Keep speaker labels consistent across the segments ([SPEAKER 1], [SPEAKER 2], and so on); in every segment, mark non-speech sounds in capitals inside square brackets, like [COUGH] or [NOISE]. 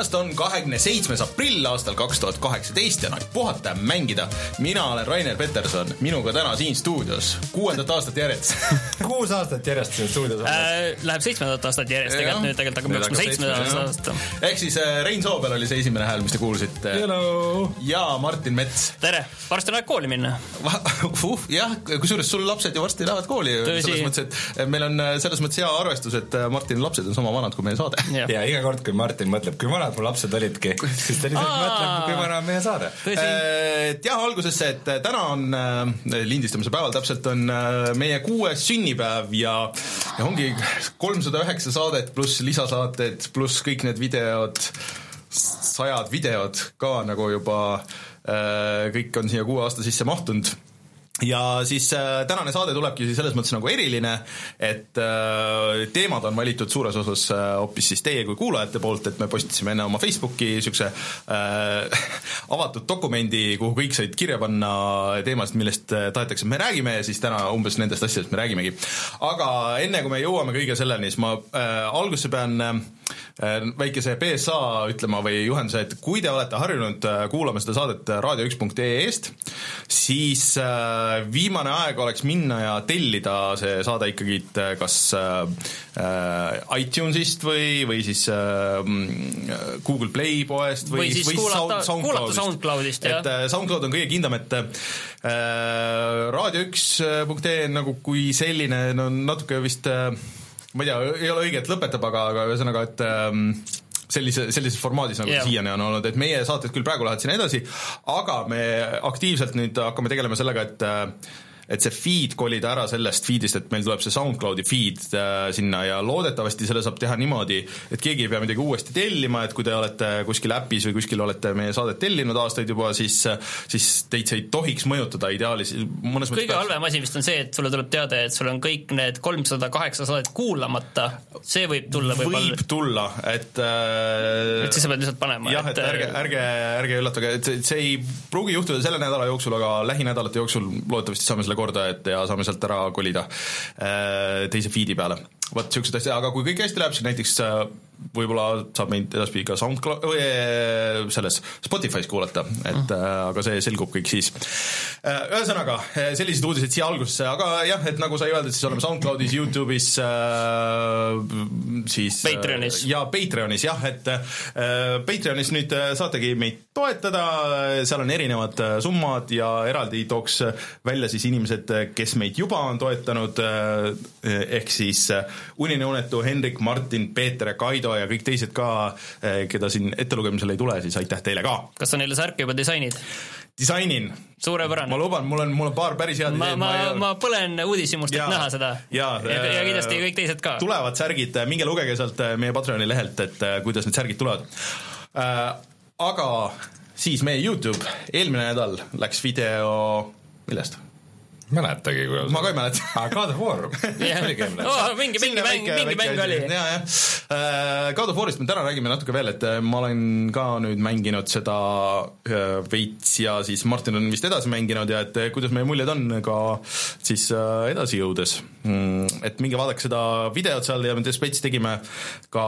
[SPEAKER 1] tulemast, on kahekümne seitsmes aprill aastal kaks tuhat kaheksateist ja on aeg puhata ja mängida. mina olen Rainer Peterson, minuga täna siin stuudios kuuendat aastat järjest [LAUGHS]
[SPEAKER 2] kuus aastat järjest siin stuudios
[SPEAKER 3] äh,. Läheb seitsmendat aastat järjest, tegelikult nüüd tegelikult hakkab jooksma seitsmendat aastat.
[SPEAKER 1] ehk siis äh, Rein Soobel oli see esimene hääl, mis te kuulsite. ja Martin Mets.
[SPEAKER 3] tere, varsti on aeg kooli minna
[SPEAKER 1] uh, jah, kusjuures sul lapsed ju varsti lähevad kooli. selles mõttes, et meil on äh, selles mõttes hea arvestus, et äh, Martini lapsed on sama vanad kui meie saade.
[SPEAKER 2] ja iga kord, kui Martin mõtleb, kui vanad mu lapsed olidki, siis ta lihtsalt mõtleb, kui vana on meie saade.
[SPEAKER 1] et jah, alguses see, et täna on äh, lindistamise päeval täpselt on meie kuues sünnipäev ja, ja ongi kolmsada üheksa saadet pluss lisasaated pluss kõik need videod, sajad videod ka nagu juba kõik on siia kuue aasta sisse mahtunud ja siis äh, tänane saade tulebki selles mõttes nagu eriline, et äh, teemad on valitud suures osas äh, hoopis siis teie kui kuulajate poolt, et me postitasime enne oma Facebooki niisuguse äh, [LAUGHS] avatud dokumendi, kuhu kõik said kirja panna teemasid, millest äh, tahetakse, et me räägime ja siis täna umbes nendest asjadest me räägimegi. aga enne, kui me jõuame kõige selleni, siis ma äh, algusse pean äh, väikese BSA ütlema või juhenduse, et kui te olete harjunud äh, kuulama seda saadet raadio1.ee-st, siis äh, viimane aeg oleks minna ja tellida see saade ikkagi äh, kas äh, iTunesist või, või siis äh, Google Play poest
[SPEAKER 3] või, või siis või kuulata, Sound, kuulata SoundCloudist,
[SPEAKER 1] jah. et äh, SoundCloud on kõige kindlam, et äh, raadio1.ee nagu kui selline no natuke vist äh, ma ei tea, ei ole õige, et lõpetab, aga, aga ühesõnaga, et ähm, sellise, sellises formaadis, nagu yeah. siiani on olnud, et meie saated küll praegu lähevad sinna edasi, aga me aktiivselt nüüd hakkame tegelema sellega, et äh, et see feed kolida ära sellest feed'ist, et meil tuleb see SoundCloudi feed äh, sinna ja loodetavasti selle saab teha niimoodi, et keegi ei pea midagi uuesti tellima, et kui te olete kuskil äpis või kuskil olete meie saadet tellinud aastaid juba, siis siis teid see ei tohiks mõjutada ideaalis, mõnes
[SPEAKER 3] mõttes kõige halvem asi vist on see, et sulle tuleb teade, et sul on kõik need kolmsada kaheksa saadet kuulamata, see võib tulla
[SPEAKER 1] võib-olla võib tulla, et
[SPEAKER 3] äh, et siis sa pead lihtsalt panema
[SPEAKER 1] jah, et ärge, ärge, ärge üllatage, et see, see ei pruugi juhtuda selle nädala jooksul, aga lähinädalate jooksul loodetavasti saame selle korda, et ja saame sealt ära kolida äh, teise feed'i peale. Vot niisugused asjad, aga kui kõik hästi läheb, siis näiteks äh, võib-olla saab meid edaspidi ka SoundCloud, või äh, selles Spotify's kuulata, et mm. aga see selgub kõik siis. ühesõnaga, sellised uudised siia algusesse, aga jah, et nagu sai öeldud, siis oleme SoundCloudis, Youtube'is, siis
[SPEAKER 3] Patreonis.
[SPEAKER 1] ja Patreonis jah, et Patreonis nüüd saategi meid toetada, seal on erinevad summad ja eraldi tooks välja siis inimesed, kes meid juba on toetanud, ehk siis Unine unetu Hendrik, Martin, Peeter ja Kaido ja kõik teised ka, eh, keda siin ettelugemisel ei tule, siis aitäh teile ka!
[SPEAKER 3] kas sa neile särke juba disainid?
[SPEAKER 1] disainin.
[SPEAKER 3] suurepärane.
[SPEAKER 1] ma luban, mul on, mul on paar päris head
[SPEAKER 3] ideed. ma, ma, ma põlen uudishimust, et näha seda.
[SPEAKER 1] ja,
[SPEAKER 3] ja, ja kindlasti kõik teised ka.
[SPEAKER 1] tulevad särgid, minge lugege sealt eh, meie Patreoni lehelt, et eh, kuidas need särgid tulevad äh,. aga siis meie Youtube, eelmine nädal läks video, millest?
[SPEAKER 2] Mäletagi, kuidas
[SPEAKER 1] ma ka ei mäleta.
[SPEAKER 2] aa, ah, God of War
[SPEAKER 3] oh, mingi, mingi mäng, mingi mäng oli.
[SPEAKER 1] ja, jah. Äh, God of Warist me täna räägime natuke veel, et äh, ma olen ka nüüd mänginud seda äh, veits ja siis Martin on vist edasi mänginud ja et kuidas meie muljed on ka siis edasi jõudes. Mm, et minge vaadake seda videot seal ja me veits tegime ka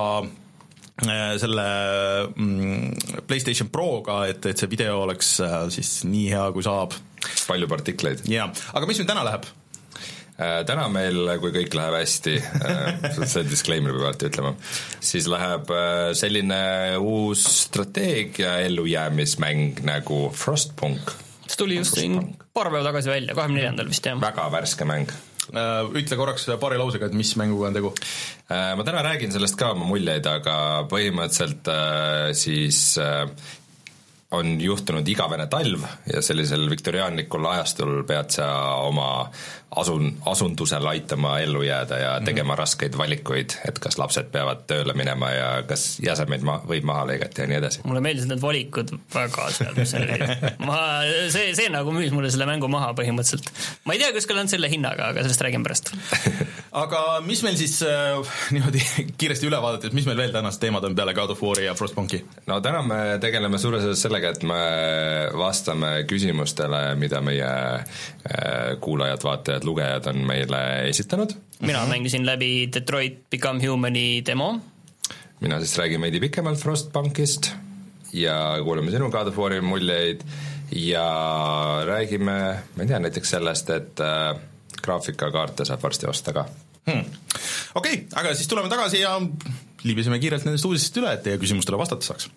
[SPEAKER 1] selle mm, PlayStation Proga, et, et see video oleks siis nii hea, kui saab
[SPEAKER 2] palju partikleid.
[SPEAKER 1] jaa, aga mis meil täna läheb?
[SPEAKER 2] Äh, täna meil, kui kõik läheb hästi äh, see disclaimer peab alati ütlema, siis läheb äh, selline uus strateegia ellujäämismäng nagu Frostpunk.
[SPEAKER 3] see tuli just siin paar päeva tagasi välja, kahekümne neljandal vist jah.
[SPEAKER 2] väga värske mäng
[SPEAKER 1] ütle korraks paari lausega, et mis mänguga on tegu.
[SPEAKER 2] ma täna räägin sellest ka oma muljeid, aga põhimõtteliselt siis on juhtunud igavene talv ja sellisel viktoriaanlikul ajastul pead sa oma asun, asundusel aitama ellu jääda ja mhm. tegema mm -hmm. raskeid valikuid, et kas lapsed peavad tööle minema ja kas jäsemeid ma-, võib maha lõigata ja nii edasi.
[SPEAKER 3] mulle meeldisid need valikud väga seal, mis oli. ma, see, see nagu müüs mulle selle mängu maha põhimõtteliselt. ma ei tea, kas küll on selle hinnaga, aga sellest räägin pärast [LAUGHS]
[SPEAKER 1] aga mis meil siis äh, niimoodi kiiresti üle vaadates, mis meil veel tänased teemad on peale God of War'i ja Frostpunki?
[SPEAKER 2] no täna me tegeleme suures osas sellega, et me vastame küsimustele, mida meie äh, kuulajad, mõned lugejad on meile esitanud.
[SPEAKER 3] mina mängisin läbi Detroit Become Humani demo.
[SPEAKER 2] mina siis räägin veidi pikemalt Frostbankist ja kuulame sinu God of War'i muljeid ja räägime, ma ei tea, näiteks sellest, et äh, graafikakaarte saab varsti osta ka
[SPEAKER 1] hmm.. okei okay,, aga siis tuleme tagasi ja liibiseme kiirelt nendest uudistest üle, et teie küsimustele vastata saaks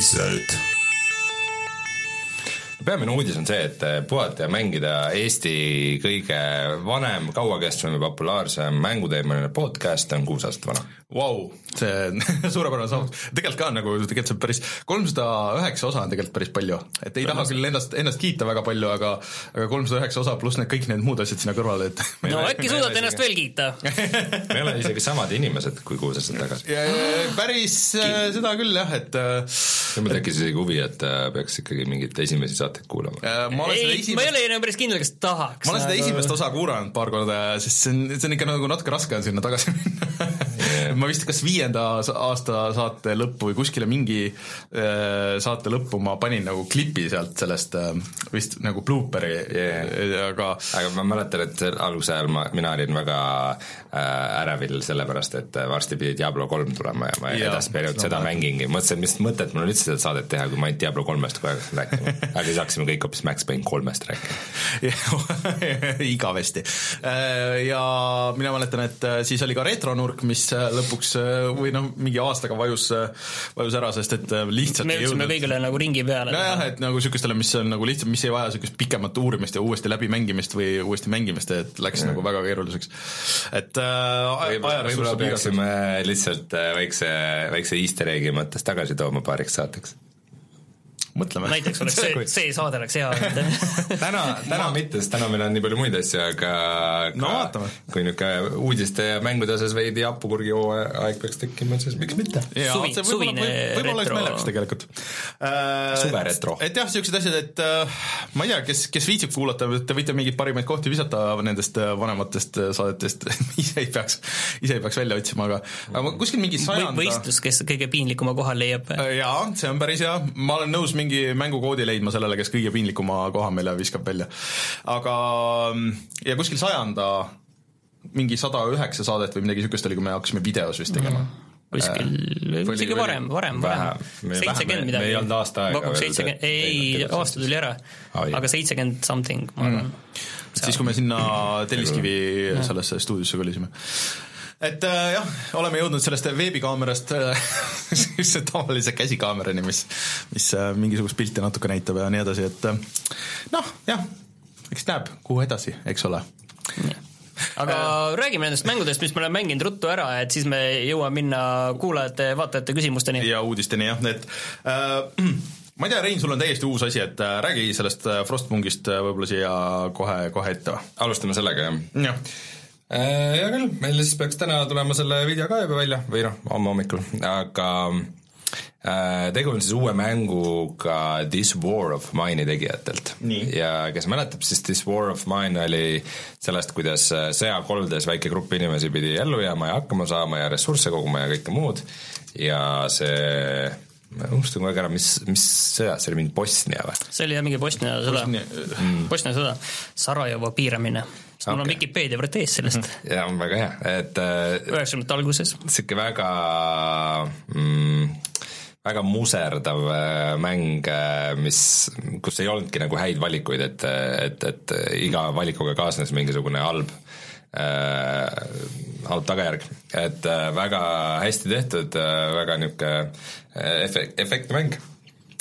[SPEAKER 2] uudised. Peamine uudis on see, et puhata ja mängida Eesti kõige vanem, kauakestvam ja populaarsem mänguteemaline podcast on kuus aastat vana.
[SPEAKER 1] Vau, see [LAUGHS] suurepärane saavutus, tegelikult ka nagu, tegelikult see on päris, kolmsada üheksa osa on tegelikult päris palju, et ei taha küll ennast, ennast kiita väga palju, aga aga kolmsada üheksa osa pluss need kõik need muud asjad sinna kõrvale, et [LAUGHS]
[SPEAKER 3] no äkki suudate ennast veel kiita?
[SPEAKER 2] Me oleme isegi samad inimesed kui kuus aastat tagasi.
[SPEAKER 1] päris äh, seda küll jah, et äh,
[SPEAKER 2] mul tekkis isegi huvi, et äh, peaks ikkagi mingeid esimesi saateid kuulama.
[SPEAKER 3] ma ei, esimest... ma ei ole enam päris kindel, kas tahaks.
[SPEAKER 1] ma olen seda nagu... esimest osa kuulanud paar korda, sest see on, see on ikka nagu natuke raske on sinna tagasi minna ma vist kas viienda aasta saate lõppu või kuskile mingi äh, saate lõppu ma panin nagu klipi sealt sellest äh, vist nagu blooperi
[SPEAKER 2] yeah., aga aga ma mäletan, et alguse ajal ma, mina olin väga äh, ärevil sellepärast, et varsti pidi Diablo kolm tulema ja ma ja, edaspidi ainult seda mängin, mõtlesin, mis mõtet mul on üldse seda saadet teha, kui ma ainult Diablo kolmest kogu aeg rääkima, [LAUGHS] aga siis hakkasime kõik hoopis Max Payne kolmest
[SPEAKER 1] rääkima [LAUGHS] igavesti. ja mina mäletan, et siis oli ka retronurk, mis lõpuks lõpuks äh, või noh, mingi aastaga vajus, äh, vajus ära, sest et äh, lihtsalt
[SPEAKER 3] me jõudsime kõigile nagu ringi peale.
[SPEAKER 1] nojah, et nagu niisugustele, mis on nagu lihtsalt, mis ei vaja niisugust pikemat uurimist ja uuesti läbimängimist või uuesti mängimist, et läks ja. nagu väga keeruliseks. et äh,
[SPEAKER 2] võib-olla võib peaksime lihtsalt väikse, väikse easter egg'i mõttes tagasi tooma paariks saateks
[SPEAKER 1] mõtleme.
[SPEAKER 3] näiteks oleks [LAUGHS] see, see saade oleks hea [LAUGHS]
[SPEAKER 2] täna, täna Ma... mitte, sest täna meil on nii palju muid asju, aga
[SPEAKER 1] no vaatame.
[SPEAKER 2] kui niisugune uudiste ja mängude osas veidi hapukurgi hooaeg peaks tekkima, siis miks mitte.
[SPEAKER 3] suvi, suvine
[SPEAKER 1] võib-olla oleks naljakas tegelikult
[SPEAKER 2] äh,. suveretro.
[SPEAKER 1] et jah, niisugused asjad, et äh, ma ei tea, kes, kes viitsib kuulata, te võite mingeid parimaid kohti visata nendest äh, vanematest äh, saadetest [LAUGHS] ise ei peaks, ise ei peaks välja otsima, aga aga kuskil mingi sajanda
[SPEAKER 3] võistlus, kes kõige piinlikuma koha leiab.
[SPEAKER 1] jaa, see on päris hea, ma olen nõus mingi mängukoodi leidma sellele, kes kõige piinlikuma koha meile viskab välja. aga ja kuskil sajanda mingi sada üheksa saadet või midagi niisugust oli, kui me hakkasime videos vist tegema. Mm.
[SPEAKER 3] Kuskil äh,, isegi varem, varem, varem. seitsekümmend midagi.
[SPEAKER 2] me ei olnud aasta aega
[SPEAKER 3] seitsekümmend, ei, aasta tuli ära, aga seitsekümmend something, ma arvan. Mm..
[SPEAKER 1] siis, kui me sinna Telliskivi sellesse stuudiosse kolisime et äh, jah, oleme jõudnud sellest veebikaamerast äh, [LAUGHS] sellise tavalise käsikaamerani, mis, mis äh, mingisugust pilti natuke näitab ja nii edasi, et äh, noh, jah, eks näeb, kuhu edasi, eks ole
[SPEAKER 3] aga äh, räägime nendest mängudest, mis me oleme mänginud ruttu ära, et siis me jõuame minna kuulajate-vaatajate küsimusteni.
[SPEAKER 1] ja uudisteni jah, et äh, [CLEARS THROAT] ma ei tea, Rein, sul on täiesti uus asi, et äh, räägi sellest äh, Frostpunkist äh, võib-olla siia kohe, kohe ette.
[SPEAKER 2] alustame sellega, jah?
[SPEAKER 1] jah
[SPEAKER 2] Äh, hea küll, meil siis peaks täna tulema selle video ka juba välja. Või noh, homme hommikul, aga äh, tegu on siis uue mänguga This War of Mine'i tegijatelt. ja kes mäletab, siis This War of Mine oli sellest, kuidas äh, sõjakoldes väike grupp inimesi pidi ellu jääma ja hakkama saama ja ressursse koguma ja kõike muud. Ja see ma unustan kogu aeg ära, mis, mis sõjad, see oli mingi Bosnia või?
[SPEAKER 3] see oli jah, mingi Bosnia sõda. Bosnia sõda, Sarajevo piiramine okay. mul on Vikipeedia praegu ees sellest. [LAUGHS]
[SPEAKER 2] Jaa, väga hea, et äh,
[SPEAKER 3] üheksakümnendate alguses.
[SPEAKER 2] niisugune väga mm, väga muserdav äh, mäng, äh, mis, kus ei olnudki nagu häid valikuid, et, et, et iga valikuga kaasnes mingisugune halb äh, halb tagajärg, et äh, väga hästi tehtud äh,, väga niisugune efekt, efektne mäng.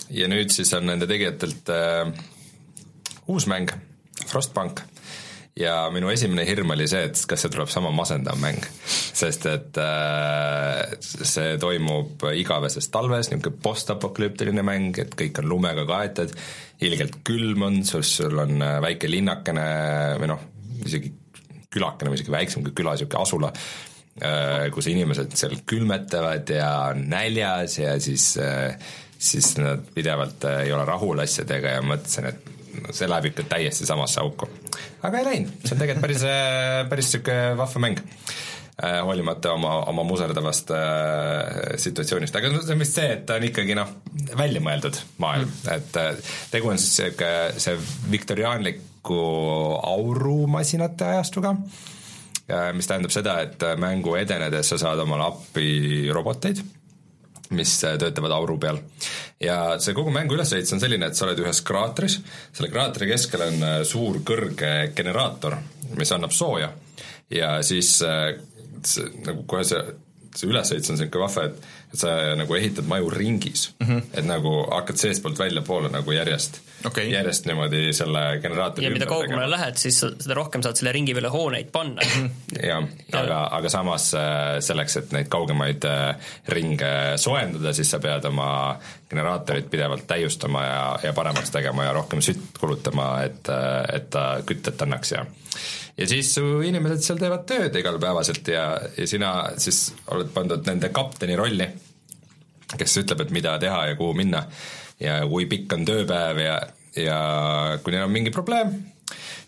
[SPEAKER 2] ja nüüd siis on nende tegijatelt äh, uus mäng, Frostpunk ja minu esimene hirm oli see, et kas see tuleb sama masendav mäng, sest et äh, see toimub igaveses talves, niisugune postapokalüptiline mäng, et kõik on lumega kaetud, ilgelt külm on, sul, on äh, väike linnakene või noh, isegi külakene või isegi väiksem kui küla, niisugune asula äh,, kus inimesed seal külmetavad ja on näljas ja siis äh, siis nad pidevalt ei ole rahul asjadega ja mõtlesin, et see läheb ikka täiesti samasse auku. aga ei läinud, see on tegelikult päris, päris niisugune vahva mäng. äh, hoolimata oma, oma muserdavast äh, situatsioonist, aga see on vist see, et ta on ikkagi noh, välja mõeldud maailm mm., et äh, tegu on siis sihuke see viktoriaanliku aurumasinate ajastuga äh,, mis tähendab seda, et mängu edenedes sa saad omale appi roboteid mis äh, töötavad auru peal. ja see kogu mängu ülesehitus on selline, et sa oled ühes kraatris, selle kraatri keskel on äh, suur kõrge generaator, mis annab sooja ja siis äh, see, nagu kohe see, see ülesehitus on niisugune vahva, et et sa nagu ehitad maju ringis mm, -hmm. et nagu hakkad seestpoolt väljapoole nagu järjest okay., järjest niimoodi selle generaatori
[SPEAKER 3] ja mida kaugemale lähed, siis seda rohkem saad selle ringi peale hooneid panna.
[SPEAKER 2] Jah, aga, aga samas äh, selleks, et neid kaugemaid äh, ringe soojendada, siis sa pead oma generaatorit pidevalt täiustama ja, ja paremaks tegema ja rohkem sütt kulutama, et, äh, et ta kütet annaks ja ja siis su inimesed seal teevad tööd igapäevaselt ja, ja sina siis oled pandud nende kapteni rolli, kes ütleb, et mida teha ja kuhu minna ja kui pikk on tööpäev ja, ja kui neil on mingi probleem,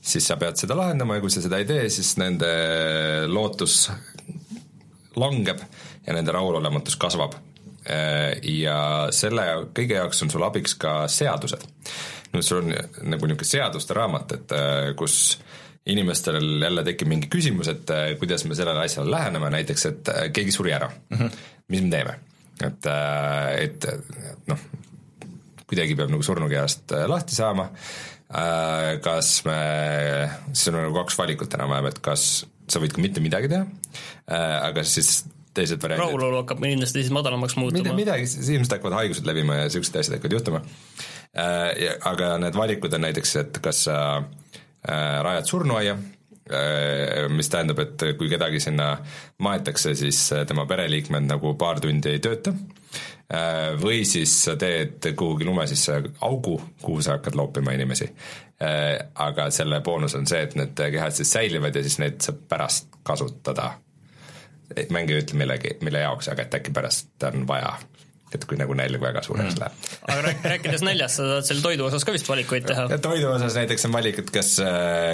[SPEAKER 2] siis sa pead seda lahendama ja kui sa seda ei tee, siis nende lootus langeb ja nende rahulolematus kasvab. Ja selle kõige jaoks on sul abiks ka seadused. nüüd sul on nagu niisugune seaduste raamat, et kus äh, inimestel jälle tekib mingi küsimus, et äh, kuidas me sellele asjale läheneme, näiteks et äh, keegi suri ära mm, -hmm. mis me teeme? et, äh, et noh, kuidagi peab nagu surnukehast lahti saama, kas me, siis on nagu kaks valikut enam-vähem, et kas sa võid ka mitte midagi teha, aga siis teised variandid.
[SPEAKER 3] rahulolu hakkab kindlasti siis madalamaks muutuma.
[SPEAKER 2] midagi, inimesed hakkavad haigused levima ja niisugused asjad hakkavad juhtuma. aga need valikud on näiteks, et kas sa äh, Äh, rajad surnuaia, äh, mis tähendab, et kui kedagi sinna maetakse, siis tema pereliikmed nagu paar tundi ei tööta. Äh, või siis sa teed kuhugi lume sisse augu, kuhu sa hakkad loopima inimesi. aga selle boonus on see, et need kehad siis säilivad ja siis neid saab pärast kasutada. mäng ei ütle millegi, mille jaoks, aga et äkki pärast on vaja et kui nagu nälg väga suureks mm. läheb.
[SPEAKER 3] aga rääkides näljast, sa saad selle toidu osas ka vist valikuid teha?
[SPEAKER 2] toidu osas näiteks on valik, et kas,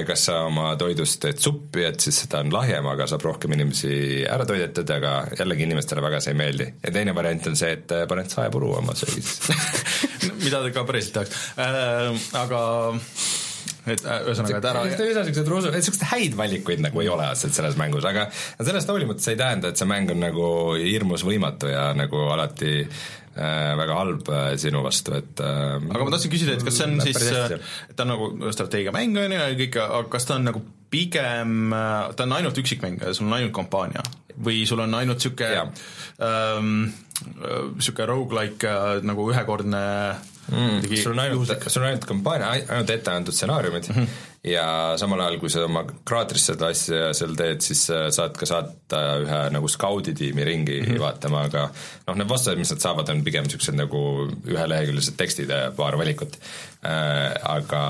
[SPEAKER 2] kas sa oma toidust teed suppi, et siis seda on lahjem, aga saab rohkem inimesi ära toidetada, aga jällegi inimestele väga see ei meeldi. ja teine variant on see, et paned saepuru oma söögis [LAUGHS]
[SPEAKER 1] mida ka päriselt tehakse äh,, aga et äh, ühesõnaga, et ära
[SPEAKER 2] üsna niisugused rusu, et niisuguseid häid valikuid nagu ei ole otseselt selles mängus, aga sellest hoolimata see ei tähenda, et see mäng on nagu hirmus võimatu ja nagu alati äh, väga halb äh, sinu vastu, et
[SPEAKER 1] aga ma tahtsin küsida, et kas see on siis, et ta on nagu strateegiamäng on ju ja kõik, aga kas ta on nagu pigem, ta on ainult üksikmäng, sul on ainult kampaania? Või sul on ainult niisugune ähm, niisugune rogu-like nagu ühekordne
[SPEAKER 2] mm,. sul on ainult, sul on ainult kampaania, ainult ette antud stsenaariumid mm -hmm. ja samal ajal, kui sa oma kraatris seda asja seal teed, siis saad ka saata ühe nagu skauditiimi ringi mm -hmm. vaatama, aga noh, need vastused, mis nad saavad, on pigem niisugused nagu üheleheküljelised tekstid ja paar valikut äh,. aga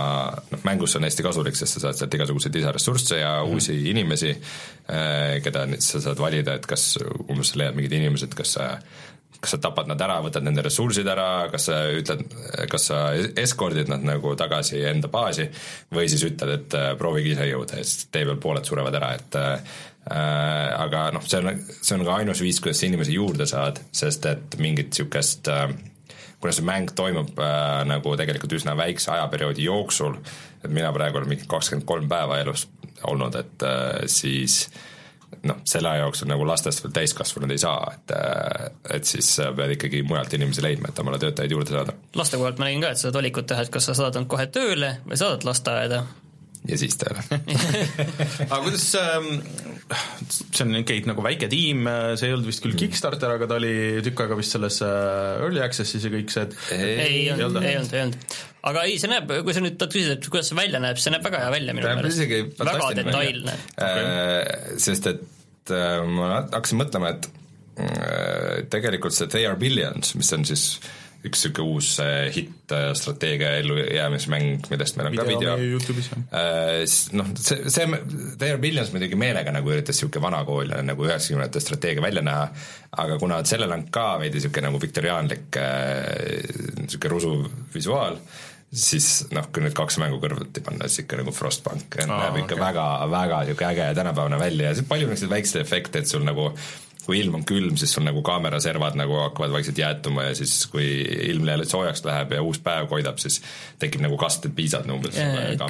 [SPEAKER 2] noh, mängus on hästi kasulik, sest sa saad sealt igasuguseid lisaressursse ja mm -hmm. uusi inimesi äh,, keda sa saad valida, et kas umbes sa leiad mingid inimesed, kas sa kas sa tapad nad ära, võtad nende ressursid ära, kas sa ütled, kas sa eskordid nad nagu tagasi enda baasi või siis ütled, et äh, proovige ise jõuda ja siis tee peal pooled surevad ära, et äh, aga noh, see on, see on ka ainus viis, kuidas sa inimesi juurde saad, sest et mingit niisugust äh, kuna see mäng toimub äh, nagu tegelikult üsna väikse ajaperioodi jooksul, et mina praegu olen mingi kakskümmend kolm päeva elus olnud, et äh, siis äh, noh, selle aja jooksul nagu lastest veel täiskasvanud ei saa, et et siis pead ikkagi mujalt inimesi leidma, et omale töötajaid juurde saada.
[SPEAKER 3] laste koha pealt ma nägin ka, et sa saad valikut teha, et kas sa saadad nad kohe tööle või saadad lasteaeda.
[SPEAKER 2] Ja siis tööle [LAUGHS]
[SPEAKER 1] aga kuidas ähm, see on Kate nagu väike tiim, see ei olnud vist küll mm. Kickstarter, aga ta oli tükk aega vist selles äh, Early Access'is ja kõik see, et
[SPEAKER 3] ei, ei olnud, ei olnud, ei olnud. aga ei, see näeb, kui sa nüüd tahad küsida, et kuidas see välja näeb, see näeb väga hea välja minu meelest. väga detailne.
[SPEAKER 2] Äh, sest et äh, ma hakkasin mõtlema, et tegelikult see They are billions, mis on siis äh, üks niisugune uus äh, hitt äh, strateegia ellujäämismäng, millest meil on video ka video. Äh, noh, see, see, There Billions muidugi meelega nagu üritas niisugune vanakool nagu üheksakümnendate strateegia välja näha, aga kuna sellel on ka veidi niisugune nagu viktoriaanlik niisugune rusuv visuaal, siis noh, kui need kaks mängu kõrvuti panna, siis ikka nagu Frostpunk
[SPEAKER 1] Aa,
[SPEAKER 2] näeb ikka
[SPEAKER 1] okei.
[SPEAKER 2] väga, väga niisugune äge ja tänapäevane välja ja palju niisuguseid väikseid efekte, et sul nagu kui ilm on külm, siis sul nagu kaameraservad nagu hakkavad vaikselt jäätuma ja siis kui ilm jälle soojaks läheb ja uus päev koidab, siis tekib nagu kasted piisad umbes.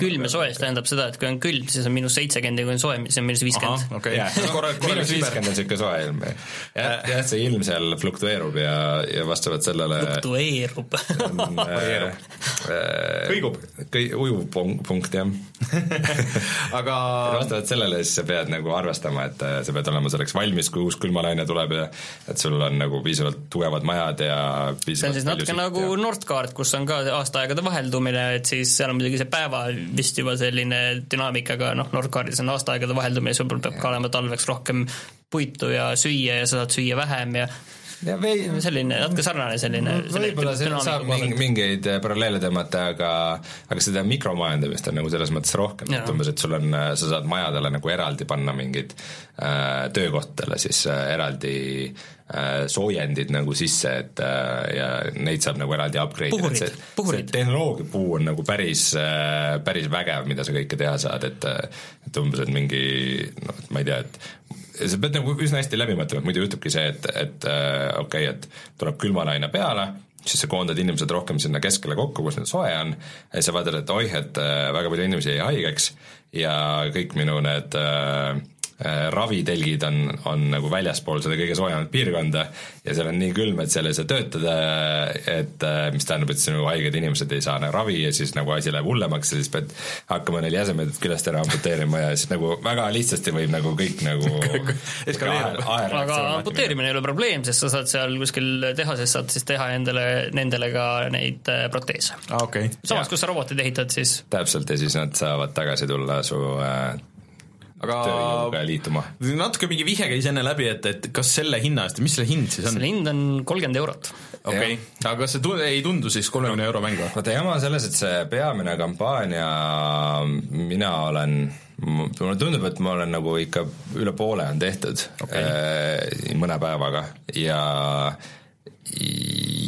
[SPEAKER 3] külm ja see tähendab seda, et kui on külm, siis on miinus seitsekümmend ja kui on soe, siis on miinus viiskümmend.
[SPEAKER 1] okei
[SPEAKER 2] jah, miinus viiskümmend on niisugune soe ilm. jah, jah, see ilm seal fluktueerub ja, ja vastavalt sellele
[SPEAKER 3] fluktueerub.
[SPEAKER 2] äh, äh,
[SPEAKER 1] Kõigub.
[SPEAKER 2] kõi-, ujuv punk- punkt jah. [LAUGHS]
[SPEAKER 1] aga
[SPEAKER 2] vastavalt sellele siis sa pead nagu arvestama, et äh, sa pead olema selleks valmis, kui uus külmalaine tuleb ja et sul on nagu piisavalt tugevad majad ja
[SPEAKER 3] see on siis natuke nagu
[SPEAKER 2] ja...
[SPEAKER 3] Nordkaart, kus on ka aastaaegade vaheldumine, et siis seal on muidugi see päeva vist juba selline dünaamikaga, noh, Nordkaardis on aastaaegade vaheldumine, sul peab ka olema talveks rohkem puitu ja süüa ja sa saad süüa vähem ja
[SPEAKER 2] ja vei-,
[SPEAKER 3] selline natuke sarnane selline
[SPEAKER 2] võib-olla seal saab mingi, mingeid äh, paralleele tõmmata, aga aga seda mikromajandamist on nagu selles mõttes rohkem, et umbes, et sul on, sa saad majadele nagu eraldi panna mingid äh, töökohtadele siis äh, eraldi äh, soojendid nagu sisse, et äh, ja neid saab nagu eraldi upgrade
[SPEAKER 3] Puhurid,
[SPEAKER 2] ida, et see,
[SPEAKER 3] puhurid.
[SPEAKER 2] see tehnoloogia puu on nagu päris äh,, päris vägev, mida sa kõike teha saad, et et umbes, et mingi noh, et ma ei tea, et sa pead nagu üsna hästi läbi mõtlema, muidu juhtubki see, et, et äh, okei okay,, et tuleb külmalaine peale, siis sa koondad inimesed rohkem sinna keskele kokku, kus neil soe on, ja sa vaatad, et oih, et äh, väga palju inimesi jäi haigeks ja kõik minu need äh, ravitelgid on, on nagu väljaspool seda kõige soojemat piirkonda ja seal on nii külm, et seal ei saa töötada, et äh, mis tähendab, et sinu haiged inimesed ei saa nagu ravi ja siis nagu asi läheb hullemaks ja siis pead hakkama neil jäsemed küljest ära amputeerima ja siis nagu väga lihtsasti võib nagu kõik nagu [LAUGHS]
[SPEAKER 3] aga amputeerimine ei ole probleem, sest sa saad seal kuskil tehases saad siis teha endale, nendele ka neid äh, proteese.
[SPEAKER 1] aa, okei.
[SPEAKER 3] samas, kui sa robotid ehitad, siis
[SPEAKER 2] täpselt ja siis nad saavad tagasi tulla su äh,
[SPEAKER 1] aga
[SPEAKER 2] liituma.
[SPEAKER 1] natuke mingi vihje käis enne läbi, et, et kas selle hinna eest, mis selle hind siis on
[SPEAKER 3] selle? hind on kolmkümmend eurot.
[SPEAKER 1] okei, aga kas see tu- ei tundu siis kolmekümne euro mäng või?
[SPEAKER 2] vaata jama on selles, et see peamine kampaania, mina olen, mulle tundub, et ma olen nagu ikka üle poole on tehtud okay. äh, mõne päevaga ja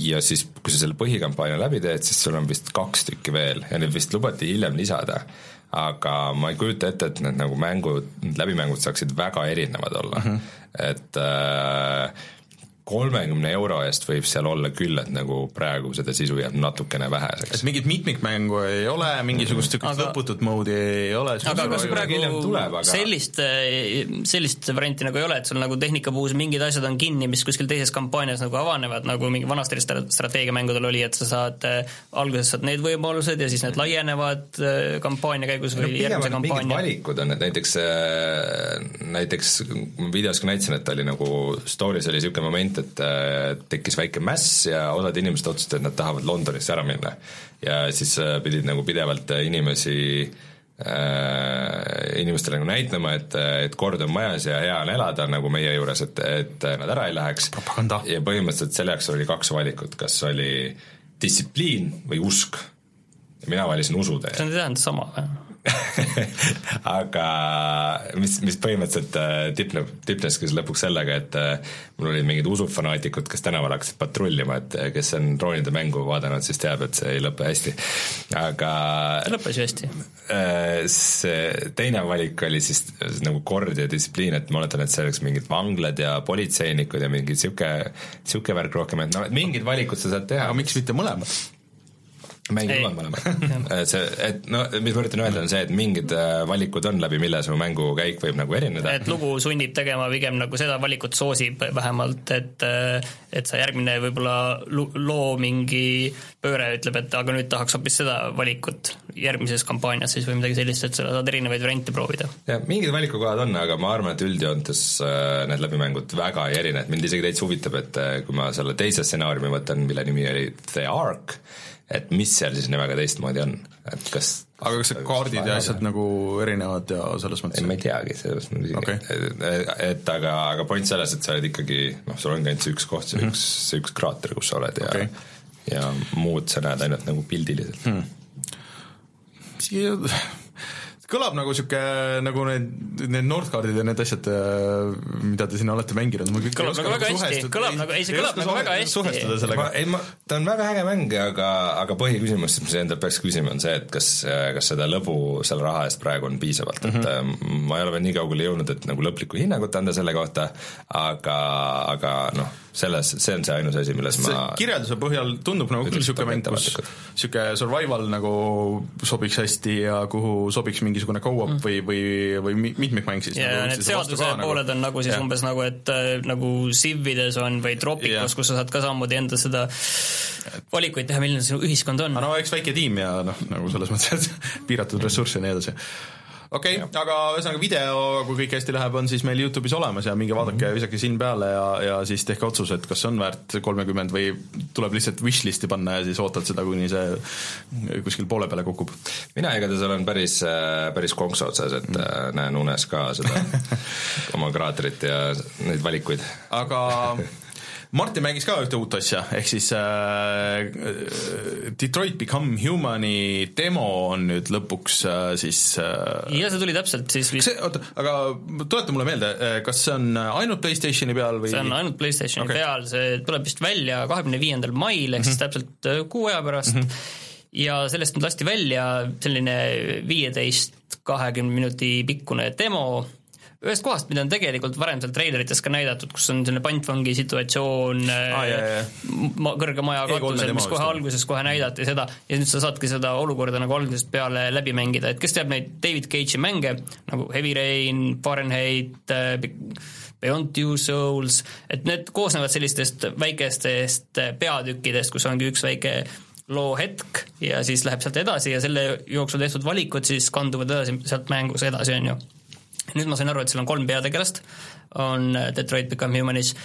[SPEAKER 2] ja siis, kui sa selle põhikampaania läbi teed, siis sul on vist kaks tükki veel ja neid vist lubati hiljem lisada. Aga ma ei kujuta ette, et need nagu mängud, läbimängud saaksid väga erinevad olla mm, -hmm. et äh, kolmekümne euro eest võib seal olla küll, et nagu praegu seda sisu jääb natukene väheseks
[SPEAKER 1] et. mingit mitmikmängu ei ole, mingisugust niisugust
[SPEAKER 3] Aga-
[SPEAKER 1] lõputut moodi ei ole.
[SPEAKER 3] aga kas praegu
[SPEAKER 2] tuleb, aga-
[SPEAKER 3] sellist, sellist varianti nagu ei ole, et sul nagu tehnikapuus mingid asjad on kinni, mis kuskil teises kampaanias nagu avanevad, nagu mingi vanasti stra- strateegiamängudel oli, et sa saad äh, alguses saad need võimalused ja siis need laienevad äh, kampaania käigus või
[SPEAKER 2] pigem
[SPEAKER 3] järgmise kampaania.
[SPEAKER 2] valikud on, et näiteks, näiteks videos ka näitasin, et oli nagu story's oli niisugune moment, et äh, tekkis väike mäss ja osad inimesed otsustasid, et nad tahavad Londonisse ära minna. ja siis äh, pidid nagu pidevalt äh, inimesi äh, inimestele nagu näitama, et, et kord on majas ja hea on elada nagu meie juures, et, et nad ära ei läheks. Ja põhimõtteliselt selle jaoks oli kaks valikut, kas oli distsipliin või usk. ja mina valisin usutee
[SPEAKER 3] see on tähendab sama või? [LAUGHS]
[SPEAKER 2] aga mis, mis põhimõtteliselt äh, tipneb, tipneski siis lõpuks sellega, et äh, mul olid mingid usufanaatikud, kes tänaval hakkasid patrullima, et äh, kes on droonide mängu vaadanud, siis teab, et see ei lõpe hästi. aga
[SPEAKER 3] lõppes ju hästi.
[SPEAKER 2] see teine valik oli siis nagu kord ja distsipliin, et ma oletan, et see oleks mingid vanglad ja politseinikud ja mingi sihuke, sihuke värk rohkem, et noh, et mingid valikud sa saad teha
[SPEAKER 1] aga. miks mitte mõlemad?
[SPEAKER 2] Mängid
[SPEAKER 3] Ei.
[SPEAKER 2] omad mõlemad. see, et no mis ma üritan öelda, on see, et mingid äh, valikud on läbi, mille su mängukäik võib nagu erineda.
[SPEAKER 3] et lugu sunnib tegema pigem nagu seda valikut soosib vähemalt, et et sa järgmine võib-olla loo mingi pööre ütleb, et aga nüüd tahaks hoopis seda valikut järgmises kampaanias siis või midagi sellist, et sa saad erinevaid variante proovida.
[SPEAKER 2] jah, mingid valikukohad on, aga ma arvan, et üldjoontes äh, need läbimängud väga ei erine, et mind isegi täitsa huvitab, et äh, kui ma selle teise stsenaariumi võtan, mille nimi oli The Ark, et mis seal siis nii väga teistmoodi on, et kas
[SPEAKER 1] aga kas see kaardid ja asjad nagu erinevad ja selles mõttes
[SPEAKER 2] ei, ma ei teagi, selles mõttes
[SPEAKER 1] Okei.
[SPEAKER 2] et, et aga, aga point selles, et sa oled ikkagi noh, sul ongi ainult see üks koht, see üks, see üks kraater, kus sa oled ja okay. ja muud sa näed ainult nagu pildiliselt hmm..
[SPEAKER 1] Kõlab nagu sihuke, nagu need, need Nordcardid ja need asjad, mida te sinna olete mänginud.
[SPEAKER 3] kõlab nagu väga hästi, kõlab nagu, ei see kõlab nagu väga hästi.
[SPEAKER 1] suhestuda sellega.
[SPEAKER 2] ei, ma, ta on väga äge mäng, aga, aga põhiküsimus, mis endal peaks küsima, on see, et kas, kas seda lõbu selle raha eest praegu on piisavalt mm, -hmm. et mhm. ma ei ole veel nii kaugele jõudnud, et nagu lõplikku hinnangut anda selle kohta, aga, aga noh, selles, see on see ainus asi, milles see ma
[SPEAKER 1] kirjelduse põhjal tundub nagu küll niisugune mäng, kus niisugune survival nagu sobiks hästi ja kuhu sobiks mingisugune go-up mm. või, või, või mitmikmäng siis.
[SPEAKER 3] ja nagu, need seaduse nagu- pooled on nagu siis ja. umbes nagu, et äh, nagu Civides on või Tropicus, kus sa saad ka samamoodi enda seda valikuid teha, milline see ühiskond on.
[SPEAKER 1] no eks väike tiim ja noh, nagu selles mõttes, et [LAUGHS] piiratud ressursse ja nii edasi okei okay,, aga ühesõnaga video, kui kõik hästi läheb, on siis meil Youtube'is olemas ja minge vaadake mm, -hmm. visake siin peale ja, ja siis tehke otsus, et kas see on väärt kolmekümmend või tuleb lihtsalt wishlist'i panna ja siis ootad seda, kuni see kuskil poole peale kukub.
[SPEAKER 2] mina igatahes olen päris, äh, päris konksu otsas, et mm -hmm. näen unes ka seda [LAUGHS] oma kraatrit ja neid valikuid.
[SPEAKER 1] aga [LAUGHS] Martin mängis ka ühte uut asja, ehk siis äh, Detroit Become Humani demo on nüüd lõpuks äh, siis äh,
[SPEAKER 3] ja see tuli täpselt siis
[SPEAKER 1] vist see, oota, aga tuleta mulle meelde, äh, kas see on ainult PlayStationi peal või
[SPEAKER 3] see on ainult PlayStationi okay. peal, see tuleb vist välja kahekümne viiendal mail, ehk mm -hmm. siis mhm. täpselt äh, kuu aja pärast mm, -hmm. ja sellest nüüd lasti välja selline viieteist, kahekümne minuti pikkune demo, ühest kohast, mida on tegelikult varem seal treilerites ka näidatud, kus on selline pantvangi situatsioon ah, ma, kõrge maja katusel, mis kohe alguses kohe näidati seda ja nüüd sa saadki seda olukorda nagu algusest peale läbi mängida, et kes teab neid David Cage'i mänge nagu Heavy Rain, Fahrenheit, äh, Beyond Two Souls, et need koosnevad sellistest väikestest peatükkidest, kus ongi üks väike loo hetk ja siis läheb sealt edasi ja selle jooksul tehtud valikud siis kanduvad edasi sealt mängus edasi, on ju nüüd ma sain aru, et seal on kolm peategelast, on Detroit Become Humanis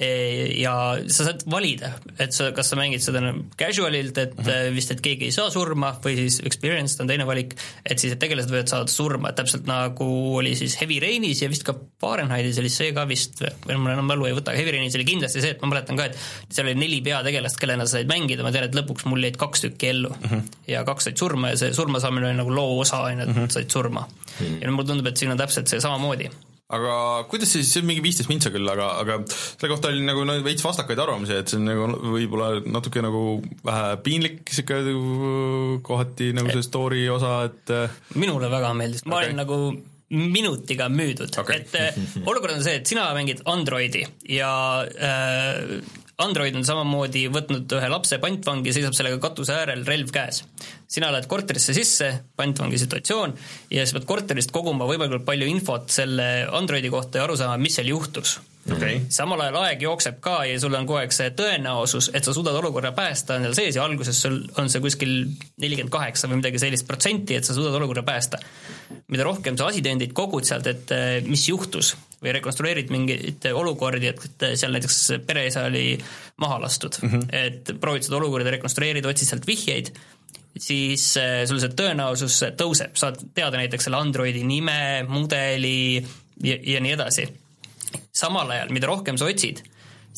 [SPEAKER 3] ja sa saad valida, et sa, kas sa mängid seda casual'ilt, et mm -hmm. vist, et keegi ei saa surma, või siis experienced on teine valik, et siis, et tegelased võivad saada surma, täpselt nagu oli siis Heavy Rainis ja vist ka Fahrenheitis oli see ka vist, või mul enam mälu ei võta, Heavy Rainis oli kindlasti see, et ma mäletan ka, et seal oli neli peategelast, kellena sa said mängida, ma tean, et lõpuks mul jäid kaks tükki ellu mm -hmm. ja kaks said surma ja see surma saamine oli nagu loo osa, on ju, et mm -hmm. said surma mm. -hmm. ja mulle tundub, et siin on täpselt see samamoodi
[SPEAKER 1] aga kuidas siis, see on mingi viisteist mintsa küll, aga, aga selle kohta oli nagu no, veits vastakaid arvamusi, et see on nagu võib-olla natuke nagu vähe piinlik sihuke kohati nagu see story osa, et
[SPEAKER 3] minule väga meeldis, ma okay. olin nagu minutiga müüdud okay., et äh, olukord on see, et sina mängid Androidi ja äh, Android on samamoodi võtnud ühe lapse pantvangi, seisab sellega katuse äärel, relv käes. sina lähed korterisse sisse, pantvangi situatsioon, ja sa pead korterist koguma võimalikult palju infot selle Androidi kohta ja aru saama, mis seal juhtus okay.. samal ajal aeg jookseb ka ja sul on kogu aeg see tõenäosus, et sa suudad olukorra päästa, on seal sees ja alguses sul on see kuskil nelikümmend kaheksa või midagi sellist protsenti, et sa suudad olukorra päästa. mida rohkem sa asitõendeid kogud sealt, et mis juhtus või rekonstrueerid mingeid olukordi, et seal näiteks pereisa oli maha lastud mm, -hmm. et proovid seda olukorda rekonstrueerida, otsid sealt vihjeid, siis eh, sul see tõenäosus tõuseb, saad teada näiteks selle Androidi nime, mudeli ja, ja nii edasi. samal ajal, mida rohkem sa otsid,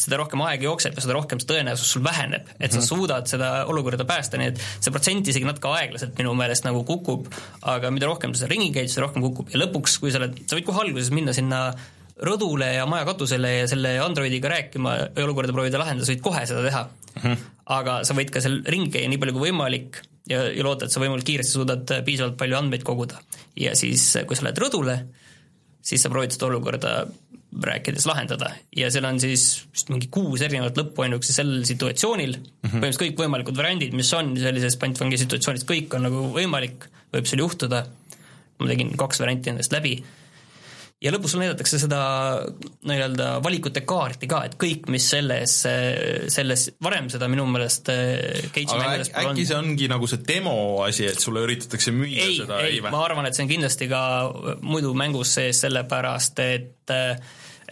[SPEAKER 3] seda rohkem aega jookseb ja seda rohkem see tõenäosus sul väheneb, et sa -hmm. suudad seda olukorda päästa, nii et see protsent isegi natuke aeglaselt minu meelest nagu kukub, aga mida rohkem sa ringi käid, seda rohkem kukub ja lõpuks, kui sa oled, sa võid kohe alguses minna sinna rõdule ja maja katusele ja selle Androidiga rääkima ja olukorda proovida lahendada, sa võid kohe seda teha mm. -hmm. aga sa võid ka seal ringi käia nii palju kui võimalik ja, ja loota, et sa võimalikult kiiresti suudad piisavalt palju andmeid koguda. ja siis, kui sa lähed rõdule, siis sa proovid seda olukorda rääkides lahendada. Ja seal on siis vist mingi kuus erinevat lõppu ainuüksi sellel situatsioonil. Mm, -hmm. põhimõtteliselt kõikvõimalikud variandid, mis on sellises pantvangi situatsioonis, kõik on nagu võimalik, võib seal juhtuda, ma tegin kaks varianti endast läbi ja lõpus sulle näidatakse seda nii-öelda valikute kaarti ka, et kõik, mis selles, selles, varem seda minu meelest Cage'i
[SPEAKER 1] mängudes pole äkki see ongi nagu see demo asi, et sulle üritatakse müüa
[SPEAKER 3] ei,
[SPEAKER 1] seda
[SPEAKER 3] ei, ma arvan, et see on kindlasti ka muidu mängus sees, sellepärast et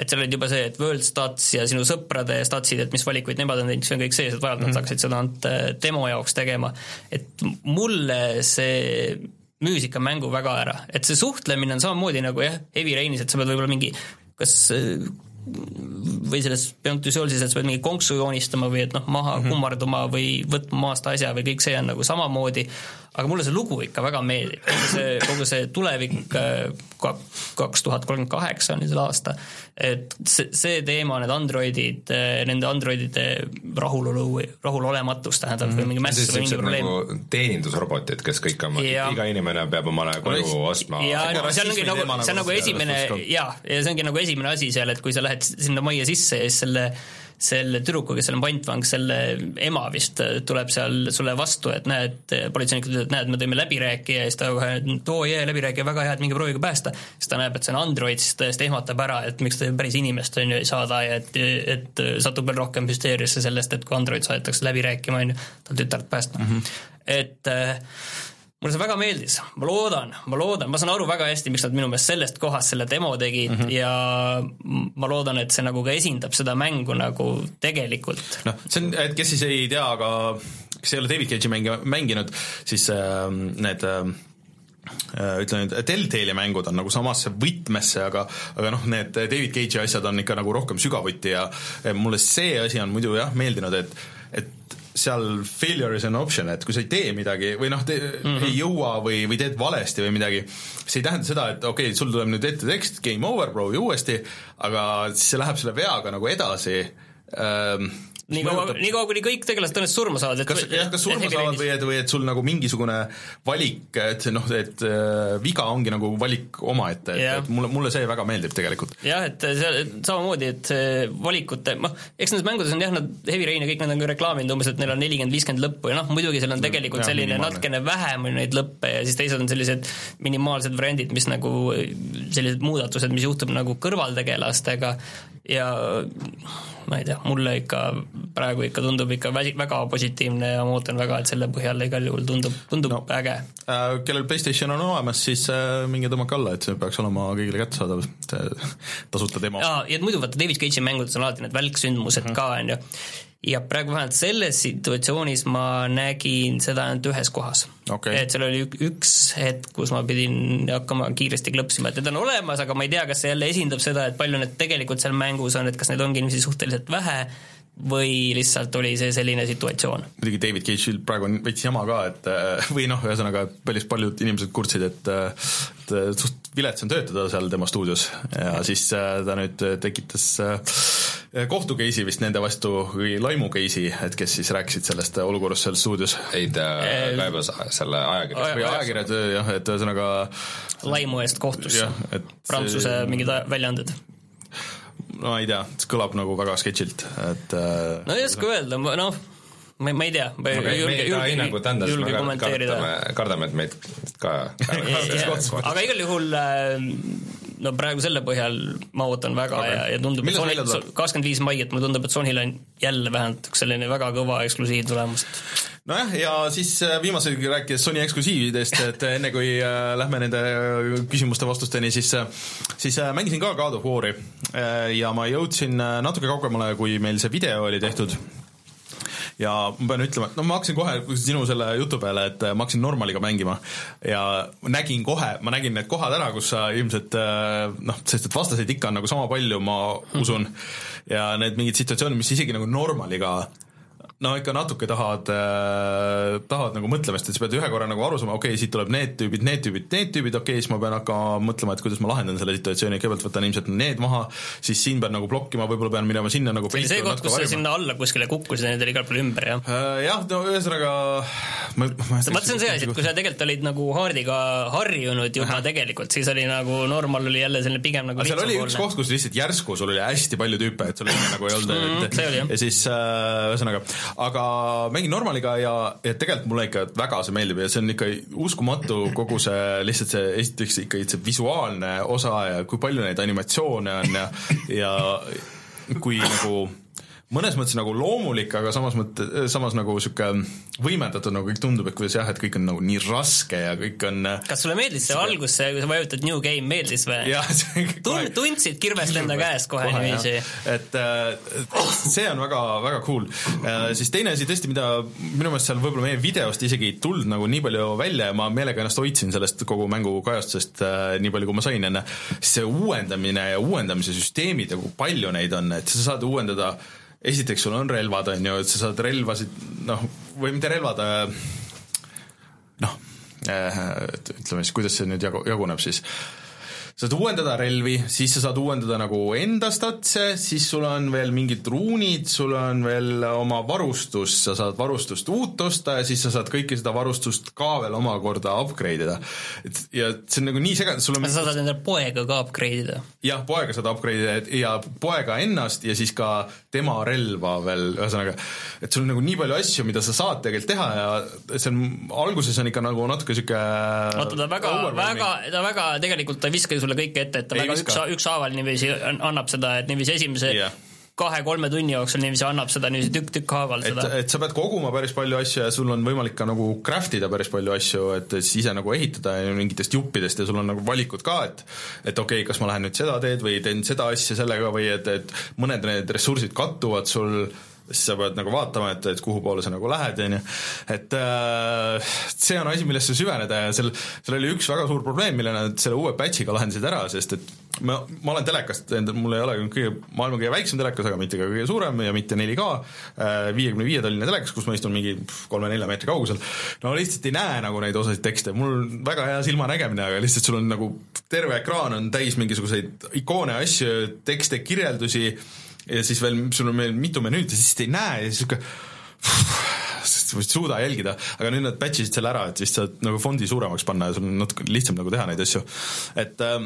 [SPEAKER 3] et seal oli juba see, et world stats ja sinu sõprade statsid, et mis valikuid nemad on teinud, see on kõik sees, et vajadusel nad mm -hmm. hakkasid seda ainult demo jaoks tegema. et mulle see müüs ikka mängu väga ära, et see suhtlemine on samamoodi nagu jah, Heavy Rainis, et sa pead võib-olla mingi kas või selles Beyond Two Soulsis, et sa pead mingi konksu joonistama või et noh, maha mm -hmm. kummarduma või võtma maast asja või kõik see on nagu samamoodi, aga mulle see lugu ikka väga meeldib, see, kogu see tulevik kaks tuhat kolmkümmend kaheksa on ju see aasta, et see, see teema, need Androidid, nende Androidide rahulolu, rahulolematus tähendab mm -hmm. või mingi mäss või mingi probleem nagu.
[SPEAKER 2] teenindusrobotid, kes kõik on, iga inimene peab omale koju ostma.
[SPEAKER 3] ja no see ongi nagu, see on nagu esimene jaa, ja see ongi nagu esimene asi seal, et kui sa lähed sinna majja sisse ja siis selle selle tüdruku, kes seal on pantvang, selle ema vist tuleb seal sulle vastu, et näed, politseinikud ütlevad, näed, me tõime läbirääkija ja siis ta kohe, et oo jee, läbirääkija, väga hea, et minge proovige päästa. siis ta näeb, et see on Android, siis ta täiesti ehmatab ära, et miks ta päris inimest on ju ei saada ja et, et satub veel rohkem hüsteeriasse sellest, et kui Android saadetakse läbi rääkima, on ju, tal tütart päästa mm. -hmm. et äh, mulle see väga meeldis, ma loodan, ma loodan, ma saan aru väga hästi, miks nad minu meelest sellest kohast selle demo tegid mm -hmm. ja ma loodan, et see nagu ka esindab seda mängu nagu tegelikult.
[SPEAKER 1] noh, see on, et kes siis ei tea, aga kes ei ole David Cage'i mängi, mänginud, siis äh, need äh, ütleme nüüd, Telltale'i mängud on nagu samasse võtmesse, aga aga noh, need David Cage'i asjad on ikka nagu rohkem sügavuti ja mulle see asi on muidu jah, meeldinud, et et seal failure is an option, et kui sa ei tee midagi või noh, mm -hmm. ei jõua või, või teed valesti või midagi, see ei tähenda seda, et okei okay,, sul tuleb nüüd ette tekst, game over, proovi uuesti, aga siis see läheb selle veaga nagu edasi ähm,
[SPEAKER 3] nii kaua, nii kaua, kuni kõik tegelased tõenäoliselt surma saavad,
[SPEAKER 1] et kas, jah, kas surma saavad või et, või et sul nagu mingisugune valik, et noh, et äh, viga ongi nagu valik omaette, et, et mulle, mulle see väga meeldib tegelikult.
[SPEAKER 3] jah, et see samamoodi, et valikute, noh, eks nendes mängudes on jah, nad, Heavy Rain ja kõik nad on ka reklaaminud umbes, et neil on nelikümmend, viiskümmend lõppu ja noh, muidugi seal on tegelikult ja, selline minimaalne. natukene vähem on neid lõppe ja siis teised on sellised minimaalsed variandid, mis nagu sellised muudatused, mis juhtub nagu kõrvaltegelastega ja ma ei tea, mulle ikka praegu ikka tundub ikka väga positiivne ja ma ootan väga, et selle põhjal igal juhul tundub, tundub no, äge
[SPEAKER 1] äh,. kellel PlayStation on olemas, siis äh, minge tõmmake alla, et see peaks olema kõigile kättesaadav, tasuta demo.
[SPEAKER 3] jaa, ja muidu vaata David Cage'i mängudes on alati need välksündmused mm -hmm. ka, on ju ja praegu vähemalt selles situatsioonis ma nägin seda ainult ühes kohas okay.. et seal oli üks hetk, kus ma pidin hakkama kiiresti klõpsima, et need on olemas, aga ma ei tea, kas see jälle esindab seda, et palju need tegelikult seal mängus on, et kas neid ongi inimesi suhteliselt vähe või lihtsalt oli see selline situatsioon?
[SPEAKER 1] muidugi David Cage'il praegu on veits jama ka, et äh, või noh, ühesõnaga päris paljud inimesed kurtsid, et äh, et äh, suht vilets on töötada seal tema stuudios ja siis ta nüüd tekitas kohtu case'i vist nende vastu või laimu case'i, et kes siis rääkisid sellest olukorrast seal stuudios.
[SPEAKER 2] ei, ta kaebas selle ajakirjas.
[SPEAKER 1] või ajakirjad jah, et ühesõnaga
[SPEAKER 3] laimu eest kohtusse, Prantsuse mingid väljaanded
[SPEAKER 1] no ei tea, see kõlab nagu väga sketšilt, et äh,
[SPEAKER 3] no ei oska öelda, noh, ma, ma ei tea, ma
[SPEAKER 2] ei julge, julge, julge kommenteerida. kardame, et meid ka [LAUGHS]
[SPEAKER 3] aga igal juhul äh, no praegu selle põhjal ma ootan väga okay. ja, ja tundub, et Sony, kakskümmend viis mai, et mulle tundub, et Sonyl on jälle vähemalt üks selline väga kõva eksklusiiv tulemust
[SPEAKER 1] nojah, ja siis äh, viimasel rääkides Sony eksklusiividest, et enne kui äh, lähme nende küsimuste-vastusteni, siis siis äh, mängisin ka God of War'i. Ja ma jõudsin natuke kaugemale, kui meil see video oli tehtud ja ma pean ütlema, et no ma hakkasin kohe sinu selle jutu peale, et ma hakkasin Normaliga mängima. Ja nägin kohe, ma nägin need kohad ära, kus sa ilmselt noh, sest et vastaseid ikka on nagu sama palju, ma usun, ja need mingid situatsioonid, mis isegi nagu Normaliga no ikka natuke tahad äh,, tahad nagu mõtlemist, et sa pead ühe korra nagu aru saama, okei okay,, siit tuleb need tüübid, need tüübid, need tüübid, okei okay,, siis ma pean hakkama mõtlema, et kuidas ma lahendan selle situatsiooni, kõigepealt võtan ilmselt need maha, siis siin pean nagu blokkima, võib-olla pean minema sinna nagu
[SPEAKER 3] see oli see koht, kus sa sinna alla kuskile kukkusid ja need olid igal pool ümber, jah
[SPEAKER 1] äh,? Jah, no ühesõnaga
[SPEAKER 3] ma, ma vaata, see on see asi, et kui sa tegelikult olid nagu haardiga harjunud juba Aha. tegelikult, siis oli nagu normal oli jälle selline pigem nagu
[SPEAKER 1] seal oli üks koht, kus lihtsalt järsku sul oli hästi palju tüüpe, et sul nagu ei olnud mm, -hmm, ja siis äh, ühesõnaga äh, aga mängin Normaliga ja, ja tegelikult mulle ikka väga see meeldib ja see on ikka uskumatu, kogu see lihtsalt see, esiteks ikkagi see visuaalne osa ja kui palju neid animatsioone on ja, ja kui nagu mõnes mõttes nagu loomulik, aga samas mõtte, samas nagu niisugune võimendatud, nagu kõik tundub, et kuidas jah, et kõik on nagu nii raske ja kõik on
[SPEAKER 3] kas sulle meeldis see algus, see, kui sa vajutad New Game, meeldis või? Tund-, tundsid kirvest enda käest kohe niiviisi?
[SPEAKER 1] et äh, see on väga, väga cool äh,. siis teine asi tõesti, mida minu meelest seal võib-olla meie videost isegi ei tulnud nagu nii palju välja ja ma meelega ennast hoidsin sellest kogu mängu kajastusest äh, nii palju, kui ma sain enne, see uuendamine ja uuendamise süsteemid ja kui palju neid on, et sa saad uuendada esiteks sul on relvad, on ju, et sa saad relvasid noh, või mitte relvad, äh, noh et ütleme siis, kuidas see nüüd jagu, jaguneb siis saad uuendada relvi, siis sa saad uuendada nagu enda statse, siis sul on veel mingid ruunid, sul on veel oma varustust, sa saad varustust uut osta ja siis sa saad kõike seda varustust ka veel omakorda upgrade ida. et ja see on nagu nii segane, sul on
[SPEAKER 3] sa saad endale poega ka upgrade ida.
[SPEAKER 1] jah, poega saad upgrade ida ja poega ennast ja siis ka tema relva veel, ühesõnaga, et sul on nagu nii palju asju, mida sa saad tegelikult teha ja see on, alguses on ikka nagu natuke sihuke
[SPEAKER 3] vaata ta väga, väga, ta väga tegelikult ta ei viska sulle kõike ette, et ta ei väga üks, ükshaaval niiviisi annab seda, et niiviisi esimese yeah kahe-kolme tunni jooksul niiviisi annab seda niiviisi tükk-tükk haaval
[SPEAKER 1] seda. et sa pead koguma päris palju asju ja sul on võimalik ka nagu craft ida päris palju asju, et siis ise nagu ehitada mingitest juppidest ja sul on nagu valikud ka, et et okei okay,, kas ma lähen nüüd seda teed või teen seda asja sellega või et, et mõned need ressursid kattuvad sul siis sa pead nagu vaatama, et, et kuhu poole sa nagu lähed, on ju. et äh, see on asi, millesse süveneda ja seal, seal oli üks väga suur probleem, mille nad selle uue patch'iga lahendasid ära, sest et ma, ma olen telekast, mul ei ole kõige, maailma kõige väiksem telekas, aga mitte ka kõige suurem ja mitte 4K, äh, viiekümne viie tolline telekas, kus ma istun mingi kolme-nelja meetri kaugusel, no lihtsalt ei näe nagu neid osasid tekste, mul on väga hea silmanägemine, aga lihtsalt sul on nagu terve ekraan on täis mingisuguseid ikoone, asju, tekste, kirjeldusi ja siis veel, sul on veel mitu menüüd ja siis ei näe ja siis sihuke ei suuda jälgida, aga nüüd nad patch isid selle ära, et vist saad nagu fondi suuremaks panna ja sul on natuke lihtsam nagu teha neid asju, et äh,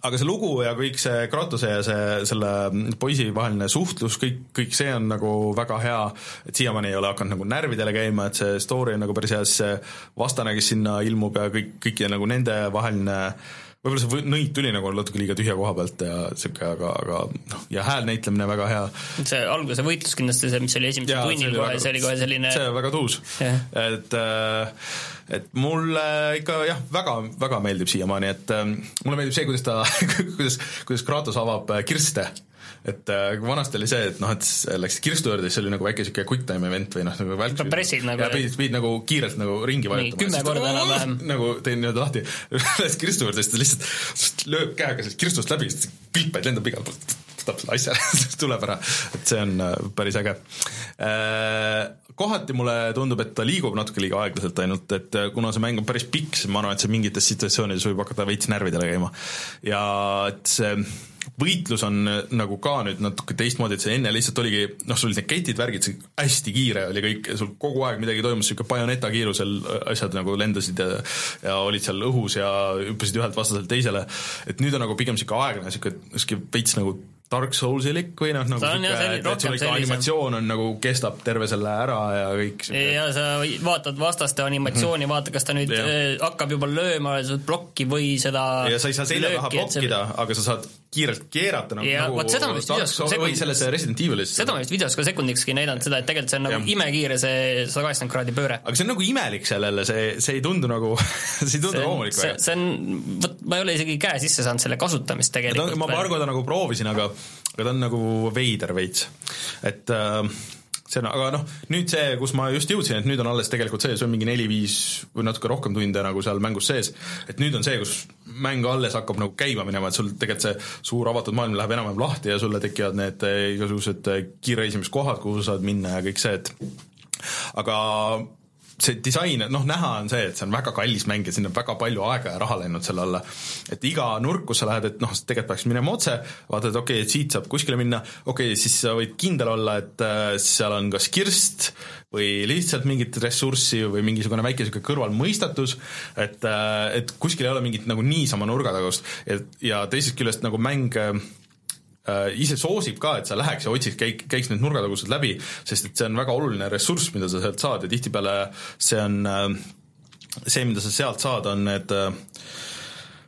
[SPEAKER 1] aga see lugu ja kõik see Kratose ja see, selle poisi vaheline suhtlus, kõik, kõik see on nagu väga hea, et siiamaani ei ole hakanud nagu närvidele käima, et see story on nagu päris hea, see vastane, kes sinna ilmub ja kõik, kõik ja nagu nende vaheline äh, võib-olla see nõid tuli nagu natuke liiga tühja koha pealt ja sihuke, aga, aga noh, ja häälnäitlemine väga hea.
[SPEAKER 3] see alguse võitlus kindlasti, see, mis oli esimesel tunnil kohe, see oli kohe selline
[SPEAKER 1] see väga tuus. Et äh, et mulle ikka jah, väga, väga meeldib siiamaani, et äh, mulle meeldib see, kuidas ta [LAUGHS] kuidas, kuidas Kratos avab äh, kirste et äh, vanasti oli see, et noh, et läksid kirstu juurde, siis oli nagu väike siuke quick time event või noh, nagu välk.
[SPEAKER 3] pressid nagu.
[SPEAKER 1] ja pidid, pidid nagu kiirelt nagu ringi vajutama.
[SPEAKER 3] kümme korda enam-vähem.
[SPEAKER 1] nagu tein nii-öelda lahti, [LAUGHS] lähed kirstu juurde, siis ta lihtsalt lööb käega sellest kirstust läbi, siis kilpaid lendab igalt poolt selle asja [LAUGHS] tuleb ära, et see on äh, päris äge. Äh, kohati mulle tundub, et ta liigub natuke liiga aeglaselt ainult, et kuna see mäng on päris pikk, siis ma arvan, et see mingites situatsioonides võib hakata veits närvidele käima. ja et see võitlus on äh, nagu ka nüüd natuke teistmoodi, et see enne lihtsalt oligi, noh, sul olid need gate'id, värgid, see hästi kiire oli kõik, sul kogu aeg midagi toimus, niisugune bajoneta kiirusel äh, asjad nagu lendasid ja ja olid seal õhus ja hüppasid ühelt vastaselt teisele, et nüüd on nagu pigem niisugune aeglane, niisugune, niisugune veits nagu Dark Soulsilik või noh, nagu sihuke, et sul ikka animatsioon on nagu, kestab terve selle ära ja kõik
[SPEAKER 3] siuke. ja sa vaatad vastaste animatsiooni mm., vaata, kas ta nüüd ja. Äh, hakkab juba lööma plokki või seda
[SPEAKER 1] ja sa ei saa selja taha blokkida see..., aga sa saad kiirelt keerata nagu,
[SPEAKER 3] ja, nagu seda
[SPEAKER 1] sekund... või selles Resident Evilis.
[SPEAKER 3] seda ma vist videos ka sekundikski näidanud seda, et tegelikult see on nagu ja. imekiire see sada kaheksakümmend kraadi pööre.
[SPEAKER 1] aga see on nagu imelik sellele, see, see ei tundu nagu [LAUGHS] see ei tundu loomulik
[SPEAKER 3] väga. see on, vot ma ei ole isegi käe sisse saanud selle kasutamist tegelikult.
[SPEAKER 1] ma paar korda nagu proovisin, aga aga ta on nagu veider veits, et äh, see on, aga noh, nüüd see, kus ma just jõudsin, et nüüd on alles tegelikult see, see on mingi neli-viis või natuke rohkem tunde nagu seal mängus sees, et nüüd on see, kus mäng alles hakkab nagu käima minema, et sul tegelikult see suur avatud maailm läheb enam-vähem lahti ja sulle tekivad need eh, igasugused eh, kiirreisimiskohad, kuhu sa saad minna ja kõik see, et aga see disain, noh, näha on see, et see on väga kallis mäng ja sinna on väga palju aega ja raha läinud selle alla. et iga nurk, kus sa lähed, et noh, tegelikult peaks minema otse, vaatad, okei okay,, et siit saab kuskile minna, okei okay,, siis sa võid kindel olla, et äh, seal on kas kirst või lihtsalt mingit ressurssi või mingisugune väike niisugune kõrvalmõistatus, et, äh, et kuskil ei ole mingit nagu niisama nurgatagust, et ja teisest küljest nagu mäng äh, ise soosib ka, et sa läheks ja otsiks, käik-, käiks need nurgatagused läbi, sest et see on väga oluline ressurss, mida sa sealt saad ja tihtipeale see on äh, see, mida sa sealt saad, on need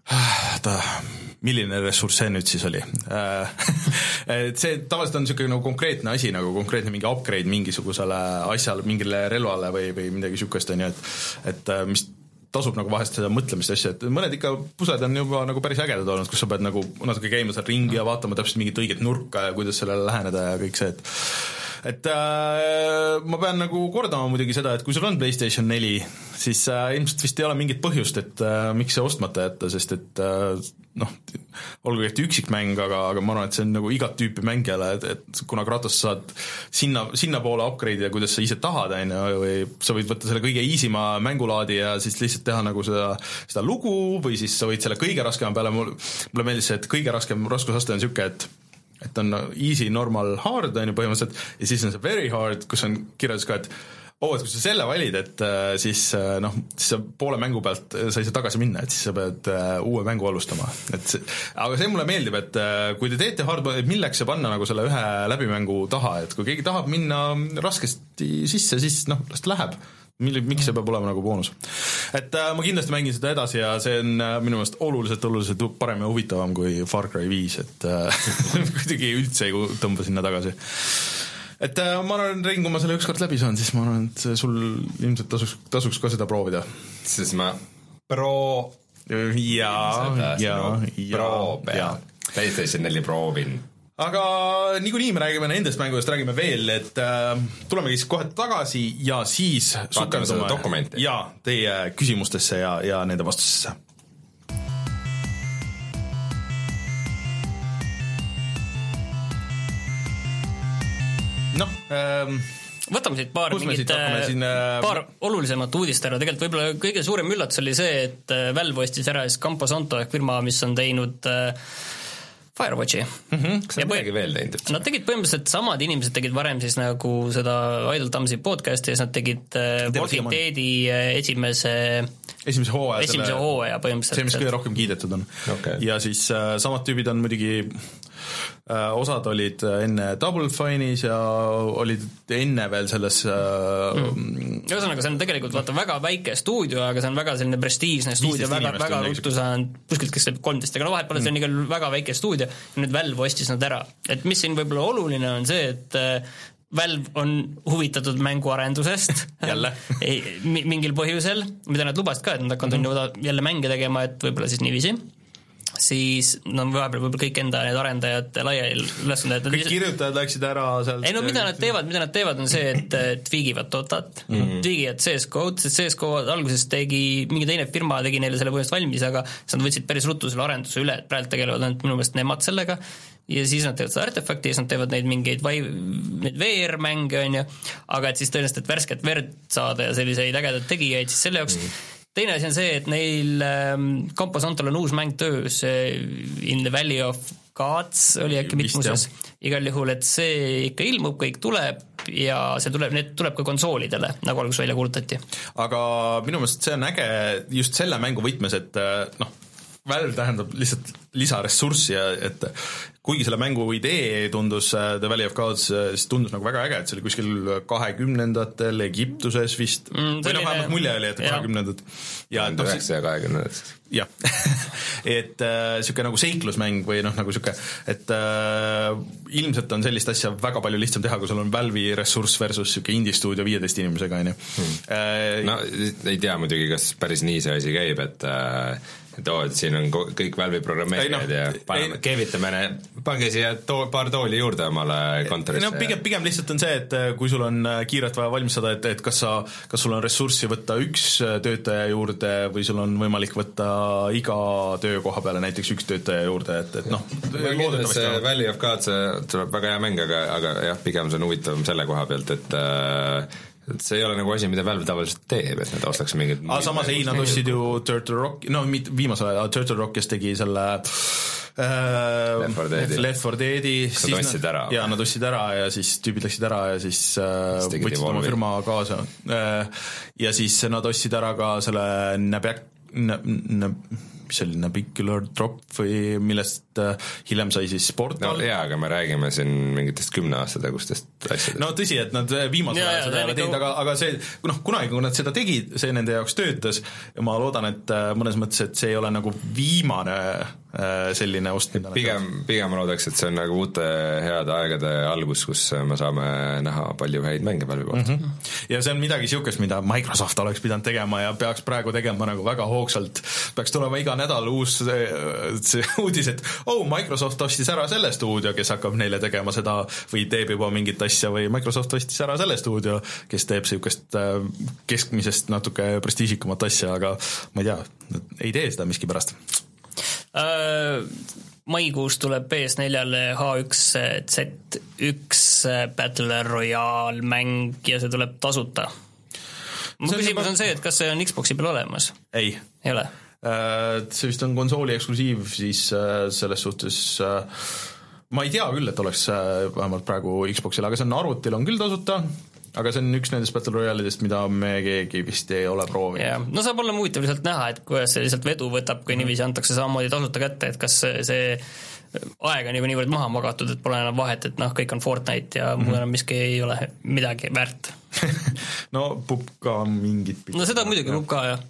[SPEAKER 1] oota äh,, milline ressurss see nüüd siis oli? Äh, [LAUGHS] et see tavaliselt on niisugune nagu konkreetne asi, nagu konkreetne mingi upgrade mingisugusele asjale, mingile relvale või, või midagi niisugust, on ju, et et äh, mis tasub nagu vahest seda mõtlemist ja asja, et mõned ikka pusled on juba nagu päris ägedad olnud, kus sa pead nagu natuke käima seal ringi ja vaatama täpselt mingit õiget nurka ja kuidas sellele läheneda ja kõik see, et et äh, ma pean nagu kordama muidugi seda, et kui sul on PlayStation neli, siis äh, ilmselt vist ei ole mingit põhjust, et äh, miks see ostmata jätta, sest et äh, noh, olgugi et üksikmäng, aga, aga ma arvan, et see on nagu igat tüüpi mängijale, et, et kuna Kratos saad sinna, sinnapoole upgrade ida, kuidas sa ise tahad, on ju, või sa võid võtta selle kõige easy'ma mängulaadi ja siis lihtsalt teha nagu seda, seda lugu või siis sa võid selle kõige raskema peale, mul, mulle meeldis see, et kõige raskem raskusaste on niisugune, et et on easy, normal, hard on ju põhimõtteliselt. Ja siis on see very hard, kus on kirjas ka, et oo oh,, et kui sa selle valid, et äh, siis äh, noh, siis sa poole mängu pealt äh, sa ei saa tagasi minna, et siis sa pead uue mängu alustama, et see, aga see mulle meeldib, et kui te teete et milleks see panna nagu selle ühe läbimängu taha, et kui keegi tahab minna raskesti sisse, siis noh, las ta läheb mille, miks see peab olema nagu boonus. et äh, ma kindlasti mängin seda edasi ja see on äh, minu meelest oluliselt, oluliselt parem ja huvitavam kui Far Cry viis, et äh, [LAUGHS] kuidagi üldse ei tõmba sinna tagasi. et äh, ma arvan, Rein, kui ma selle ükskord läbi saan, siis ma arvan, et sul ilmselt tasuks, tasuks ka seda proovida.
[SPEAKER 2] siis ma pro
[SPEAKER 1] ja, ja, ja,
[SPEAKER 2] pro peal, PlayStation neli proovin
[SPEAKER 1] aga niikuinii me räägime nendest mängudest, räägime veel, et äh, tulemegi siis kohe tagasi ja siis
[SPEAKER 2] sukeldume
[SPEAKER 1] ja teie küsimustesse ja, ja nende vastustesse. noh ähm,
[SPEAKER 3] võtame siit paar mingit, äh, siin, äh, paar olulisemat uudist ära, tegelikult võib-olla kõige suurem üllatus oli see, et äh, Valve ostis ära siis Campo Santo ehk firma, mis on teinud äh, Firewatchi
[SPEAKER 2] mm. -hmm. kas nad midagi veel teinud üldse?
[SPEAKER 3] Nad tegid põhimõtteliselt, samad inimesed tegid varem siis nagu seda Idle Thumbsi podcast'i ja siis nad tegid äh, Walking Deadi äh, esimese
[SPEAKER 1] esimese hooaja
[SPEAKER 3] esimese hooaja põhimõtteliselt.
[SPEAKER 1] see, mis kõige rohkem kiidetud on
[SPEAKER 2] okay..
[SPEAKER 1] ja siis äh, samad tüübid on muidugi osad olid enne Double Fine'is ja olid enne veel selles äh,
[SPEAKER 3] mm. ühesõnaga, see on tegelikult vaata väga väike stuudio, aga see on väga selline prestiižne stuudio, väga, väga ruttu saanud, kuskilt kes teeb kolmteist, aga no vahet pole mm., see on igal juhul väga väike stuudio ja nüüd Valve ostis nad ära. et mis siin võib-olla oluline on see, et äh, Valve on huvitatud mänguarendusest [LAUGHS]
[SPEAKER 1] jälle [LAUGHS]
[SPEAKER 3] mingil põhjusel, mida nad lubasid ka, et nad hakkavad mm -hmm. jälle mänge tegema, et võib-olla siis niiviisi siis no vahepeal võib-olla kõik enda need arendajad laiali et
[SPEAKER 1] kõik kirjutajad läksid ära sealt
[SPEAKER 3] ei no mida nad teevad, mida nad teevad, on see, et tweagivad Dotat mm, -hmm. tweagivad CS-GO-d, sest CS-GO alguses tegi, mingi teine firma tegi neile selle põhimõtteliselt valmis, aga siis nad võtsid päris ruttu selle arenduse üle, et praegu tegelevad ainult minu meelest nemad sellega, ja siis nad teevad seda artefakti ja siis nad teevad neid mingeid vai-, neid VR-mänge, on ju, aga et siis tõenäoliselt, et värsket verd saada ja selliseid ägedaid tegijaid, siis selle jaoks mm -hmm teine asi on see, et neil ähm, Campo Santol on uus mäng töös, In the Valley of Gods oli äkki mitmuses, igal juhul, et see ikka ilmub, kõik tuleb ja see tuleb, need tuleb ka konsoolidele, nagu alguses välja kuulutati.
[SPEAKER 1] aga minu meelest see on äge just selle mängu võtmes, et äh, noh, Valve tähendab lihtsalt lisaressurssi ja et kuigi selle mängu idee tundus äh, The Valley of Gods, äh, siis tundus nagu väga äge, et see oli kuskil kahekümnendatel Egiptuses vist mm,, või noh, vähemalt mulje oli, et kahekümnendad.
[SPEAKER 2] tuhande üheksasaja kahekümnendatel.
[SPEAKER 1] jah [LAUGHS] et äh, nagu seiklusmäng või noh, nagu niisugune, et äh, ilmselt on sellist asja väga palju lihtsam teha, kui sul on Valve'i ressurss versus niisugune indie-stuudio viieteist inimesega, on ju.
[SPEAKER 2] Hmm. no ei tea muidugi, kas päris nii see asi käib, et äh, et oo, et siin on kõik Valve'i programmeerijad no, ja paneme, keevitame, pange siia too, paar tooli juurde omale kontorisse.
[SPEAKER 1] no pigem, pigem lihtsalt on see, et äh, kui sul on äh, kiirelt vaja valmis saada, et, et kas sa, kas sul on ressurssi võtta üks äh, töötaja juurde või sul on võimalik võtta iga töökoha peale näiteks üks töötaja juurde, et, et noh.
[SPEAKER 2] see Valley of God, see tuleb väga hea mäng, aga, aga jah, pigem see on huvitavam selle koha pealt, et äh, et see ei ole nagu asi, mida Valve tavaliselt teeb, et nad ostaks mingit
[SPEAKER 1] aga samas ei, nad ostsid ju Turtle Rock, no mitte viimasel ajal, Turtle Rock, kes tegi selle äh,
[SPEAKER 2] Left 4 Dead'i,
[SPEAKER 1] Left 4 Dead'i,
[SPEAKER 2] nad ostsid ära.
[SPEAKER 1] jaa, nad ostsid ära ja siis tüübid läksid ära ja siis äh, võtsid oma firma kaasa äh,. ja siis nad ostsid ära ka selle Nabek-, mis see oli, Nabicular Drop või millest hiljem sai siis Portal.
[SPEAKER 2] no jaa, aga me räägime siin mingitest kümne aasta tagustest asjadest.
[SPEAKER 1] no tõsi, et nad äh, viimasel ajal seda ei ole teinud, aga, aga see noh, kunagi, kui nad seda tegid, see nende jaoks töötas ja ma loodan, et äh, mõnes mõttes, et see ei ole nagu viimane äh, selline ost, mida
[SPEAKER 2] pigem, pigem ma loodaks, et see on nagu uute heade aegade algus, kus me saame näha palju häid mänge Valve'i poolt mm. -hmm.
[SPEAKER 1] ja see on midagi niisugust, mida Microsoft oleks pidanud tegema ja peaks praegu tegema nagu väga hoogsalt, peaks tulema iga nädal uus see, see [LAUGHS] uudis, et oh, Microsoft ostis ära selle stuudio, kes hakkab neile tegema seda või teeb juba mingit asja või Microsoft ostis ära selle stuudio, kes teeb niisugust äh, keskmisest natuke prestiižikamat asja, aga ma ei tea, ei tee seda miskipärast
[SPEAKER 3] äh,? maikuus tuleb PS4-le H1Z1 Battle Royale mäng ja see tuleb tasuta. mu küsimus juba... on see, et kas see on Xbox'i peal olemas?
[SPEAKER 1] ei.
[SPEAKER 3] ei ole?
[SPEAKER 1] Äh, see vist on konsooli eksklusiiv, siis äh, selles suhtes ma ei tea küll, et oleks vähemalt praegu Xbox'il, aga see on arvutil on küll tasuta, aga see on üks nendest Battle Royale'idest, mida me keegi vist ei ole proovinud.
[SPEAKER 3] jah, no saab olla huvitav lihtsalt näha, et kuidas see lihtsalt vedu võtab, kui niiviisi antakse samamoodi tasuta kätte, et kas see aeg on juba niivõrd maha magatud, et pole enam vahet, et noh, kõik on Fortnite ja muu mm -hmm. enam miski ei ole midagi väärt [LAUGHS]
[SPEAKER 1] no pupka mingit
[SPEAKER 3] no seda muidugi, pupka jah.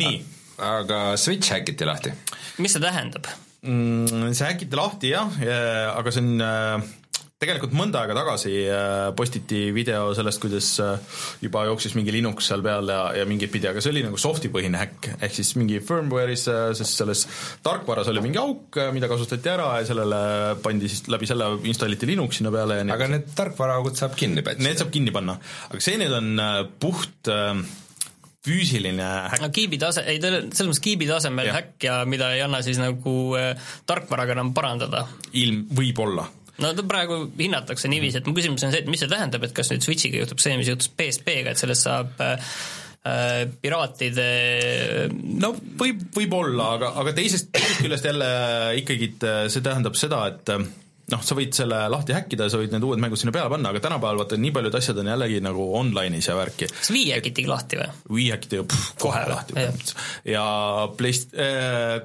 [SPEAKER 1] Nii.
[SPEAKER 2] aga Switch häkiti lahti.
[SPEAKER 3] mis see tähendab
[SPEAKER 1] mm,? see häkiti lahti jah ja,, aga see on äh, tegelikult mõnda aega tagasi äh, postiti video sellest, kuidas äh, juba jooksis mingi Linux seal peal ja, ja mingeid pidi, aga see oli nagu soft'i põhine häkk, ehk siis mingi firmware'is, äh, sest selles tarkvaras oli mingi auk, mida kasutati ära ja sellele pandi siis läbi selle installiti Linux sinna peale ja
[SPEAKER 2] nii aga need tarkvaraaugud saab kinni
[SPEAKER 1] pätsi? Need saab kinni panna, aga see nüüd on puht füüsiline häkk.
[SPEAKER 3] no kiibi tase, ei selles mõttes kiibi tasemel ja. häkk ja mida ei anna siis nagu tarkvaraga enam parandada.
[SPEAKER 1] ilm, võib-olla
[SPEAKER 3] no ta praegu hinnatakse niiviisi, et mu küsimus on see, et mis see tähendab, et kas nüüd Switchiga juhtub see, mis juhtus PSP-ga, et sellest saab äh, äh, piraatide
[SPEAKER 1] no võib, võib-olla, aga, aga teisest, teisest küljest jälle ikkagi see tähendab seda, et noh, sa võid selle lahti häkkida ja sa võid need uued mängud sinna peale panna, aga tänapäeval vaata nii paljud asjad on jällegi nagu online'is ja värki.
[SPEAKER 3] kas Wii häkitigi lahti või?
[SPEAKER 1] Wii häkiti kohe, lahti põhimõtteliselt ja Playst-,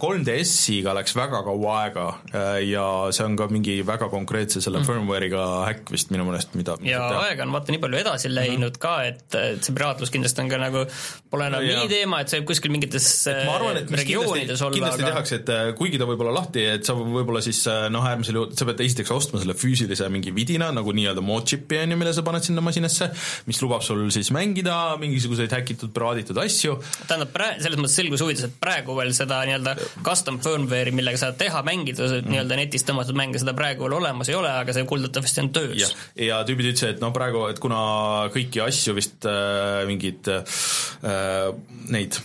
[SPEAKER 1] 3DS-iga äh, läks väga kaua aega äh, ja see on ka mingi väga konkreetse selle mm. firmware'iga häkk vist minu meelest, mida
[SPEAKER 3] ja aega on vaata nii palju edasi läinud mm -hmm. ka, et, et see piraatlus kindlasti on ka nagu, pole enam ja, nii teema, et see võib kuskil mingites arvan, regioonides
[SPEAKER 1] kindlasti, olla, kindlasti aga... tehakse, et äh, kuigi ta võib olla lahti, et sa võib-olla siis noh, äärmisel juhul, sa pead esiteks ostma selle füüsilise mingi vidina nagu nii-öelda mod-chip'i on ju, mille sa paned sinna masinasse, mis lubab sul siis mängida mingisuguseid häkitud, praaditud asju.
[SPEAKER 3] tähendab, pra-, selles mõttes selguse huvides, et praegu veel seda nii-öelda custom firmware'i, millega saad teha, mängida mm. nii-öelda netist tõmmatud mänge, seda praegu veel olemas ei ole, aga see kuuldavasti on töös.
[SPEAKER 1] ja tüübid ütlesid, et noh, praegu, et kuna kõiki asju vist äh, mingeid äh, neid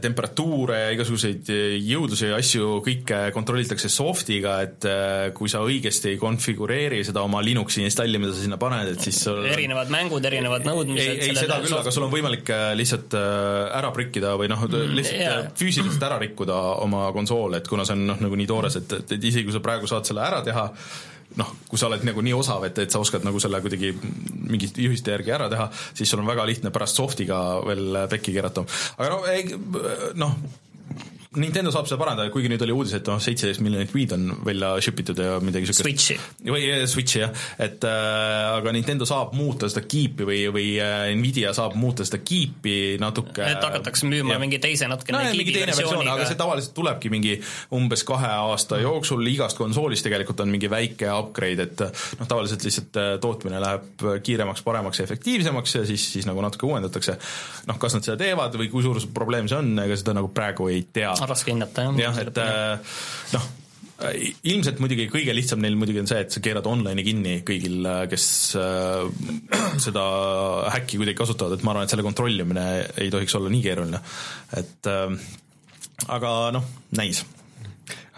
[SPEAKER 1] temperatuure ja igasuguseid äh, jõudlusi ja asju kõike kontrollitakse soft'iga, et äh, kui sa õigesti ei konfigureeri seda oma Linuxi installi, mida sa sinna paned, et siis sul
[SPEAKER 3] erinevad mängud, erinevad nõudmised
[SPEAKER 1] ei, ei seda küll, aga sul on võimalik lihtsalt ära prikkida või noh, mm, lihtsalt yeah. füüsiliselt ära rikkuda oma konsool, et kuna see on noh, nagu nii toores, et, et, et isegi kui sa praegu saad selle ära teha, noh, kui sa oled nagu nii osav, et, et sa oskad nagu selle kuidagi mingite juhiste järgi ära teha, siis sul on väga lihtne pärast soft'iga veel pekki keerata. aga no, noh, Nintendo saab seda parandada, kuigi nüüd oli uudis, et noh, seitseteist miljonit Wii'd on välja ship itud ja midagi siukest.
[SPEAKER 3] Switchi.
[SPEAKER 1] või Switchi jah, et äh, aga Nintendo saab muuta seda kiipi või, või äh, Nvidia saab muuta seda kiipi natuke.
[SPEAKER 3] et hakatakse müüma ja. mingi teise natuke
[SPEAKER 1] no, mingi teine versioon, aga see tavaliselt tulebki mingi umbes kahe aasta jooksul, igast konsoolist tegelikult on mingi väike upgrade, et noh, tavaliselt lihtsalt äh, tootmine läheb kiiremaks, paremaks ja efektiivsemaks ja siis, siis nagu natuke uuendatakse. noh, kas nad seda teevad või kui suur see probleem see on, ega seda nagu praegu ei tea
[SPEAKER 3] on raske hinnata, jah.
[SPEAKER 1] jah, et äh, noh, ilmselt muidugi kõige lihtsam neil muidugi on see, et sa keerad online'i kinni kõigil, äh, kes äh, seda häkki kuidagi kasutavad, et ma arvan, et selle kontrollimine ei tohiks olla nii keeruline. et äh, aga noh, näis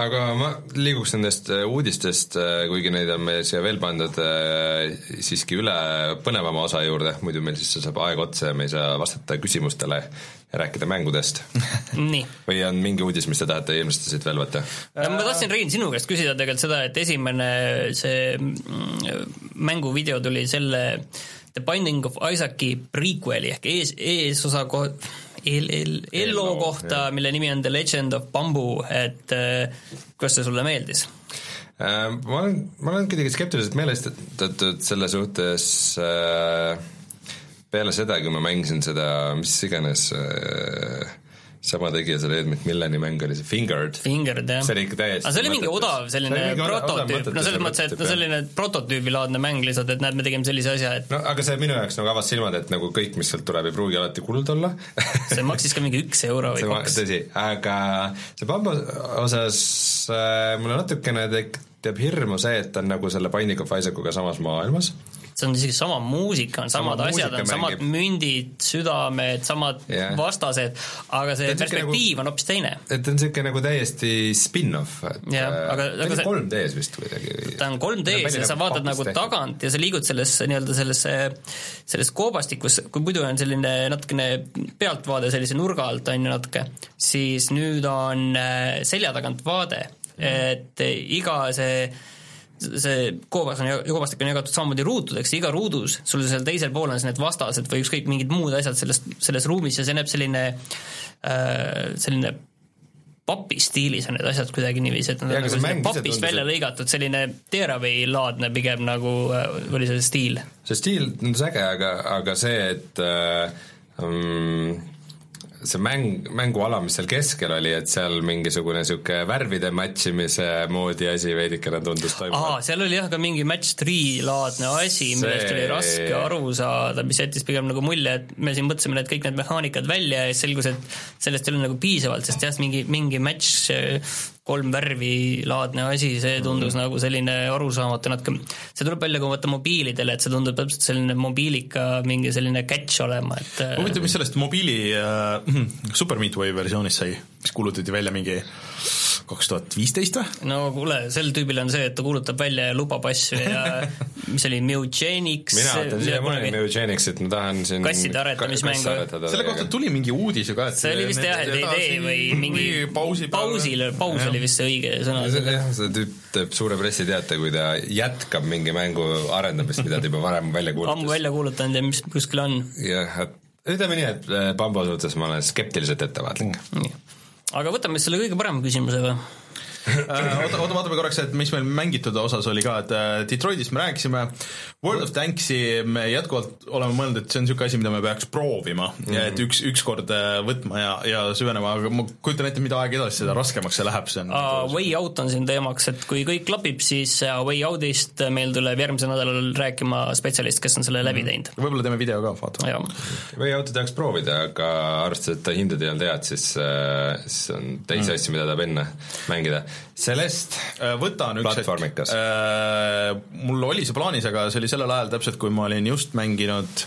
[SPEAKER 2] aga ma liiguks nendest äh, uudistest, äh, kuigi neid on meil siia veel pandud, äh, siiski üle põnevama osa juurde, muidu meil siis saab aeg otsa ja me ei saa vastata küsimustele ja rääkida mängudest. [LAUGHS] Või on mingi uudis, mis te tahate ilmselt siit veel võtta?
[SPEAKER 3] ma tahtsin, Rein, sinu käest küsida tegelikult seda, et esimene see mm, mänguvideo tuli selle The Binding of Isaaci prequel'i ehk ees, eesosa ko-, eel-, eel-, Ello kohta, mille nimi on The Legend of Bamboo, et äh, kuidas see sulle meeldis?
[SPEAKER 2] Äh, ma olen, ma olen kuidagi skeptiliselt meelestatud selle suhtes äh, peale seda, kui ma mängisin seda, mis iganes sama tegija selle eelmine Milleni mäng oli see Fingered.
[SPEAKER 3] Fingered jah.
[SPEAKER 2] see oli ikka täiesti
[SPEAKER 3] aga see oli mingi
[SPEAKER 2] mõttetus.
[SPEAKER 3] odav selline prototüüp, no selles mõttes, et no selline prototüübilaadne mäng lihtsalt, et näed, me tegime sellise asja, et
[SPEAKER 2] no aga see minu jaoks nagu avas silmad, et nagu kõik, mis sealt tuleb, ei pruugi alati kuld olla [LAUGHS]
[SPEAKER 3] see maksis ka mingi üks euro või kaks.
[SPEAKER 2] tõsi, aga see Bamba osas äh, mulle natukene tek- teeb hirmu see, et ta on nagu selle Binding of Isaacuga samas maailmas
[SPEAKER 3] see on isegi sama muusika, on samad
[SPEAKER 2] Sama
[SPEAKER 3] asjad, on samad
[SPEAKER 2] mängib.
[SPEAKER 3] mündid, südamed, samad
[SPEAKER 2] Jah.
[SPEAKER 3] vastased, aga see
[SPEAKER 2] on
[SPEAKER 3] perspektiiv on hoopis teine.
[SPEAKER 2] et ta on niisugune nagu täiesti spin-off, et
[SPEAKER 3] Jah,
[SPEAKER 2] äh,
[SPEAKER 3] aga-
[SPEAKER 2] ta
[SPEAKER 3] aga see-
[SPEAKER 2] 3D-s vist kuidagi või
[SPEAKER 3] ta on 3D-s ja sa vaatad nagu tagant ja sa liigud selles nii-öelda sellesse, selles koobastikus, kui muidu on selline natukene pealtvaade sellise nurga alt on ju natuke, siis nüüd on äh, selja tagant vaade, et äh, iga see see koobas on, koobastik on jagatud samamoodi ruutudeks, iga ruudus sul seal teisel pool on siis need vastased või ükskõik mingid muud asjad selles, selles ruumis ja see näeb selline äh, selline papi stiilis on need asjad kuidagi niiviisi, et nad on nagu
[SPEAKER 2] see mäng
[SPEAKER 3] papist välja
[SPEAKER 2] et-
[SPEAKER 3] lõigatud, selline teeraveilaadne pigem nagu äh, oli see stiil.
[SPEAKER 2] see stiil tundus äge, aga, aga see, et äh, um, see mäng, mänguala, mis seal keskel oli, et seal mingisugune niisugune värvide match imise moodi asi veidikene tundus toimuvat.
[SPEAKER 3] seal oli jah ka mingi match three laadne asi, millest
[SPEAKER 2] See-
[SPEAKER 3] oli raske aru saada, mis jättis pigem nagu mulje, et me siin mõtlesime need kõik need mehaanikad välja ja siis selgus, et sellest ei ole nagu piisavalt, sest jah, mingi, mingi match kolm värvi laadne asi, see tundus mm. nagu selline arusaamatu natuke, see tuleb välja, kui vaata mobiilidele, et see tundub täpselt selline mobiilika mingi selline catch olema, et
[SPEAKER 1] huvitav, mis sellest mobiili äh, [CLEARS THROAT] Super Meatway versioonist sai, mis kuulutati välja mingi kaks tuhat viisteist või?
[SPEAKER 3] no kuule, sel tüübil on see, et ta kuulutab välja ja lubab asju ja [LAUGHS] mis oli Mewgenics
[SPEAKER 2] mina vaatan siiamaani Eugenicsit, ma tahan siin
[SPEAKER 3] Kasside aretamismängu.
[SPEAKER 2] aretada
[SPEAKER 1] selle kohta tuli mingi uudis ju ka, et
[SPEAKER 3] see oli vist jah, et ei tee või mingi
[SPEAKER 1] pausi
[SPEAKER 3] pausil, paus oli vist see õige sõna.
[SPEAKER 2] jah, see tüüp teeb suure pressiteate, kui ta jätkab mingi mängu arendamist, mida ta juba varem välja
[SPEAKER 3] ammu
[SPEAKER 2] kuulutas.
[SPEAKER 3] välja kuulutanud ja mis kuskil on.
[SPEAKER 2] jah, et ütleme nii, et äh, Bambo suhtes ma olen skeptiliselt ettevaatlik.
[SPEAKER 3] Aga võtame selle kõige parema küsimuse või?
[SPEAKER 1] Äh, oota, oota, vaatame korraks, et mis meil mängitud osas oli ka, et äh, Detroitist me rääkisime, World of Tanksi me jätkuvalt oleme mõelnud, et see on niisugune asi, mida me peaks proovima mm, -hmm. ja et üks, ükskord äh, võtma ja, ja süvenema, aga ma kujutan ette, mida aeg edasi, seda raskemaks see läheb, see on
[SPEAKER 3] Uh, way Out on siin teemaks, et kui kõik klapib, siis Way Outist meil tuleb järgmisel nädalal rääkima spetsialist, kes on selle läbi teinud.
[SPEAKER 1] võib-olla teeme video ka, vaatame.
[SPEAKER 2] või auto tahaks proovida, aga arvestades, et ta hindade ei olnud head, siis, siis on teisi asju, mida tahab enne mängida. Celest,
[SPEAKER 1] Äh, võta on üks hetk, mul oli see plaanis, aga see oli sellel ajal täpselt, kui ma olin just mänginud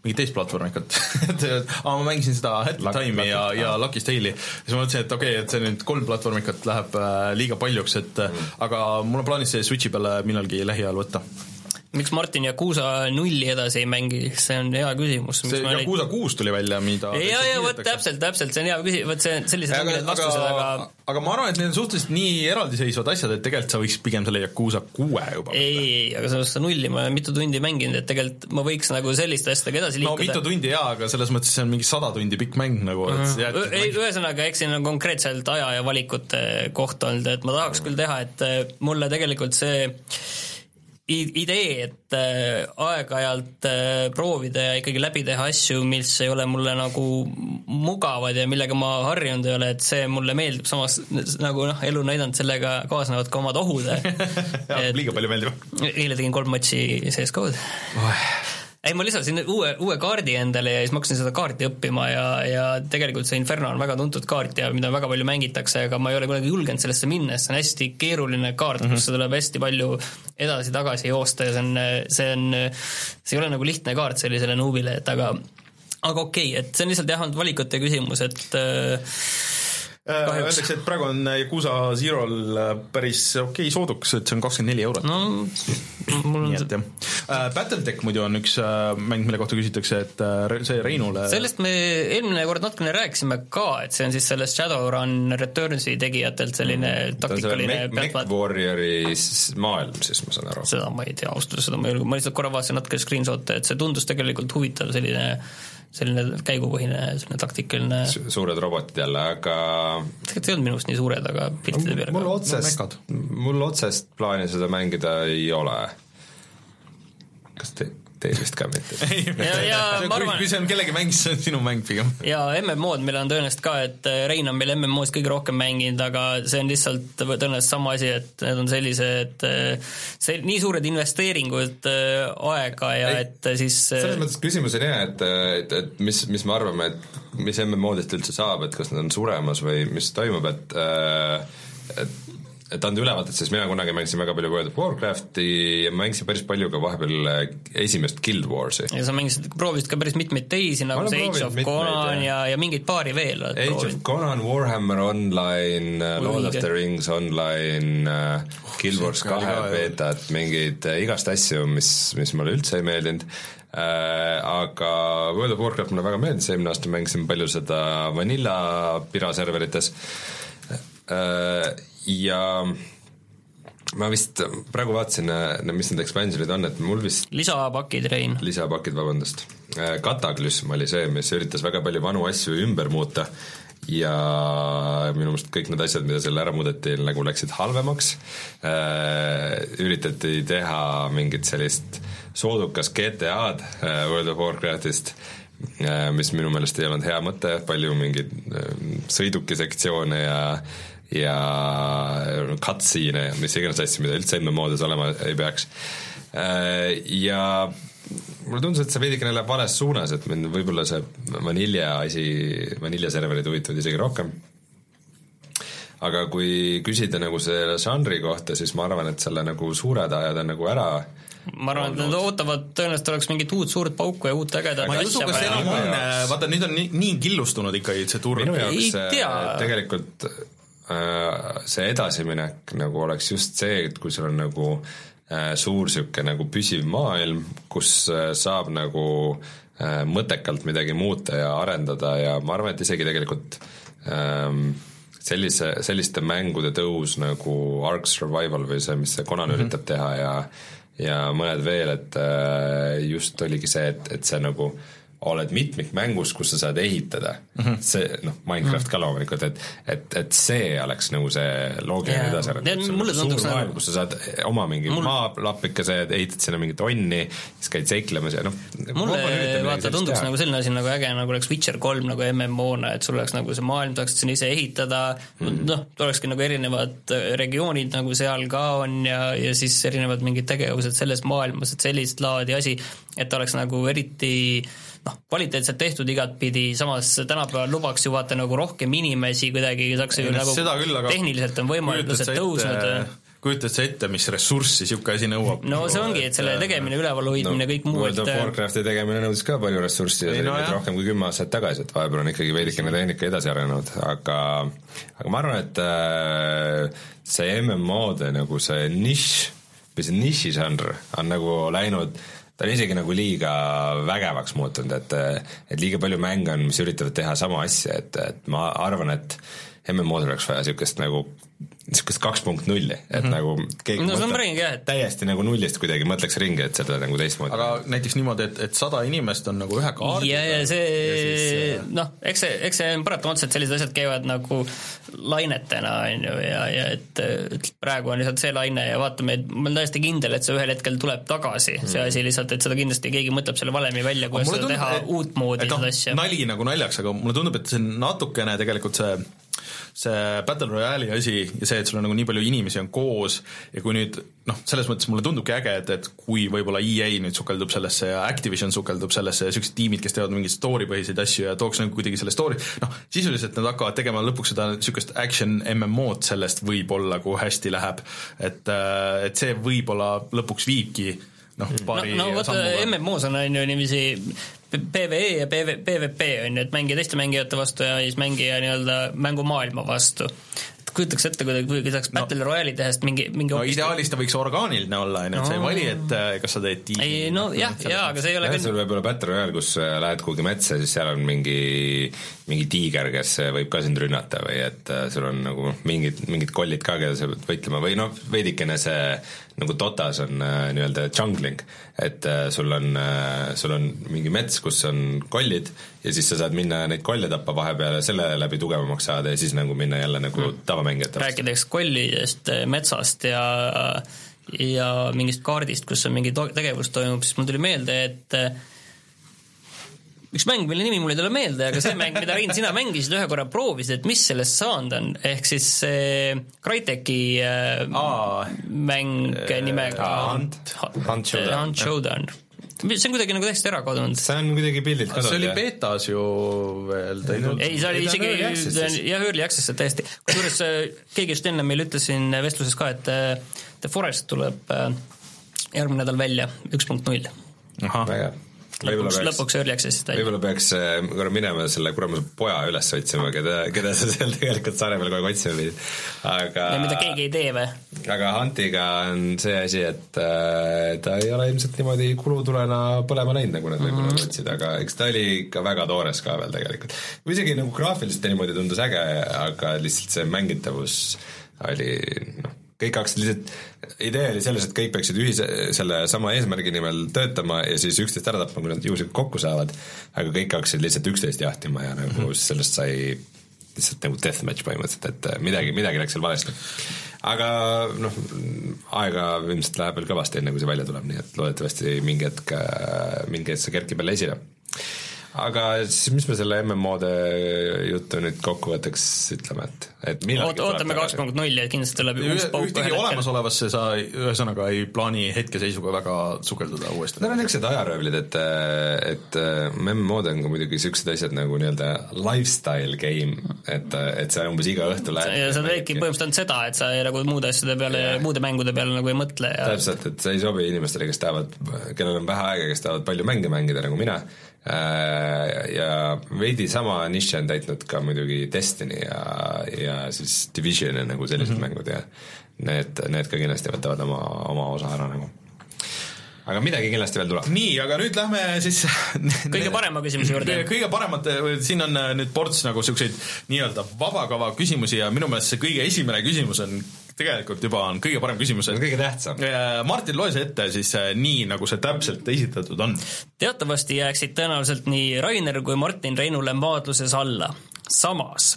[SPEAKER 1] mingit teist platvormikat [LAUGHS] et aga ma mängisin seda Hat
[SPEAKER 2] Luck-
[SPEAKER 1] Time'i ja, ja Lucky Tale'i siis ma mõtlesin, et okei okay,, et see nüüd kolm platvormikat läheb äh, liiga paljuks, et mm. aga mul on plaanis see Switchi peale millalgi lähiajal võtta.
[SPEAKER 3] Miks Martin Yakuusa nulli edasi ei mängi, see on hea küsimus.
[SPEAKER 1] see Yakuusa kuus tuli välja, mida
[SPEAKER 3] ja, ja vot täpselt, täpselt, see on hea küsimus, vot see, sellised ongi
[SPEAKER 1] aga
[SPEAKER 3] need, vastused,
[SPEAKER 1] aga
[SPEAKER 3] aga,
[SPEAKER 1] ma arvan, et need on suhteliselt nii eraldiseisvad asjad, et tegelikult sa võiks pigem selle Yakuusa kuue juba
[SPEAKER 3] ei, ei, aga sellest seda nulli ma olen mitu tundi mänginud, et tegelikult ma võiks nagu selliste asjadega edasi
[SPEAKER 1] no
[SPEAKER 3] liikuda.
[SPEAKER 1] mitu tundi jaa, aga selles mõttes see on mingi sada tundi pikk mäng nagu, et sa jäädki
[SPEAKER 3] Ü- ei, ühesõnaga, eks siin on konkreetselt aja ja valikute koht olnud, et ma tahaks küll teha, et äh, mulle tegelikult see idee, et äh, aeg-ajalt äh, proovida ja ikkagi läbi teha asju, mis ei ole mulle nagu mugavad ja millega ma harjunud ei ole, et see mulle meeldib, samas nagu noh, elu näidanud, sellega kaasnevad ka omad ohud. [LAUGHS]
[SPEAKER 1] liiga palju meeldib.
[SPEAKER 3] eile tegin kolm matši sees ka ei, ma lisasin uue, uue kaardi endale ja siis ma hakkasin seda kaarti õppima ja, ja tegelikult see Inferno on väga tuntud kaart ja mida väga palju mängitakse, aga ma ei ole kunagi julgenud sellesse minna, sest see on hästi keeruline kaart mm, -hmm. kus tuleb hästi palju edasi-tagasi joosta ja see on, see on, see ei ole nagu lihtne kaart sellisele nuubile, et aga aga okei okay,, et see on lihtsalt jah, valikute küsimus, et äh.
[SPEAKER 1] Öeldakse, et praegu on Yakuusa Zero'l äh, päris okei okay, sooduks, et see on kakskümmend neli eurot.
[SPEAKER 3] no mul on
[SPEAKER 1] äh,. Battletech muidu on üks äh, mäng, mille kohta küsitakse, et äh, see Reinule
[SPEAKER 3] sellest me eelmine kord natukene rääkisime ka, et see on siis sellest Shadowrun Returnsi tegijatelt selline
[SPEAKER 2] selle
[SPEAKER 3] taktikaline
[SPEAKER 2] Mech- Warriori maailm siis, ma saan aru.
[SPEAKER 3] seda ma ei tea, ausalt öeldes seda ma ei julge, ma lihtsalt korra vaatasin natuke screenshot'e, et see tundus tegelikult huvitav selline selline käigupõhine selline taktikaline,
[SPEAKER 2] suured robotid jälle, aga
[SPEAKER 3] tegelikult ei olnud minu arust nii suured, aga piltide peale
[SPEAKER 2] mul otsest
[SPEAKER 1] mekad.,
[SPEAKER 2] mul otsest plaani seda mängida ei ole. kas te, teil vist ka mitte. [LAUGHS]
[SPEAKER 3] Ja- ja ma
[SPEAKER 1] kui,
[SPEAKER 3] arvan-
[SPEAKER 1] kui see on kellegi mäng, siis see on sinu mäng pigem. [LAUGHS]
[SPEAKER 3] ja MMO-d meil on tõenäoliselt ka, et äh, Rein on meil MMO-s kõige rohkem mänginud, aga see on lihtsalt tõenäoliselt sama asi, et need on sellised, see nii suured investeeringud äh, aega ja
[SPEAKER 2] Ei,
[SPEAKER 3] et siis
[SPEAKER 2] selles
[SPEAKER 3] äh,
[SPEAKER 2] mõttes küsimus on hea, et, et, et mis, mis me arvame, et mis MMO-dest üldse saab, et kas nad on suremas või mis toimub, et et et anda ülevaadet, siis mina kunagi mängisin väga palju World of Warcrafti ja mängisin päris palju ka vahepeal äh, esimest Guild Warsi.
[SPEAKER 3] ja sa mängisid, proovisid ka päris mitmeid teisi, nagu see Age of Conan ja, ja mingeid paari veel oled
[SPEAKER 2] Age of
[SPEAKER 3] proovinud.
[SPEAKER 2] Conan, Warhammer Online, Lord of the Rings Online, Guild Wars kahe beetat, mingeid äh, igast asju, mis, mis mulle üldse ei meeldinud. Äh, aga World of Warcraft mulle väga meeldis, eelmine aasta mängisin palju seda Vanilla Pira serverites. Äh, ja ma vist praegu vaatasin, mis need expansion'id on, et mul vist
[SPEAKER 3] lisapakid, Rein.
[SPEAKER 2] lisapakid, vabandust. Kataklüsm oli see, mis üritas väga palju vanu asju ümber muuta ja minu meelest kõik need asjad, mida seal ära muudeti, nagu läksid halvemaks. üritati teha mingit sellist soodukas GTA-d äh, World of Warcraftist, mis minu meelest ei olnud hea mõte, palju mingeid äh, sõidukisektsioone ja ja cutscene'e ja mis iganes asju, mida üldse MMO-des olema ei peaks. Ja mulle tundus, et see veidikene läheb vales suunas, et mind võib-olla see vanilja asi, vaniljaserverid huvitavad isegi rohkem. aga kui küsida nagu selle žanri kohta, siis ma arvan, et selle nagu suured ajad on nagu ära
[SPEAKER 3] ma arvan, et nad ootavad, tõenäoliselt oleks mingit uut suurt pauku ja uut ägedat asja vaja.
[SPEAKER 2] jaoks-,
[SPEAKER 1] vaata nüüd on nii, nii killustunud ikkagi see turg
[SPEAKER 2] minu. jaoks
[SPEAKER 3] tea.
[SPEAKER 2] tegelikult äh, see edasiminek nagu oleks just see, et kui sul on nagu äh, suur niisugune nagu püsiv maailm, kus äh, saab nagu äh, mõttekalt midagi muuta ja arendada ja ma arvan, et isegi tegelikult ähm, sellise, selliste mängude tõus nagu Ark Survival või see, mis see Conan mm -hmm. üritab teha ja ja mõned veel, et äh, just oligi see, et, et see nagu oled mitmikmängus, kus sa saad ehitada mm, -hmm. see noh, Minecraft ka loomulikult, et et, et see oleks nagu see loogiline
[SPEAKER 3] Jaa.
[SPEAKER 2] edasiarendus
[SPEAKER 3] mulle tunduks
[SPEAKER 2] suur
[SPEAKER 3] nagu-
[SPEAKER 2] maailm, kus sa saad oma mingi Mul- maalappikese, ehitad sinna mingit onni, siis käid seiklemas ja noh
[SPEAKER 3] mulle vaata tunduks nagu selline asi nagu äge, nagu oleks Witcher kolm nagu MMO-na, et sul oleks nagu see maailm, saaksid sinna ise ehitada mm., noh, olekski nagu erinevad äh, regioonid nagu seal ka on ja, ja siis erinevad mingid tegevused selles maailmas, et sellist laadi asi, et oleks nagu eriti noh, kvaliteetselt tehtud igatpidi, samas tänapäeval lubaks ju vaata nagu rohkem inimesi kuidagi saaks ju nagu
[SPEAKER 1] küll,
[SPEAKER 3] tehniliselt on võimalused tõusnud
[SPEAKER 1] kujutad sa ette, mis ressurssi niisugune asi nõuab?
[SPEAKER 3] no see ongi, et selle tegemine, üleval hoidmine no,, kõik muu, et äh,
[SPEAKER 2] Warcrafti tegemine nõudis ka palju ressurssi ja see oli
[SPEAKER 1] no
[SPEAKER 2] rohkem kui kümme aastat tagasi, et vahepeal on ikkagi veidikene tehnika edasi arenenud, aga aga ma arvan, et äh, see MMO-de nagu see nišš või see nišižanr on nagu läinud ta on isegi nagu liiga vägevaks muutunud, et et liiga palju mänge on, mis üritavad teha sama asja, et, et ma arvan, et MMO-del oleks vaja niisugust nagu niisugust kaks punkt nulli, et mm -hmm. nagu keegi
[SPEAKER 3] No seda
[SPEAKER 2] mõtleb täiesti nagu nullist kuidagi mõtleks ringi, et seda nagu teistmoodi
[SPEAKER 1] aga näiteks niimoodi, et, et sada inimest on nagu ühe kaardi
[SPEAKER 3] ja, ja see
[SPEAKER 1] äh,
[SPEAKER 3] noh, eks see, eks see on paratamatult sellised asjad käivad nagu lainetena, on ju, ja, ja et, et praegu on lihtsalt see laine ja vaatame, et ma olen täiesti kindel, et see ühel hetkel tuleb tagasi mm., see asi lihtsalt, et seda kindlasti keegi mõtleb selle valemi välja, kuidas seda
[SPEAKER 1] tundub,
[SPEAKER 3] teha
[SPEAKER 1] et-
[SPEAKER 3] uutmoodi
[SPEAKER 1] et noh,
[SPEAKER 3] seda asja.
[SPEAKER 1] nali nagu naljaks, aga mulle tundub, et see on natukene tegelikult see see Battle Royale'i asi ja see, et sul on nagu nii palju inimesi on koos ja kui nüüd noh, selles mõttes mulle tundubki äge, et, et kui võib-olla EA nüüd sukeldub sellesse ja Activision sukeldub sellesse ja niisugused tiimid, kes teevad mingeid story põhiseid asju ja tooks nagu kuidagi selle story, noh, sisuliselt nad hakkavad tegema lõpuks seda niisugust action MMO-d sellest võib-olla, kui hästi läheb, et et see võib-olla lõpuks viibki noh,
[SPEAKER 3] no,
[SPEAKER 1] paari
[SPEAKER 3] no vaata,
[SPEAKER 1] sammuga.
[SPEAKER 3] MMO-s on on ju niiviisi PVE ja PV, PVP on ju, et mängija teiste mängijate vastu ja siis mängija nii-öelda mängumaailma vastu. et kujutaks ette kuidagi, kui saaks Battle Royale'i tehes mingi, mingi
[SPEAKER 1] no ideaalis ta võiks orgaaniline olla, on ju, et sa ei
[SPEAKER 3] No.
[SPEAKER 1] vali, et äh, kas sa teed tiimi
[SPEAKER 3] ei no jah, jaa, aga see ei ole
[SPEAKER 2] jah,
[SPEAKER 3] küll
[SPEAKER 2] sul võib olla Battle Royale, kus äh, lähed kuhugi metsa siis seal on mingi, mingi tiiger, kes äh, võib ka sind rünnata või et sul on nagu mingid, mingid kollid ka, keda sa pead võitlema või noh, veidikene see nagu Dotas on äh, nii-öelda jungling, et äh, sul on äh,, sul on mingi mets, kus on kollid ja siis sa saad minna neid kolle tappa vahepeal ja selle läbi tugevamaks saada ja siis nagu minna jälle nagu tavamängijate vastu.
[SPEAKER 3] rääkides kollidest, metsast ja ja mingist kaardist, kus on mingi to-, tegevus toimub, siis mul tuli meelde, et äh, üks mäng, mille nimi mul ei tule meelde, aga see mäng, mida Rein, sina mängisid ühe korra, proovisid, et mis sellest saanud on, ehk siis see Crytek'i äh,
[SPEAKER 1] Aa,
[SPEAKER 3] mäng nimega
[SPEAKER 2] Hunt. Hunt Showdown.
[SPEAKER 3] Hunt Showdown. see on kuidagi nagu täiesti ära kadunud.
[SPEAKER 2] see on kuidagi pildilt
[SPEAKER 1] see oli
[SPEAKER 2] kadunud
[SPEAKER 1] beetas ju veel, ta ei
[SPEAKER 3] see oli isegi
[SPEAKER 2] access'is.
[SPEAKER 3] jah, early access täiesti. kusjuures äh, keegi just enne meil ütles siin vestluses ka, et äh, The Forest tuleb äh, järgmine nädal välja, üks punkt null.
[SPEAKER 1] ahah,
[SPEAKER 2] väga hea.
[SPEAKER 3] lõpuks, lõpuks early access'ist välja.
[SPEAKER 2] võib-olla peaks äh, korra minema selle kuramuse poja üles otsima, keda, keda sa seal [LAUGHS] tegelikult saare peal kogu aeg otsima pidid. aga
[SPEAKER 3] ja mida keegi ei tee või?
[SPEAKER 2] aga Huntiga on see asi, et äh, ta ei ole ilmselt niimoodi kulutulena põlema läinud, nagu nad võib-olla lootsid, aga eks ta oli ikka väga toores ka veel tegelikult. isegi nagu graafiliselt niimoodi tundus äge, aga lihtsalt see mängitavus oli noh, kõik hakkasid lihtsalt, idee oli selles, et kõik peaksid ühise, selle sama eesmärgi nimel töötama ja siis üksteist ära tapma, kui nad juhuslikult kokku saavad, aga kõik hakkasid lihtsalt üksteist jahtima ja nagu mm -hmm. sellest sai lihtsalt nagu deathmatch põhimõtteliselt, et midagi, midagi läks seal valesti. aga noh, aega ilmselt läheb veel kõvasti, enne kui see välja tuleb, nii et loodetavasti mingi hetk, mingi hetk see kerkib jälle esile aga siis mis me selle MMO-de juttu nüüd kokkuvõtteks ütleme, et, et
[SPEAKER 3] oot-, ootame kaks punkt nulli, et kindlasti tuleb uus pauk
[SPEAKER 1] ühtegi olemasolevasse sa ei- ühesõnaga ei plaani hetkeseisuga väga sukelduda uuesti.
[SPEAKER 2] Need on niisugused ajaröövlid, et, et MMO-d on ka muidugi niisugused asjad nagu nii-öelda lifestyle game, et, et sa umbes iga õhtu lähed
[SPEAKER 3] ja sa teedki põhimõtteliselt ainult seda, et sa ei, nagu muude asjade peale muude mängude peale nagu ei mõtle ja
[SPEAKER 2] täpselt, et see ei sobi inimestele, kes tahavad, kellel on vähe aega, kes tahavad palju mänge mängida, nagu mina, ja veidi sama nišši on täitnud ka muidugi Destiny ja, ja siis Division ja nagu sellised mm -hmm. mängud ja need, need ka kindlasti võtavad oma, oma osa ära nagu. aga midagi kindlasti veel tuleb.
[SPEAKER 1] nii, aga nüüd lähme siis [LAUGHS]
[SPEAKER 3] kõige parema küsimuse juurde.
[SPEAKER 1] kõige paremate, siin on äh, nüüd ports nagu siukseid nii-öelda vabakava küsimusi ja minu meelest see kõige esimene küsimus on tegelikult juba on kõige parem küsimus,
[SPEAKER 2] see on kõige tähtsam.
[SPEAKER 1] Martin, loe see ette siis äh, nii, nagu see täpselt esitatud on.
[SPEAKER 3] teatavasti jääksid tõenäoliselt nii Rainer kui Martin Reinule maadluses alla. samas,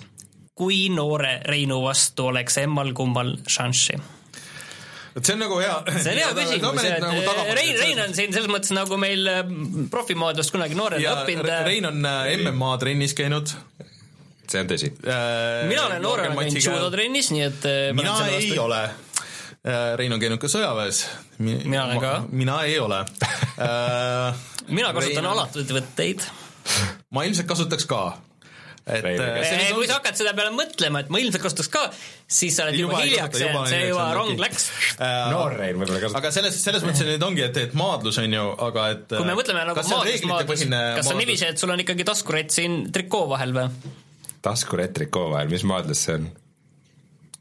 [SPEAKER 3] kui noore Reinu vastu oleks emmal-kummal šanssi?
[SPEAKER 1] vot see on nagu hea.
[SPEAKER 3] see on hea [LAUGHS] küsimus, et nagu Rein, Rein on siin selles mõttes nagu meil äh, profimaadlust kunagi noorena õppinud. äh,
[SPEAKER 1] Rein on MMA trennis käinud.
[SPEAKER 2] See on tõsi.
[SPEAKER 3] mina olen noorena käinud judotrennis, nii et äh,
[SPEAKER 1] mina ei ole. Rein on käinud ka sõjaväes.
[SPEAKER 3] mina olen ka.
[SPEAKER 1] mina ei ole [LAUGHS]
[SPEAKER 3] mina kasutan alatuid võtteid.
[SPEAKER 1] ma ilmselt kasutaks ka
[SPEAKER 3] et Ei, kui sa hakkad selle peale mõtlema, et ma ilmselt kasutaks ka, siis sa oled juba, juba hiljaks jäänud, see juba rong läks.
[SPEAKER 2] noor Rein võib-olla kasutab.
[SPEAKER 1] aga selles, selles mõttes nüüd ongi, et, et maadlus on ju, aga et
[SPEAKER 3] kui me mõtleme nagu maadlus, maadlus, kas on niiviisi, et sul on ikkagi taskurett siin trikoo vahel või?
[SPEAKER 2] Taskurett trikoo vahel, mis maadlus see on?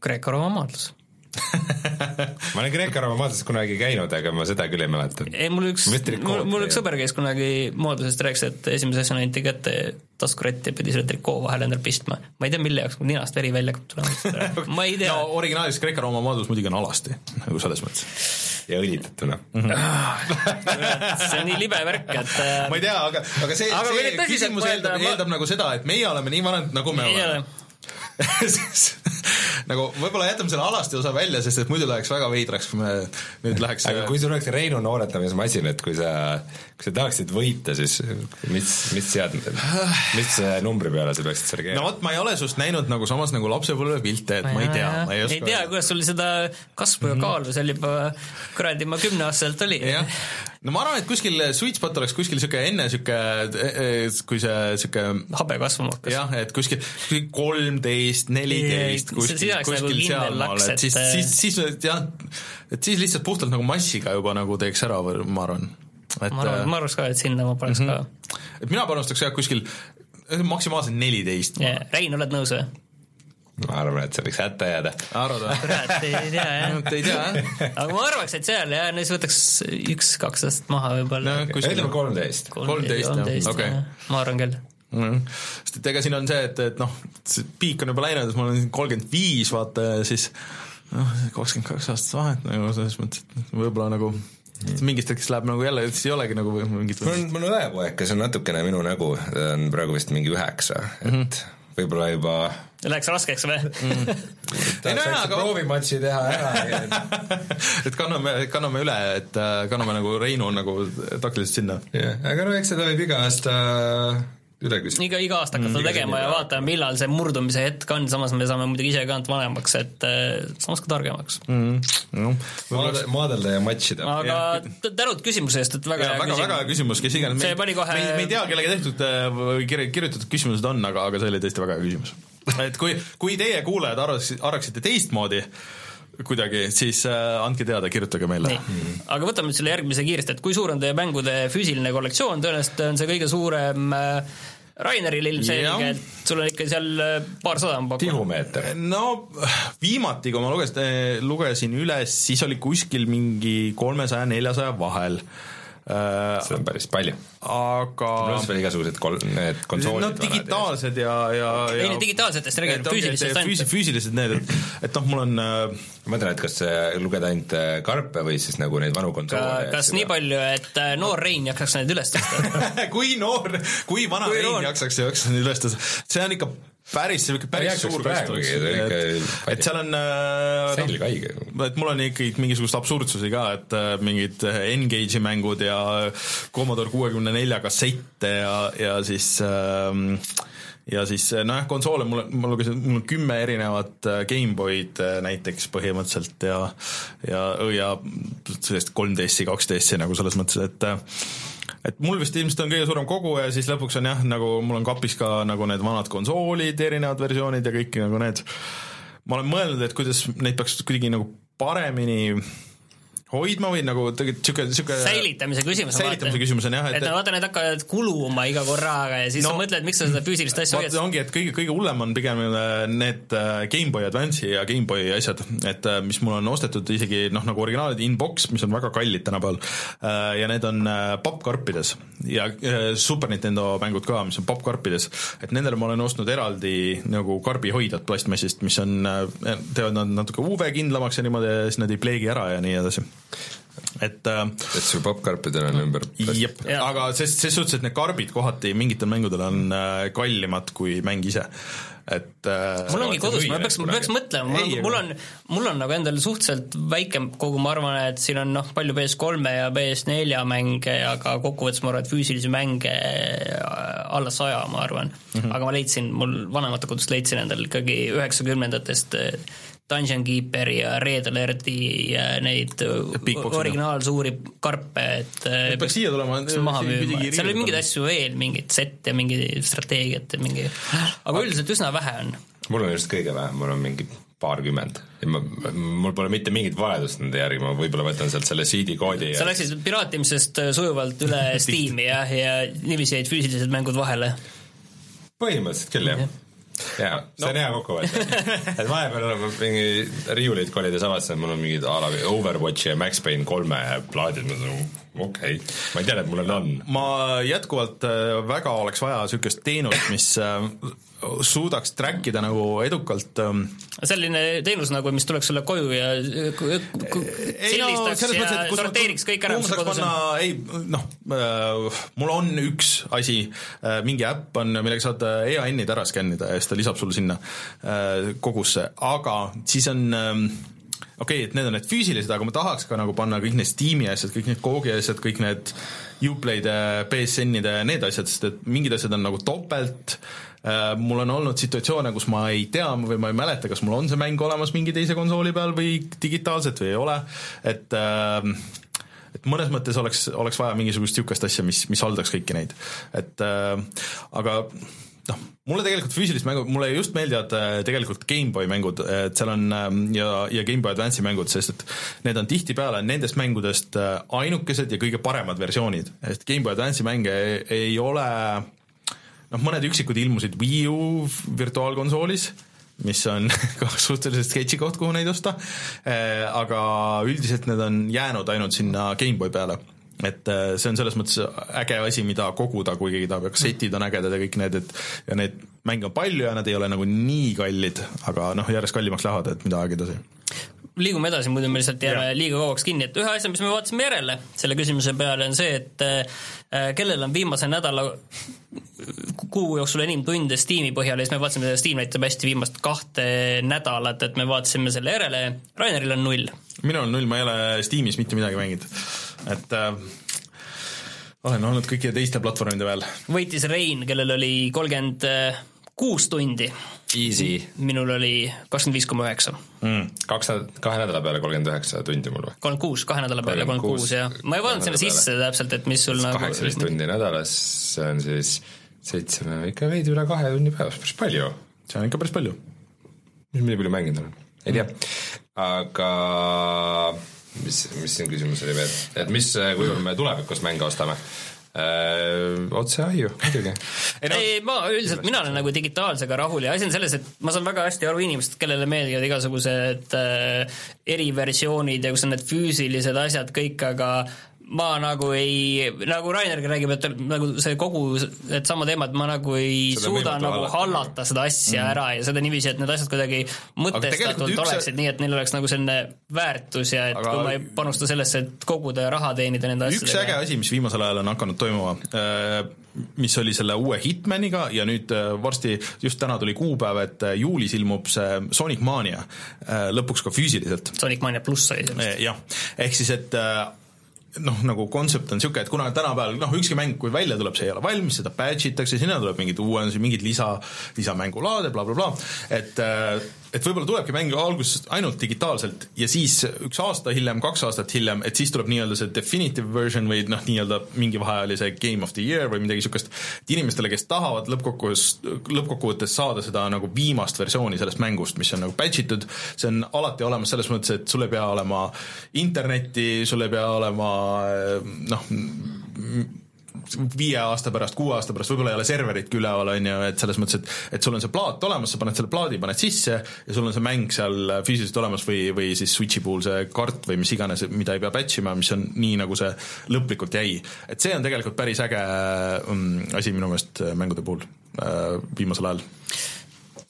[SPEAKER 3] Kreeka-Rooma maadlus [LAUGHS]
[SPEAKER 2] ma olen Kreeka-Rooma maadluses kunagi käinud, aga ma seda küll ei mäleta.
[SPEAKER 3] ei, mul üks, mul, mul üks sõber käis kunagi maadlusest, rääkis, et esimese asjana anti kätte taskurett ja pidi selle trikoo vahele endale pistma. ma ei tea, mille jaoks, mul ninast veri välja hakkab tulema. [LAUGHS] ma ei tea.
[SPEAKER 1] no originaalis Kreeka-Rooma maadlus muidugi on alasti, nagu selles mõttes.
[SPEAKER 2] ja õlitatuna mm. [LAUGHS]
[SPEAKER 3] -hmm. see on nii libe värk, et
[SPEAKER 1] ma ei tea, aga, aga see, see küsimus eeldab, ma... eeldab nagu seda, et meie oleme nii vanad, nagu me oleme [LAUGHS] nagu võib-olla jätame selle alasti osa välja, sest et muidu läheks väga veidraks, kui me nüüd läheks
[SPEAKER 2] aga kui sul oleks Reinu nooretamismasin, et kui sa, kui sa tahaksid võita, siis mis, mis seadmed, [SIGHS] mis numbri peale sa peaksid selle
[SPEAKER 1] keerama? no vot, ma ei ole sust näinud nagu samas nagu lapsepõlvepilte, et ma ei tea, ma
[SPEAKER 3] ei oska ei tea, kuidas sul seda kasvu ja kaalu seal juba kuradi ma kümneaastaselt oli.
[SPEAKER 1] jah, no ma arvan, et kuskil sweet spot oleks kuskil sihuke enne sihuke, kui see sihuke
[SPEAKER 3] habe kasvama hakkas.
[SPEAKER 1] jah, et kuskil kolmteist, neliteist, kuskil, kuskil
[SPEAKER 3] nagu
[SPEAKER 1] sealmaal, et siis, siis, siis jah, et siis lihtsalt puhtalt nagu massiga juba nagu teeks ära, ma arvan.
[SPEAKER 3] Et, ma arvan, ma arvaks ka, et sinna ma paneks mm -hmm.
[SPEAKER 1] ka. et mina panustaks jah kuskil maksimaalselt neliteist
[SPEAKER 3] yeah.. Rein, oled nõus või?
[SPEAKER 2] ma arvan, et see võiks hätta jääda.
[SPEAKER 1] arvad või?
[SPEAKER 3] kurat, ei tea jah.
[SPEAKER 1] ei tea jah.
[SPEAKER 3] aga ma arvaks, et seal jah, no siis võtaks üks-kaks aastat maha võib-olla
[SPEAKER 2] no,. ütleme kolmteist.
[SPEAKER 1] kolmteist jah, okei.
[SPEAKER 3] ma arvan küll
[SPEAKER 1] mm.. sest et ega siin on see, et, et noh, see piik on juba läinud, et mul on kolmkümmend viis, vaata ja siis noh, kakskümmend kaks aastat vahet nagu selles mõttes, et võib-olla nagu mm. mingist hetkest läheb nagu jälle, siis ei olegi nagu mingit
[SPEAKER 2] mul on, mul on õepoeg, kes on natukene minu nägu, ta on praegu vist mingi üheksa, et mm -hmm. võib-olla juba
[SPEAKER 3] Läks raskeks või [LAUGHS]
[SPEAKER 1] Mm.
[SPEAKER 2] tahaks
[SPEAKER 1] no jaa, aga-
[SPEAKER 2] proovimatši teha ära [LAUGHS]
[SPEAKER 1] et kanname, kanname üle, et äh, kanname nagu Reinu nagu taktiliselt sinna.
[SPEAKER 2] jah, aga no eks seda võib iga aasta üle küsida.
[SPEAKER 3] iga, iga aasta hakkad seda tegema ja vaatame, millal see murdumise hetk on, samas me saame muidugi ise ka ainult vanemaks, et äh, samas ka targemaks.
[SPEAKER 1] noh,
[SPEAKER 2] Maade-, maadelda ja matšida.
[SPEAKER 3] aga tänud küsimuse eest, et väga
[SPEAKER 1] ja
[SPEAKER 3] hea
[SPEAKER 1] väga, väga hea küsimus, kes iganes,
[SPEAKER 3] See pani kohe-
[SPEAKER 1] me, me ei tea, kellega tehtud äh, või kirja- kirjutatud küsimused on, aga, aga see oli tõesti väga hea küsimus. et kui, kui teie kuulajad arvaks, arvaksite teistmoodi kuidagi, siis äh, andke teada, kirjutage meile.
[SPEAKER 3] Nii, aga võtame nüüd selle järgmise kiiresti, et kui suur on teie mängude füüsiline kollektsioon, tõenäoliselt on see kõige suurem äh, Raineril ilmselgelt, sul on ikka seal äh, paarsada on pakkunud.
[SPEAKER 2] tihumeeter.
[SPEAKER 1] no viimati, kui ma lugesin, lugesin üles, siis oli kuskil mingi kolmesaja, neljasaja vahel äh,.
[SPEAKER 2] see on päris palju.
[SPEAKER 1] aga
[SPEAKER 2] pluss veel igasugused kol-, need konsoolid.
[SPEAKER 1] no digitaalsed ja, ja, ja
[SPEAKER 3] ei, need digitaalsetest
[SPEAKER 1] et
[SPEAKER 3] räägime,
[SPEAKER 1] ongi, et
[SPEAKER 3] füüsilisest
[SPEAKER 1] füüsi-
[SPEAKER 3] ainult.
[SPEAKER 1] füüsilised need, et, et noh, mul on äh,
[SPEAKER 2] ma mõtlen, et kas lugeda ainult äh, karpe või siis nagu neid vanu konsoole.
[SPEAKER 3] kas nii palju, et noor Rein jaksaks neid üles tõsta? [LAUGHS]
[SPEAKER 1] kui noor, kui vana
[SPEAKER 3] Kui
[SPEAKER 1] Rein
[SPEAKER 3] noor-
[SPEAKER 1] jaksaks ja jaksaks neid üles tõsta, see on ikka päris, päris suur
[SPEAKER 2] ikka
[SPEAKER 1] et, seal on äh,
[SPEAKER 2] selg haige.
[SPEAKER 1] et mul on ikkagi mingisugust absurdsusi ka, et äh, mingid Engage'i mängud ja Commodore kuuekümne nelja kassette ja, ja siis ähm, ja siis nojah, konsoole mul ma lugesin, mul on kümme erinevat äh, GameBoy'd äh, näiteks põhimõtteliselt ja ja, ja sellist 3DS-i, 2DS-i nagu selles mõttes, et äh, et mul vist ilmselt on kõige suurem kogu ja siis lõpuks on jah, nagu mul on kapis ka nagu need vanad konsoolid, erinevad versioonid ja kõik nagu need. Ma olen mõelnud, et kuidas neid peaks kuidagi nagu paremini hoidma või nagu tegelikult sihuke, sihuke
[SPEAKER 3] säilitamise küsimus.
[SPEAKER 1] säilitamise küsimus on jah,
[SPEAKER 3] et no vaata, need hakkavad kuluma iga korraga ja siis no, sa mõtled, miks sa seda füüsilist asja hoiad.
[SPEAKER 1] ongi, et kõige, kõige hullem on pigem äh, need äh, GameBoy Advance'i ja GameBoy asjad, et äh, mis mul on ostetud isegi noh, nagu originaalid in-box, mis on väga kallid tänapäeval ja need on pappkarpides ja Super Nintendo mängud ka, mis on pappkarpides, et nendele ma olen ostnud eraldi nagu karbihoidjad plastmassist, mis on, teevad nad natuke UV-kindlamaks ja niimoodi ja siis nad ei pleegi ära ja nii edasi. Et äh,
[SPEAKER 2] et su popkarpidel on ümber.
[SPEAKER 1] jep, aga ses, ses suhtes, et need karbid kohati mingitel mängudel on äh, kallimad kui mäng ise, et äh,
[SPEAKER 3] mul ongi kodus, ma peaks, ma peaks mõtlema, mul
[SPEAKER 1] Ei,,
[SPEAKER 3] mul on, mul on nagu endal suhteliselt väike kogu, ma arvan, et siin on noh, palju PS3 ja PS4 mänge, aga kokkuvõttes ma arvan, et füüsilisi mänge äh, alla saja, ma arvan mm. -hmm. aga ma leidsin, mul vanemate kodust leidsin endal ikkagi üheksakümnendatest äh, Dungeon Keeperi ja Red Alerti ja neid originaalsuuri karpe, et äh,
[SPEAKER 1] peaks siia tulema,
[SPEAKER 3] maha müüma, seal oli mingeid asju veel, mingit sette, mingi strateegiat ja mingi, aga üldiselt üsna vähe on.
[SPEAKER 2] Mul on just kõige vähem, mul on mingi paarkümmend. Ja ma, mul pole mitte mingit vajadust nende järgi, ma võib-olla võtan sealt selle CD koodi
[SPEAKER 3] sa
[SPEAKER 2] ja
[SPEAKER 3] läksid piraatimisest äh, sujuvalt üle [LAUGHS] Steam'i jah, ja niiviisi jäid füüsilised mängud vahele.
[SPEAKER 2] põhimõtteliselt küll jah. jaa, see on hea kokkuvõte. et vahepeal olen ma mingi riiuleid kolides avastasin, et mul on mingid a la Overwatchi ja Max Payne kolme plaadid, ma mõtlen okei okay., ma ei tea, et mul need on.
[SPEAKER 1] ma jätkuvalt äh, väga oleks vaja niisugust teenust, mis äh, suudaks track ida nagu edukalt ähm,
[SPEAKER 3] selline teenus nagu, mis tuleks sulle koju ja äh, k- sildistaks
[SPEAKER 1] selles
[SPEAKER 3] ja
[SPEAKER 1] mõttes, et kus ma-
[SPEAKER 3] sorteeriks kõik ära,
[SPEAKER 1] kuhu
[SPEAKER 3] mis
[SPEAKER 1] ma
[SPEAKER 3] sul
[SPEAKER 1] saaks
[SPEAKER 3] kodus on.
[SPEAKER 1] panna, ei noh äh,, mul on üks asi äh,, mingi äpp on, millega saad äh, EAN-id ära skännida ja siis ta lisab sulle sinna äh, kogusse, aga siis on ähm, okei okay,, et need on need füüsilised, aga ma tahaks ka nagu panna kõik need Steam'i asjad, kõik need Gogi asjad, kõik need Uplay'de, BSN-ide, need asjad, sest et mingid asjad on nagu topelt. Äh, mul on olnud situatsioone, kus ma ei tea või ma ei mäleta, kas mul on see mäng olemas mingi teise konsooli peal või digitaalselt või ei ole, et äh, et mõnes mõttes oleks, oleks vaja mingisugust niisugust asja, mis, mis haldaks kõiki neid, et äh, aga noh, mulle tegelikult füüsilised mängud, mulle just meeldivad äh, tegelikult GameBoy mängud, et seal on äh, ja, ja GameBoy Advance'i mängud, sest et need on tihtipeale nendest mängudest äh, ainukesed ja kõige paremad versioonid, sest GameBoy Advance'i mänge ei, ei ole noh, mõned üksikud ilmusid Wii U virtuaalkonsoolis, mis on [LAUGHS] ka suhteliselt sketši koht, kuhu neid osta, aga üldiselt need on jäänud ainult sinna GameBoy peale et äh, see on selles mõttes äge asi, mida koguda, kui keegi tahab ja kassetid on ägedad ja kõik need, et ja neid mänge on palju ja nad ei ole nagu nii kallid, aga noh, järjest kallimaks lähevad, et mida aeg edasi.
[SPEAKER 3] Liigume edasi, muidu me lihtsalt jääme
[SPEAKER 1] Jah.
[SPEAKER 3] liiga kauaks kinni, et ühe asja, mis me vaatasime järele selle küsimuse peale, on see, et äh, kellel on viimase nädala kuu jooksul enim tunde Steam'i põhjal ja siis me vaatasime, Steam näitab hästi viimast kahte nädalat, et me vaatasime selle järele, Raineril on null.
[SPEAKER 1] minul on null, ma ei ole Steamis mitte midagi mänginud, et äh, olen olnud kõikide teiste platvormide peal.
[SPEAKER 3] võitis Rein, kellel oli kolmkümmend kuus tundi,
[SPEAKER 2] Easy,
[SPEAKER 3] minul oli kakskümmend viis koma üheksa.
[SPEAKER 1] mm.
[SPEAKER 2] kaks nädalat, kahe nädala peale kolmkümmend üheksa tundi mul või?
[SPEAKER 3] kolmkümmend kuus, kahe nädala peale kolmkümmend kuus, jah. ma ei vaadanud sinna sisse täpselt, et mis sul nagu
[SPEAKER 2] kaheksateist tundi nädalas, see on siis seitse, ikka veidi üle kahe tunni päevas, päris palju.
[SPEAKER 1] see on ikka päris palju.
[SPEAKER 2] mis ma nii palju mänginud olen? ei tea, aga mis, mis siin küsimus oli veel, et mis kujul me tulevikus mänge ostame? Otse aiu, muidugi.
[SPEAKER 3] ei, no, ei, ma üldiselt, mina olen nagu digitaalsega rahul ja asi on selles, et ma saan väga hästi aru inimestest, kellele meeldivad igasugused äh, eriversioonid ja kus on need füüsilised asjad kõik, aga ma nagu ei, nagu Rainergi räägib, et nagu see kogu, et sama teema, et ma nagu ei
[SPEAKER 2] Seda
[SPEAKER 3] suuda nagu
[SPEAKER 2] hallata.
[SPEAKER 3] seda asja mm. ära ja seda niiviisi, et need asjad kuidagi mõtestatult
[SPEAKER 1] tegelikult üks-
[SPEAKER 3] oleksid nii, et neil oleks nagu selline väärtus ja et
[SPEAKER 1] Aga-
[SPEAKER 3] kui ma ei panusta sellesse, et koguda ja raha teenida nende
[SPEAKER 1] üks äge
[SPEAKER 3] asjadega.
[SPEAKER 1] asi, mis viimasel ajal on hakanud toimuma, mis oli selle uue Hitmaniga ja nüüd äh, varsti, just täna tuli kuupäev, et äh, juulis ilmub see Sonic Mania äh, lõpuks ka füüsiliselt
[SPEAKER 3] Sonic Mania pluss oli see vist.
[SPEAKER 1] Jah, ehk siis, et äh, noh, nagu kontsept on niisugune, et kuna tänapäeval noh, ükski mäng, kui välja tuleb, see ei ole valmis, seda patch itakse, sinna tuleb mingeid uuendusi, mingeid lisa, lisamängulaade bla, bla, blablabla, et äh, et võib-olla tulebki mäng alguses ainult digitaalselt ja siis üks aasta hiljem, kaks aastat hiljem, et siis tuleb nii-öelda see definitive version või noh, nii-öelda mingi vaheajalise game of the year või midagi niisugust, et inimestele, kes tahavad lõppkokkuvõttes, lõppkokkuvõttes saada seda nagu viimast versiooni sellest mängust, mis on nagu patch itud, see on alati olemas selles mõttes, et sul ei pea olema internetti, sul ei pea olema noh, viie aasta pärast, kuue aasta pärast, võib-olla ei ole serveritki üleval, on ju, et selles mõttes, et et sul on see plaat olemas, sa paned selle plaadi, paned sisse ja sul on see mäng seal füüsiliselt olemas või, või siis Switchi puhul see kart või mis iganes, mida ei pea patch ima, mis on nii, nagu see lõplikult jäi. et see on tegelikult päris äge mm, asi minu meelest mängude puhul äh, viimasel ajal.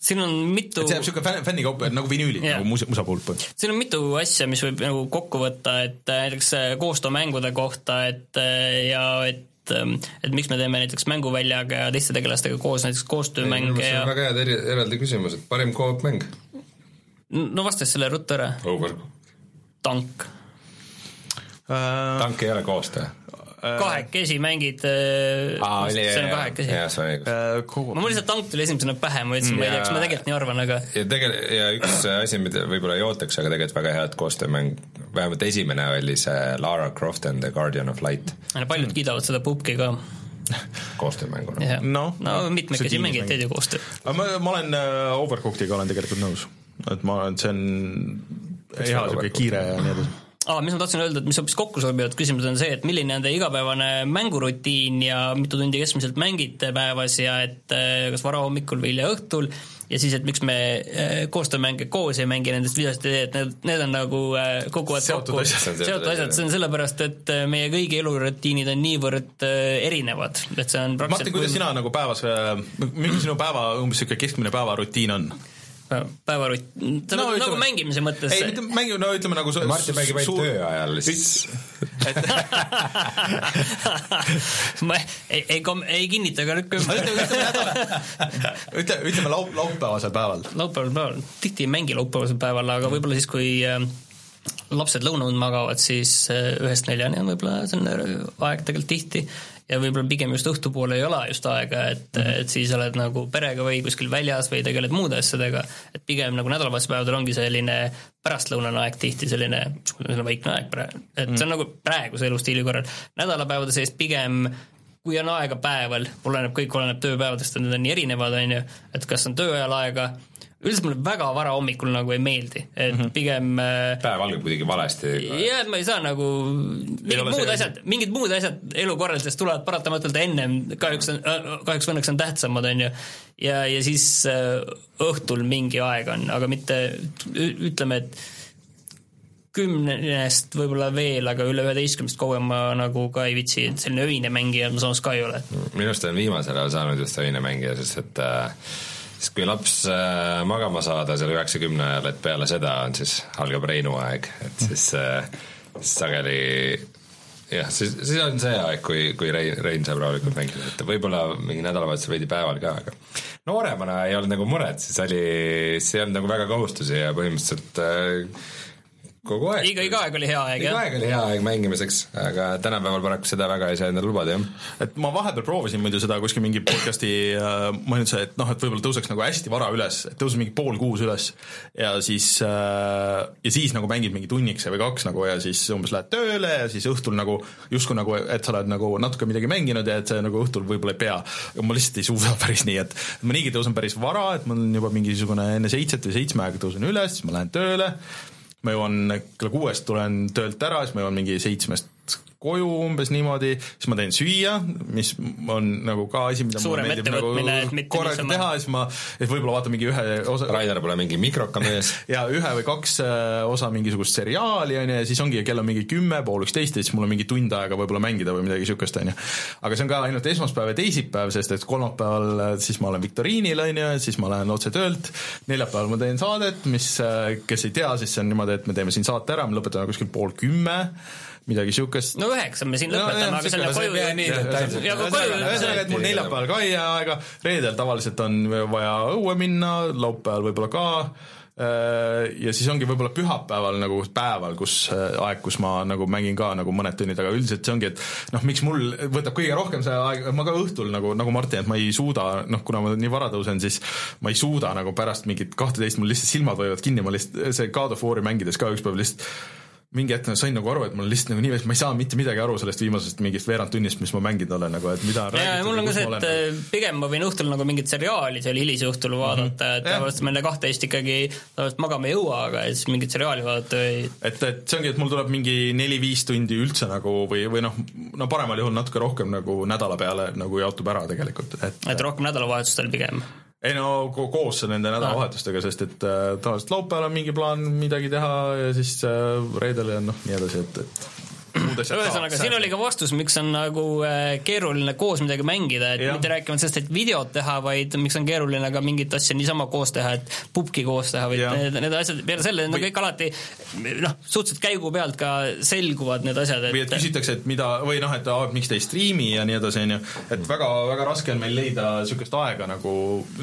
[SPEAKER 3] siin on mitu
[SPEAKER 1] et see jääb niisugune fänn, fännikaup, nagu vinüülid yeah. nagu musa, musa puhul põhimõtteliselt.
[SPEAKER 3] siin on mitu asja, mis võib nagu kokku võtta, et äh, näiteks äh, koostöömängude kohta, et äh, ja et ähm, et miks me teeme näiteks mänguväljaga ja teiste tegelastega koos näiteks koostöömänge ja
[SPEAKER 2] on väga head eri, eraldi küsimus, et parim coop mäng?
[SPEAKER 3] no vastas selle ruttu ära,
[SPEAKER 2] Over.
[SPEAKER 3] tank.
[SPEAKER 1] Äh,
[SPEAKER 2] tank ei ole koostöö.
[SPEAKER 3] Kahekesi mängid äh,
[SPEAKER 2] aa, oli,
[SPEAKER 3] see on kahekesi.
[SPEAKER 2] jah, see on õigus.
[SPEAKER 1] äh, ko-
[SPEAKER 3] mul lihtsalt tank tuli esimesena pähe, ma ütlesin, ma ei tea, kas ma tegelikult nii arvan, aga
[SPEAKER 2] ja tegel-, ja üks asi, mida võib-olla ei ootaks, aga tegelikult väga head koostöömäng, vähemalt esimene oli see Lara Croft and the Guardian of Light
[SPEAKER 3] paljud kiidavad seda pubki ka. [LAUGHS]
[SPEAKER 2] koostöömänguna.
[SPEAKER 3] jah.
[SPEAKER 1] Noh,
[SPEAKER 3] no
[SPEAKER 1] noh,
[SPEAKER 3] mitmekesi
[SPEAKER 1] tiimis
[SPEAKER 3] teed ju koostööd.
[SPEAKER 1] aga ma, ma olen äh, Overcookiga olen tegelikult nõus, et ma, see on hea
[SPEAKER 2] Overcooked?
[SPEAKER 1] kiire ja nii edasi.
[SPEAKER 3] Aa, mis ma tahtsin öelda, et mis hoopis kokku sobivad küsimused on see, et milline on teie igapäevane mängurutiin ja mitu tundi keskmiselt mängite päevas ja et äh, kas varahommikul või hilja õhtul. Ja siis, et miks me äh, koostöömänge koos ei mängi nendest videost ei tee, et need, need on nagu äh,
[SPEAKER 1] Seotud
[SPEAKER 3] kokku, seotud asjad, see on sellepärast, et meie kõigi elurutiinid on niivõrd erinevad, et see on
[SPEAKER 1] Martin, kuidas sina nagu päevas, milline sinu päeva umbes niisugune keskmine päevarutiin on?
[SPEAKER 3] Päevarutt, see
[SPEAKER 1] No
[SPEAKER 3] on nagu
[SPEAKER 1] ütleme-
[SPEAKER 3] mängimise mõttes
[SPEAKER 1] ei, mitte mängi, no ütleme nagu su-
[SPEAKER 2] Martin mängib ainult töö ajal, siis [LAUGHS]
[SPEAKER 3] ma ei, ei, kom- ei kinnita ega lükka
[SPEAKER 1] ütleme,
[SPEAKER 3] ümber.
[SPEAKER 1] ütleme nädala, ütle, ütleme laup-, laupäevasel päeval.
[SPEAKER 3] laupäeval päeval, tihti ei mängi laupäevasel päeval, aga võib-olla siis, kui äh, lapsed lõunaund magavad, siis äh, ühest neljani on võib-olla selline aeg tegelikult tihti ja võib-olla pigem just õhtupoole ei ole just aega, et -hmm. et siis oled nagu perega või kuskil väljas või tegeled muude asjadega, et pigem nagu nädalavahetuse päevadel ongi selline pärastlõunane aeg tihti selline, selline vaikne aeg praegu, et see on nagu praeguse elustiili korral, nädalapäevade sees pigem kui on aega päeval, oleneb, kõik oleneb tööpäevadest, need on nii erinevad, on ju, et kas on tööajal aega, üldiselt mulle väga vara hommikul nagu ei meeldi, et mm -hmm. pigem äh,
[SPEAKER 2] päev algab kuidagi valesti.
[SPEAKER 3] jah, et ma ei saa nagu, mingid muud
[SPEAKER 1] see-
[SPEAKER 3] asjad, mingid muud asjad elukorraldusest tulevad paratamatult ennem, kahjuks on, kahjuks või õnneks on tähtsamad, on ju. ja, ja siis äh, õhtul mingi aeg on, aga mitte ütleme, et kümnest võib-olla veel, aga üle üheteistkümnest kauem ma nagu ka ei viitsi, et selline öine mängija ma samas ka ei ole.
[SPEAKER 2] minust on viimasel ajal saanud just öine mängija, sest et äh, siis kui laps äh, magama saada seal üheksakümne ajal, et peale seda on siis, algab Reinu aeg, et siis äh, sageli jah, siis, siis on see aeg, kui, kui Rein, Rein saab rahulikult mängida, et võib-olla mingi nädalavahetusel veidi päeval ka, aga nooremana ei olnud nagu muret, siis oli, siis ei olnud nagu väga kohustusi ja põhimõtteliselt äh, kogu aeg.
[SPEAKER 3] iga, iga aeg oli hea aeg,
[SPEAKER 2] jah? iga aeg oli hea aeg mängimiseks, aga tänapäeval paraku seda väga ei saa endale lubada, jah.
[SPEAKER 1] et ma vahepeal proovisin muidu seda kuskil mingi podcast'i äh, mõtlesin, et noh, et võib-olla tõuseks nagu hästi vara üles, et tõuses mingi pool kuus üles ja siis äh, ja siis nagu mängid mingi tunnikese või kaks nagu ja siis umbes lähed tööle ja siis õhtul nagu justkui nagu, et sa oled nagu natuke midagi mänginud ja et see nagu õhtul võib-olla ei pea. ma lihtsalt ei suuda [LAUGHS] päris nii, et ma niigi tõusen päris vara, et mul on juba mingisugune enne seitset või seitsme aega tõusen üles, siis ma lähen tööle ma jõuan kella kuuest tulen töölt ära, siis ma jõuan mingi seitsmest koju umbes niimoodi, siis ma teen süüa, mis on nagu ka asi, mida
[SPEAKER 3] Suurem
[SPEAKER 1] mulle meeldib nagu korraga teha, siis ma, et võib-olla vaatan mingi ühe osa
[SPEAKER 2] Rainer pole mingi mikroka mees [LAUGHS]
[SPEAKER 1] ja ühe või kaks äh, osa mingisugust seriaali, on ju, ja siis ongi, kell on mingi kümme, pool üksteist ja siis mul on mingi tund aega võib-olla mängida või midagi niisugust, on ju. aga see on ka ainult esmaspäev ja teisipäev, sest et kolmapäeval äh, siis ma olen viktoriinil, on ju, siis ma lähen otse töölt, neljapäeval ma teen saadet, mis, äh, kes ei tea, siis see on niimoodi, et me teeme siin saate ära, me lõpetame kuskil pool kümme midagi siukest.
[SPEAKER 3] no üheksa me siin lõpetame no,, aga selle koju.
[SPEAKER 1] ühesõnaga, et mul neljapäeval ka ei jää aega, reedel tavaliselt on vaja õue minna, laupäeval võib-olla ka äh, ja siis ongi võib-olla pühapäeval nagu päeval, kus äh, aeg, kus ma nagu mängin ka nagu mõned tunnid, aga üldiselt see ongi, et noh, miks mul võtab kõige rohkem see aeg, ma ka õhtul nagu, nagu Martin, et ma ei suuda, noh, kuna ma nii vara tõusen, siis ma ei suuda nagu pärast mingit kahteteist, mul lihtsalt silmad võivad kinni, ma lihtsalt, see God of War'i mängides ka üks päev lihtsalt mingi hetk sain nagu aru, et mul lihtsalt nagu nii, ma ei saa mitte midagi aru sellest viimasest mingist veerand tunnist, mis ma mänginud olen nagu, et mida
[SPEAKER 3] ja mul on ka see, et nagu. pigem ma võin õhtul nagu mingit seriaali seal hilisõhtul vaadata mm, -hmm. et tavaliselt ma enne kahteteist ikkagi tavaliselt magama ei jõua, aga siis mingit seriaali vaadata ei
[SPEAKER 1] et, et see ongi, et mul tuleb mingi neli-viis tundi üldse nagu või, või noh, no paremal juhul natuke rohkem nagu nädala peale nagu jaotub ära tegelikult, et
[SPEAKER 3] et rohkem nädalavahetustel pigem
[SPEAKER 1] ei no koos nende nädalavahetustega, sest et äh, tavaliselt laupäeval on mingi plaan midagi teha ja siis äh, reedel ja noh, nii edasi, et, et
[SPEAKER 3] ühesõnaga, siin oli ka vastus, miks on nagu äh, keeruline koos midagi mängida, et ja. mitte rääkimata sellest, et videot teha, vaid miks on keeruline ka mingit asja niisama koos teha, et pubki koos teha, vaid need, need asjad, peale selle, need on kõik alati noh, suhteliselt käigu pealt ka selguvad need asjad,
[SPEAKER 1] et või et küsitakse, et mida, või noh, et aa, miks te ei striimi ja nii edasi, on ju, et väga, väga raske on meil leida niisugust aega nagu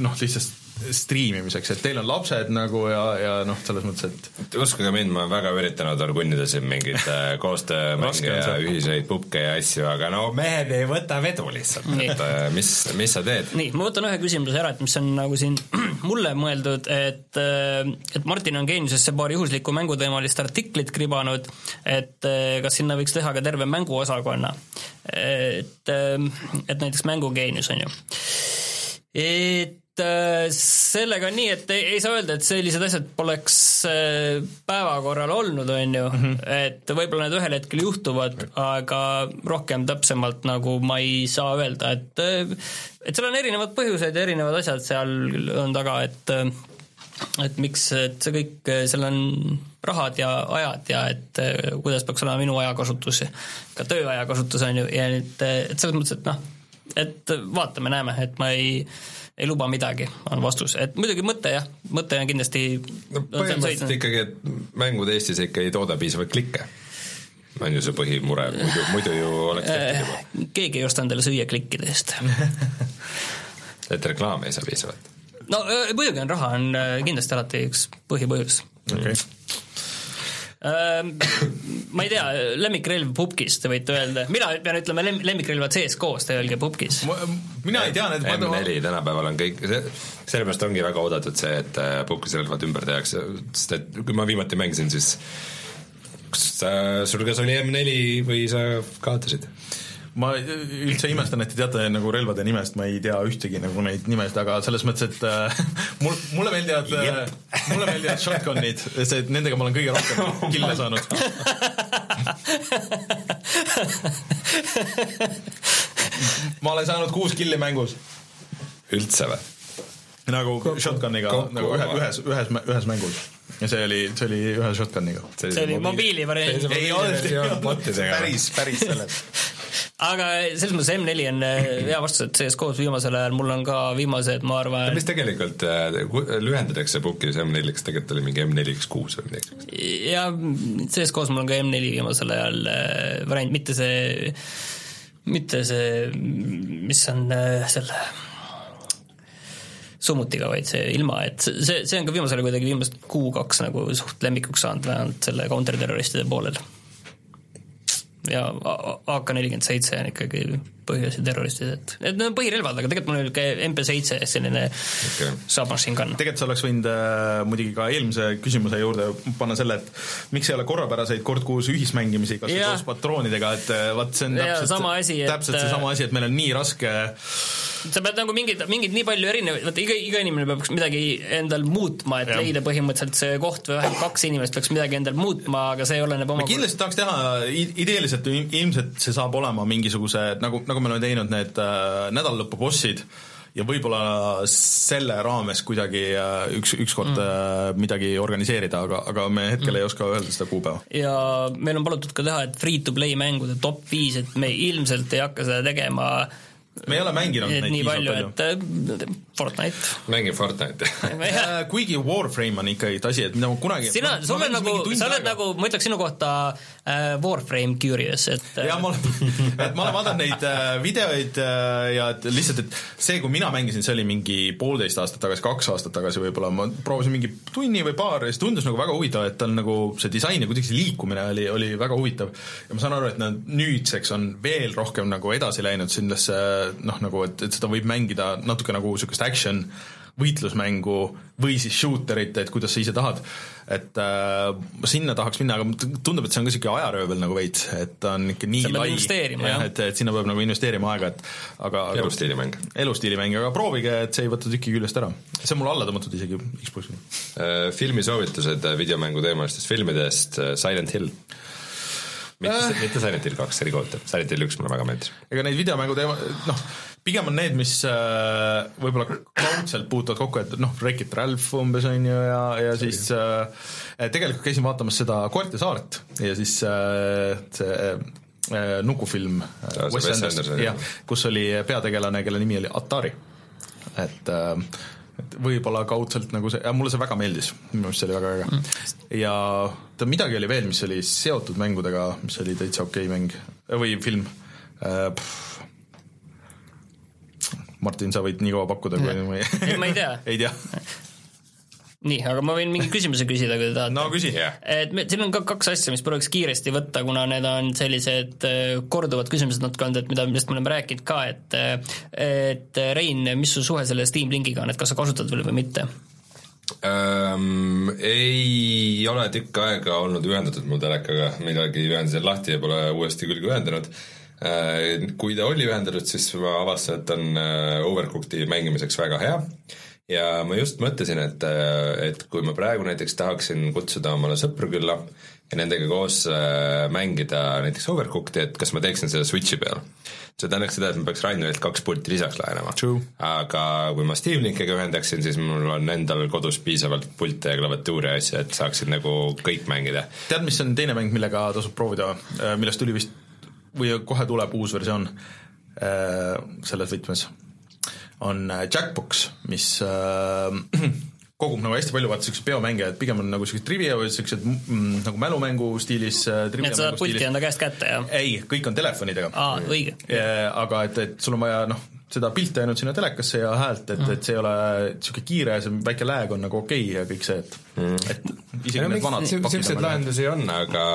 [SPEAKER 1] noh, lihtsalt striimimiseks, et teil on lapsed nagu ja, ja noh, selles mõttes, et
[SPEAKER 2] uskuge mind, ma olen väga üritanud orgunnida siin mingeid äh, [LAUGHS] koostöömänge ja ühiseid pupke ja asju, aga no mehed ei võta vedu lihtsalt, et äh, mis, mis sa teed?
[SPEAKER 3] nii, ma võtan ühe küsimuse ära, et mis on nagu siin [CLEARS THROAT] mulle mõeldud, et äh, et Martin on Geeniusesse paar juhuslikku mänguteemalist artiklit kribanud, et kas sinna võiks teha ka terve mänguosakonna. et, et näiteks Mängugeenius on ju et Äh, sellega on nii, et ei, ei saa öelda, et sellised asjad poleks äh, päevakorral olnud, on ju mm, -hmm. et võib-olla need ühel hetkel juhtuvad, aga rohkem täpsemalt nagu ma ei saa öelda, et äh, et seal on erinevad põhjused ja erinevad asjad seal on taga, et et miks, et see kõik, seal on rahad ja ajad ja et kuidas peaks olema minu ajakasutus, ka tööaja kasutus on ju, ja et, et selles mõttes, et noh, et vaatame, näeme, et ma ei ei luba midagi, on vastus, et muidugi mõte jah, mõte on kindlasti
[SPEAKER 2] no põhimõtteliselt ikkagi, et mängud Eestis ikka ei tooda piisavalt klikke. on ju see põhimure, muidu, muidu ju oleks tehtud juba. [LAUGHS]
[SPEAKER 3] Keegi ei osta endale süüa klikkide eest. [LAUGHS]
[SPEAKER 2] Et reklaami ei saa piisavalt?
[SPEAKER 3] no muidugi on raha, on kindlasti alati üks põhipõhjus. Okay ma ei tea, lemmikrelv pubgis, te võite öelda, mina pean ütlema lem-, lemmikrelvad CSGO-s, te öelge pubgis.
[SPEAKER 1] mina ei tea need
[SPEAKER 2] M4 tänapäeval on kõik, see, sellepärast ongi väga oodatud see, et äh, pubgisrelvad ümber tehakse, sest et kui ma viimati mängisin, siis kas sul kas oli M4 või sa kaotasid?
[SPEAKER 1] Ma üldse imestan, et te teate nagu relvade nimest, ma ei tea ühtegi nagu neid nimesid, aga selles mõttes, et äh, mul, mulle meeldivad äh,, mulle meeldivad shotgun'id, see, et nendega ma olen kõige rohkem kille saanud. Ma olen saanud kuus killi mängus.
[SPEAKER 2] üldse või?
[SPEAKER 1] nagu shotgun'iga nagu ühe, ühes, ühes, ühes mängus. Ja see oli, see oli ühe shotgun'iga.
[SPEAKER 3] see oli mobiili variant.
[SPEAKER 1] ei olnud, ei olnud päris, päris selles
[SPEAKER 3] aga selles mõttes M4 on äh, hea vastus, et CS-GO-s viimasel ajal mul on ka viimased, ma arvan
[SPEAKER 2] mis tegelikult äh, lühendatakse pukis M4-ks, tegelikult oli mingi M4X6 või midagi sellist.
[SPEAKER 3] ja CS-GO-s mul on ka M4 viimasel ajal äh, variant, mitte see, mitte see, mis on selle summutiga, vaid see ilma, et see- see, see on ka viimasel ajal kuidagi viimast kuu-kaks nagu suht lemmikuks saanud, vähemalt selle counterterroristide poolel. Ja AK-47 on ikkagi põhiasi terroristid, et need need on põhirelvad, aga tegelikult mul oli ka MP7 selline okay. submachine gun.
[SPEAKER 1] tegelikult sa oleks võinud äh, muidugi ka eelmise küsimuse juurde panna selle, et miks ei ole korrapäraseid kord kuus ühismängimisi kas või koos patroonidega, et äh, vaat see on
[SPEAKER 3] Jaa,
[SPEAKER 1] täpselt
[SPEAKER 3] sama asi, et-
[SPEAKER 1] täpselt seesama asi, et meil on nii raske
[SPEAKER 3] sa pead nagu mingid, mingid nii palju erinevaid, vaata iga, iga inimene peab midagi endal muutma, et
[SPEAKER 1] Jah.
[SPEAKER 3] leida põhimõtteliselt see koht või vähemalt kaks inimest peaks midagi endal muutma, aga see oleneb oma
[SPEAKER 1] me kindlasti tahaks teha, ideeliselt ilmselt see saab olema mingisuguse, nagu, nagu me oleme teinud need äh, nädalalõpu bossid, ja võib-olla selle raames kuidagi äh, üks, ükskord mm. äh, midagi organiseerida, aga, aga me hetkel mm. ei oska öelda seda kuupäeva.
[SPEAKER 3] ja meil on palutud ka teha, et free-to-play mängude top viis, et me ilmselt ei hakka seda tegema
[SPEAKER 1] me ei ole mänginud
[SPEAKER 3] et
[SPEAKER 1] neid
[SPEAKER 3] nii palju,
[SPEAKER 1] piisavalt
[SPEAKER 3] et äh, Fortnite.
[SPEAKER 2] Mängin Fortnite'i [LAUGHS]
[SPEAKER 1] Äh, kuigi Warframe on ikkagi asi, et mida ma kunagi
[SPEAKER 3] sina, sul on nagu, sa oled nagu, ma ütleks sinu kohta äh, Warframe curious, et äh,
[SPEAKER 1] ja ma olen, [LAUGHS] et ma olen vaadanud neid äh, videoid äh, ja et lihtsalt, et see, kui mina mängisin, see oli mingi poolteist aastat tagasi, kaks aastat tagasi võib-olla, ma proovisin mingi tunni või paar ja siis tundus nagu väga huvitav, et tal nagu see disain ja kuidagi see liikumine oli, oli väga huvitav. ja ma saan aru, et nad nüüdseks on veel rohkem nagu edasi läinud sellesse noh, nagu et, et seda võib mängida natuke nagu niisugust action võitlusmängu või siis shooterit, et kuidas sa ise tahad. et äh, sinna tahaks minna, aga tundub, et see on ka niisugune ajaröövel nagu veits, et ta on ikka nii lai.
[SPEAKER 3] jah.
[SPEAKER 1] et, et sinna peab nagu investeerima aega, et aga
[SPEAKER 2] elustiilimäng
[SPEAKER 1] elustiilimäng, aga proovige, et see ei võta tükki küljest ära. see on mul alla tõmmatud isegi Xbox'i.
[SPEAKER 2] Äh, filmisoovitused äh, videomängu teemalistest filmidest, äh, Silent Hill. Mitte
[SPEAKER 1] Äh.
[SPEAKER 2] äh., mitte Silent Hill kaks, see oli kohutav, Silent Hill üks mulle väga meeldis.
[SPEAKER 1] ega neid videomängu teema, noh, pigem on need, mis äh, võib-olla kaudselt puutuvad kokku, et noh, Wreck-It Ralph umbes on ju ja, ja siis äh, tegelikult käisin vaatamas seda Koerte saart ja siis äh, see äh, nukufilm äh,
[SPEAKER 2] see
[SPEAKER 1] Wes Anderson, jah, kus oli peategelane, kelle nimi oli Atari. et äh, et võib-olla kaudselt nagu see, mulle see väga meeldis, minu meelest see oli väga äge. ja ta midagi oli veel, mis oli seotud mängudega, mis oli täitsa okei mäng või film äh,. Martin, sa võid nii kaua pakkuda, kui ma ei
[SPEAKER 3] Ei, ma ei tea. [LAUGHS]
[SPEAKER 1] ei tea. [LAUGHS]
[SPEAKER 3] nii, aga ma võin mingi küsimuse küsida, kui te tahate
[SPEAKER 1] no küsi
[SPEAKER 2] Jah.
[SPEAKER 3] et me, siin on ka kaks asja, mis prooviks kiiresti võtta, kuna need on sellised äh, korduvad küsimused natuke olnud, et mida, millest me oleme rääkinud ka, et äh, et äh, Rein, mis su suhe selle Steam Linkiga on, et kas sa kasutad veel või mitte?
[SPEAKER 2] ähm, ei ole tükk aega olnud ühendatud mu telekaga, millalgi ühendasin lahti ja pole uuesti külge ühendanud äh,. kui ta oli ühendatud, siis ma avastasin, et on äh, Overcooked'i mängimiseks väga hea ja ma just mõtlesin, et, äh, et kui ma praegu näiteks tahaksin kutsuda omale sõpru külla ja nendega koos äh, mängida näiteks Overcooked'i, et kas ma teeksin seda Switch'i peal. see tähendaks seda, et ma peaks Rainerilt kaks pulti lisaks laenama. aga kui ma Steam Linkiga ühendaksin, siis mul on endal kodus piisavalt pilte ja klaviatuuri ja asju, et saaksin nagu kõik mängida.
[SPEAKER 1] tead, mis on teine mäng, millega tasub proovida, millest tuli vist või kohe tuleb uus versioon äh, selles võtmes, on äh, Jackbox, mis äh, [CLEARS THROAT] kogub nagu hästi palju vaata siukseid peomänge, et pigem on nagu siuksed trivia või siuksed mm, nagu mälumängu stiilis äh,.
[SPEAKER 3] nii et sa saad pulti enda käest kätte, jah?
[SPEAKER 1] ei, kõik on telefonidega.
[SPEAKER 3] aa, õige.
[SPEAKER 1] aga et, et sul on vaja noh, seda pilti ainult sinna telekasse ja häält, et, et see ei ole niisugune kiire, see väike lag on nagu okei okay ja kõik see, et mm. et isegi need vanad
[SPEAKER 2] niisuguseid lahendusi on, aga,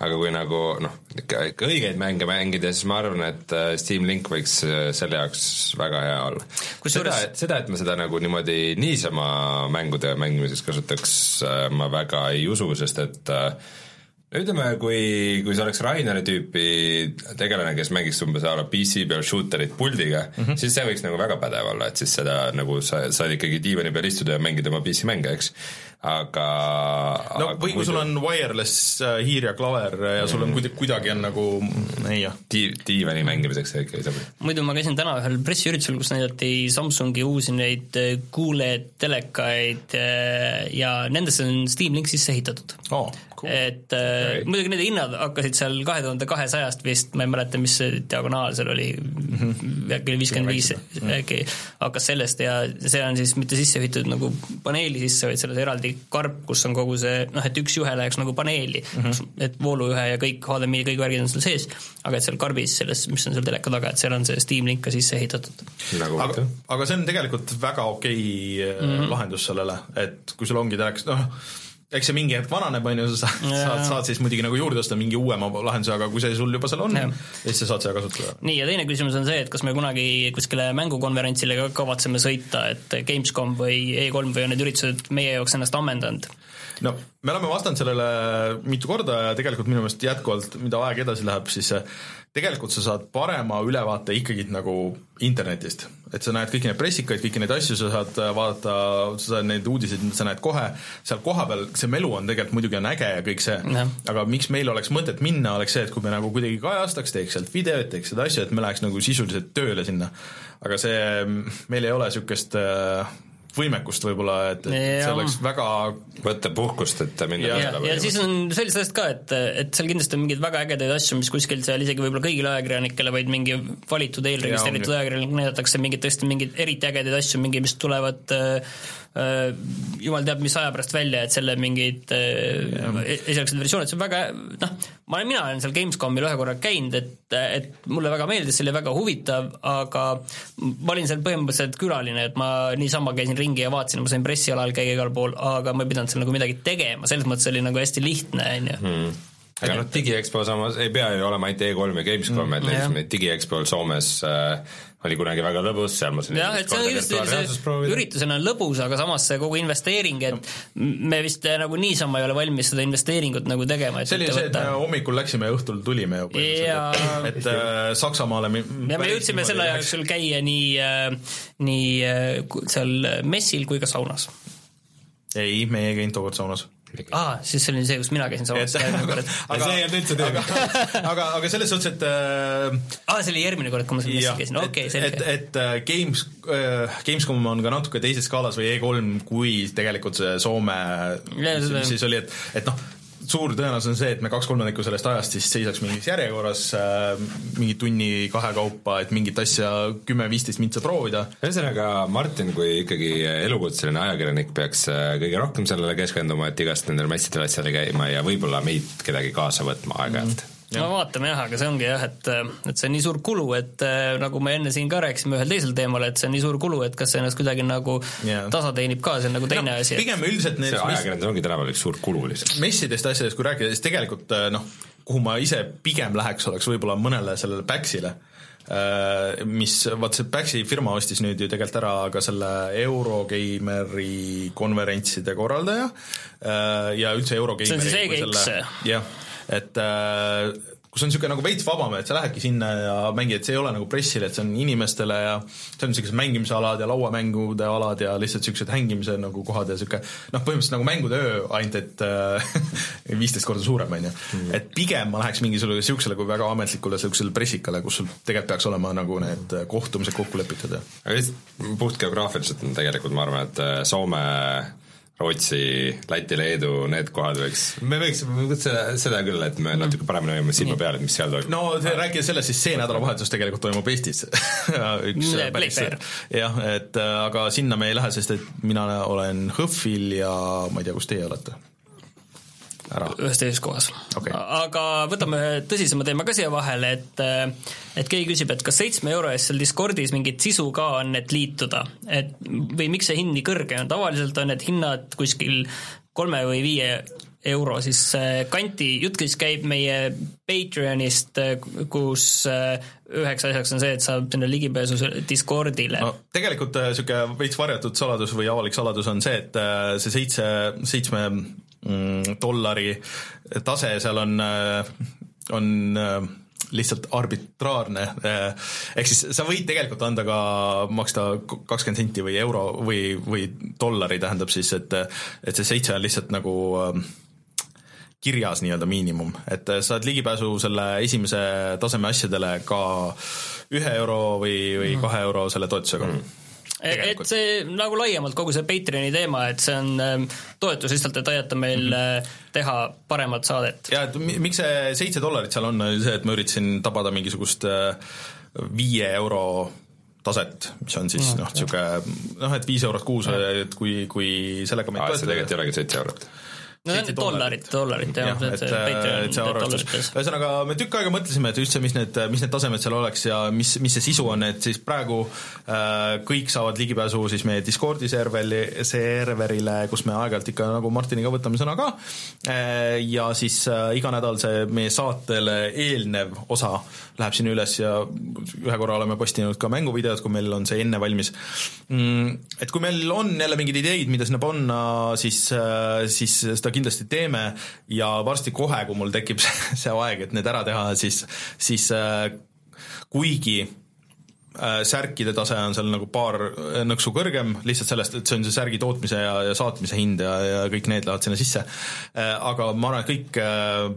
[SPEAKER 2] aga kui nagu noh, ikka, ikka õigeid mänge mängida, siis ma arvan, et äh, Steam Link võiks äh, selle jaoks väga hea olla. seda, et seda, et ma seda nagu niimoodi niisama mängude mängimiseks kasutaks, äh, ma väga ei usu, sest et äh, ütleme, kui, kui see oleks Raineri tüüpi tegelane, kes mängiks umbes a la PC peal shooterit puldiga mm, -hmm. siis see võiks nagu väga pädev olla, et siis seda nagu sa saad ikkagi diivani peal istuda ja mängida oma PC mänge, eks. Aga
[SPEAKER 1] no
[SPEAKER 2] aga
[SPEAKER 1] või kui sul on wireless äh, hiir ja klaver ja sul on kuidagi, kuidagi on nagu ei jah.
[SPEAKER 2] Di-, diivani mängimiseks see ikka ei sobi.
[SPEAKER 3] muidu ma käisin täna ühel pressiüritusel, kus näidati Samsungi uusi neid äh, QLED telekaid äh, ja nendesse on Steam Link sisse ehitatud
[SPEAKER 1] Oh, cool.
[SPEAKER 3] et äh,
[SPEAKER 2] Okei.
[SPEAKER 3] muidugi nende hinnad hakkasid seal kahe tuhande kahesajast vist, ma ei mäleta, mis see diagonaal seal oli äkki oli viiskümmend viis, äkki hakkas sellest ja see on siis mitte sisse ehitatud nagu paneeli sisse, vaid selles eraldi karp, kus on kogu see noh, et üks juhe läheks nagu paneeli mm, -hmm. et voolujuhe ja kõik HDMI, kõik värgid on seal sees, aga et seal karbis, selles, mis on seal teleka taga, et seal on see Steam Link ka sisse ehitatud.
[SPEAKER 2] nagu
[SPEAKER 1] aga aga see on tegelikult väga okei mm
[SPEAKER 3] Mhm.
[SPEAKER 1] -hmm. lahendus sellele, et kui sul ongi telekas, noh eks see mingi hetk vananeb, on ju, sa saad, saad, saad siis muidugi nagu juurde osta mingi uuema lahenduse, aga kui see sul juba seal on siis sa saad seda kasutada.
[SPEAKER 3] nii, ja teine küsimus on see, et kas me kunagi kuskile mängukonverentsile ka kavatseme sõita, et Gamescom või E3 või on need üritused meie jaoks ennast ammendanud?
[SPEAKER 1] No me oleme vastanud sellele mitu korda ja tegelikult minu meelest jätkuvalt, mida aeg edasi läheb, siis tegelikult sa saad parema ülevaate ikkagi nagu internetist. et sa näed kõiki neid pressikaid, kõiki neid asju, sa saad äh, vaadata, sa saad neid uudiseid, sa näed kohe, seal kohapeal see melu on tegelikult muidugi on äge ja kõik see,
[SPEAKER 3] Jah.
[SPEAKER 1] aga miks meil oleks mõtet minna, oleks see, et kui me nagu kuidagi kajastaks, teeks sealt videot, teeks seda asja, et me läheks nagu sisuliselt tööle sinna. aga see, meil ei ole niisugust äh, võimekust võib-olla, et, et see
[SPEAKER 3] Jah.
[SPEAKER 1] oleks väga
[SPEAKER 2] võtta puhkust, et minna
[SPEAKER 1] Ja-
[SPEAKER 3] ja, ja siis on sellised asjad ka, et, et seal kindlasti on mingeid väga ägedaid asju, mis kuskil seal isegi võib-olla kõigile ajakirjanikele, vaid mingi valitud eelregistreeritud
[SPEAKER 1] Ja,
[SPEAKER 3] ajakirjanik näidatakse mingeid tõesti mingeid eriti ägedaid asju, mingi, mis tulevad äh, äh, jumal teab mis aja pärast välja, et selle mingid äh, esialgsed versioonid, see on väga noh, ma olen, mina olen seal Gamescomil ühe korra käinud, et, et mulle väga meeldis, see oli väga huvitav, aga ma olin seal põhimõtteliselt külaline, et ma niisama käisin ringi ja vaatasin, ma sain pressialal käia igal pool, aga ma ei pidanud seal nagu midagi tegema, selles mõttes oli nagu hästi lihtne, on ju.
[SPEAKER 2] aga noh, digiexpo samas ei pea ju olema ainult E3 ja Gamescom mm,, et näiteks neid digiexpol Soomes äh, oli kunagi väga lõbus, seal ma sain
[SPEAKER 3] jah, et see on see üritusena on lõbus, aga samas see kogu investeering, et me vist nagu niisama ei ole valmis seda investeeringut nagu tegema, et
[SPEAKER 1] see oli see, et me hommikul läksime ja õhtul tulime ju põhimõtteliselt, et, et äh, Saksamaale mi-
[SPEAKER 3] ja me jõudsime selle jooksul käia nii äh, nii äh, seal messil kui ka saunas.
[SPEAKER 1] ei, me ei käinud tookord saunas.
[SPEAKER 3] Aa, siis see oli see, kus mina käisin saunas järgmine kord. [LAUGHS]
[SPEAKER 1] aga
[SPEAKER 2] see ei olnud üldse teema.
[SPEAKER 1] aga, aga, aga selles suhtes, et äh,
[SPEAKER 3] aa, see oli järgmine kord, kui ma seal messil käisin, okei okay,,
[SPEAKER 1] et,
[SPEAKER 3] selge.
[SPEAKER 1] et äh, Games äh,, Gamescom on ka natuke teises skaalas või E3 kui tegelikult see Soome mis siis oli, et, et noh, suur tõenäosus on see, et me kaks kolmandikku sellest ajast siis seisaks mingis järjekorras äh, mingi tunni-kahe kaupa, et mingit asja kümme-viisteist mintsa proovida
[SPEAKER 2] ühesõnaga Martin kui ikkagi elukutseline ajakirjanik peaks äh, kõige rohkem sellele keskenduma, et igast nendel messidel asjadel käima ja võib-olla meid kedagi kaasa võtma aeg-ajalt mm..
[SPEAKER 3] No vaatame jah, aga see ongi jah, et, et see on nii suur kulu, et äh, nagu me enne siin ka rääkisime ühel teisel teemal, et see on nii suur kulu, et kas see ennast kuidagi nagu
[SPEAKER 1] Jaa.
[SPEAKER 3] tasa teenib ka, see on nagu teine
[SPEAKER 1] no,
[SPEAKER 3] asi.
[SPEAKER 1] pigem üldiselt need
[SPEAKER 2] see ajakirjandus ongi tänapäeval üks suur kulu lihtsalt.
[SPEAKER 1] messidest ja asjadest kui rääkida, siis tegelikult äh, noh, kuhu ma ise pigem läheks, oleks võib-olla mõnele sellele Paxile, mis, vaat see Paxi firma ostis nüüd ju tegelikult ära ka selle Eurogeimeri konverentside korraldaja äh, ja üldse Eurogeimeri
[SPEAKER 3] See on siis EGX.
[SPEAKER 1] selle- jah, et äh, kus on niisugune nagu veits vabam, et sa lähedki sinna ja mängid, et see ei ole nagu pressile, et see on inimestele ja see on niisugused mängimisalad ja lauamängude alad ja lihtsalt niisugused hängimise nagu kohad ja niisugune noh, põhimõtteliselt nagu mängude öö, ainult et äh, [LAUGHS] viisteist korda suurem, on ju. et pigem ma läheks mingisugusele niisugusele kui väga ametlikule niisugusele pressikale, kus sul tegelikult peaks olema nagu need kohtumised kokku lepitud ja
[SPEAKER 2] aga lihtsalt puht geograafiliselt on tegelikult, ma arvan, et äh, Soome, Rootsi, Läti, Leedu, need kohad võiks, me võiks seda, seda küll, et me natuke paremini hoiame silma peal, et mis seal toimub.
[SPEAKER 1] no rääkides sellest, siis see nädalavahetus tegelikult toimub Eestis [LAUGHS] üks
[SPEAKER 3] Mm,
[SPEAKER 1] päris jah, et äh, aga sinna me ei lähe, sest et mina olen HÖFFil ja ma ei tea, kus teie olete. ära.
[SPEAKER 3] ühes teises kohas
[SPEAKER 1] Okei.
[SPEAKER 3] aga võtame ühe tõsisema teema ka siia vahele, et et keegi küsib, et kas seitsme euro eest seal Discordis mingit sisu ka on, et liituda, et või miks see hind nii kõrge on, tavaliselt on need hinnad kuskil kolme või viie euro siis äh, kanti, jutt siis käib meie Patreonist, kus äh, üheks asjaks on see, et saab sinna ligipääsu Discordile
[SPEAKER 1] no tegelikult niisugune veits varjatud saladus või avalik saladus on see, et äh, see seitse, seitsme dollari tase seal on, on äh, lihtsalt arbitraarne, ehk siis sa võid tegelikult anda ka, maksta kakskümmend senti või euro või, või dollari, tähendab siis, et et see seitse on lihtsalt nagu äh, kirjas nii-öelda miinimum, et saad ligipääsu selle esimese taseme asjadele ka ühe euro või, või mhm. kahe euro selle toetusega. Mm
[SPEAKER 3] et see nagu laiemalt kogu see Patreoni teema, et see on ähm, toetus lihtsalt, et aidata meil mm -hmm. teha paremat saadet.
[SPEAKER 1] ja et miks see seitse dollarit seal on, oli see, et ma üritasin tabada mingisugust äh, viie euro taset, mis on siis noh, niisugune noh, et viis eurot kuus, et kui, kui sellega
[SPEAKER 2] meid toetada. see tegelikult ei olegi seitse eurot
[SPEAKER 3] no see on dollarit, dollarit jah,
[SPEAKER 1] et, et, et see arvestus, ühesõnaga me tükk aega mõtlesime, et üldse, mis need, mis need tasemed seal oleks ja mis, mis see sisu on, et siis praegu äh, kõik saavad ligipääsu siis meie Discordi serveri, serverile, kus me aeg-ajalt ikka nagu Martiniga võtame sõna ka. Äh,, ja siis äh, iga nädal see meie saatele eelnev osa läheb sinna üles ja ühe korra oleme postinud ka mänguvideot, kui meil on see enne valmis. Mm,. Et kui meil on jälle mingeid ideid, mida sinna panna, siis, äh, siis seda kindlasti teeme ja varsti kohe, kui mul tekib [LAUGHS] see, aeg, et need ära teha, siis, siis äh, kuigi särkide tase on seal nagu paar äh, nõksu kõrgem, lihtsalt sellest, et see on see särgi tootmise ja, ja saatmise hind ja, ja kõik need lähevad sinna sisse. Äh, aga ma arvan, et kõik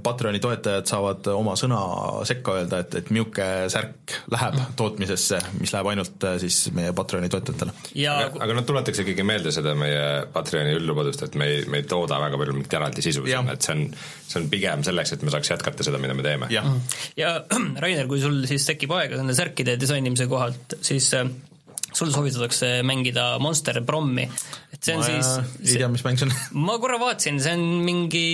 [SPEAKER 1] Patreoni toetajad saavad oma sõna sekka öelda, et, et niisugune särk läheb tootmisesse, mis läheb ainult siis meie Patreoni toetajatele.
[SPEAKER 2] aga, aga noh, tuletaks ikkagi meelde seda meie Patreoni üldlubadust, et me ei, me ei tooda väga palju mingit eraldi sisu sinna, et see on, see on pigem selleks, et me saaks jätkata seda, mida me teeme.
[SPEAKER 3] ja, ja [CLEARS THROAT] Rainer, kui sul siis tekib aega nende särkide disainimise koha kohalt, siis äh, sul soovitatakse mängida Monster Brommi, et see on ma siis
[SPEAKER 1] ei tea, mis mäng see on. [LAUGHS]
[SPEAKER 3] Ma korra vaatasin, see on mingi,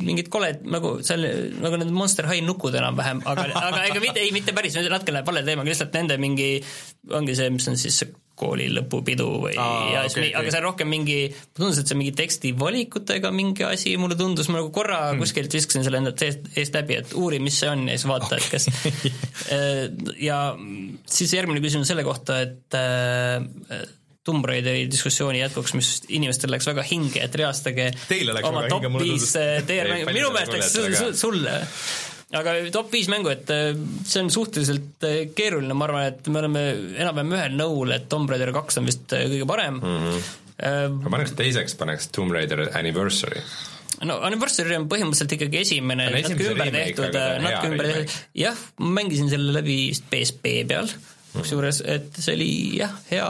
[SPEAKER 3] mingid koled nagu seal nagu need Monster High nukud enam-vähem, aga, aga ega mitte, ei mitte päris, natuke läheb vale teemaga, lihtsalt nende mingi, ongi see, mis on siis see kooli lõpupidu või Aa, ja okay, okay. aga see on rohkem mingi, mulle tundus, et see on mingi tekstivalikutega mingi asi, mulle tundus, ma nagu korra hmm. kuskilt viskasin selle enda eest, eest läbi, et uuri, mis see on ja siis vaata okay., et kas äh, ja siis järgmine küsimus selle kohta, et äh, Tomb Raideri diskussiooni jätkuks, mis inimestel läks väga hinge, et reastage oma top viis teie minu meelest läks sulle aga top viis mängu, et äh, see on suhteliselt äh, keeruline, ma arvan, et me oleme enam-vähem ühel nõul, et Tomb Raider kaks on vist äh, kõige parem mm.
[SPEAKER 2] -hmm. ma paneks teiseks, paneks Tomb Raider Anniversary
[SPEAKER 3] no Anniversary on põhimõtteliselt ikkagi esimene, natuke ümber tehtud, natuke ümber tehtud, jah, ma mängisin selle läbi vist PSP peal, kusjuures, et see oli jah, hea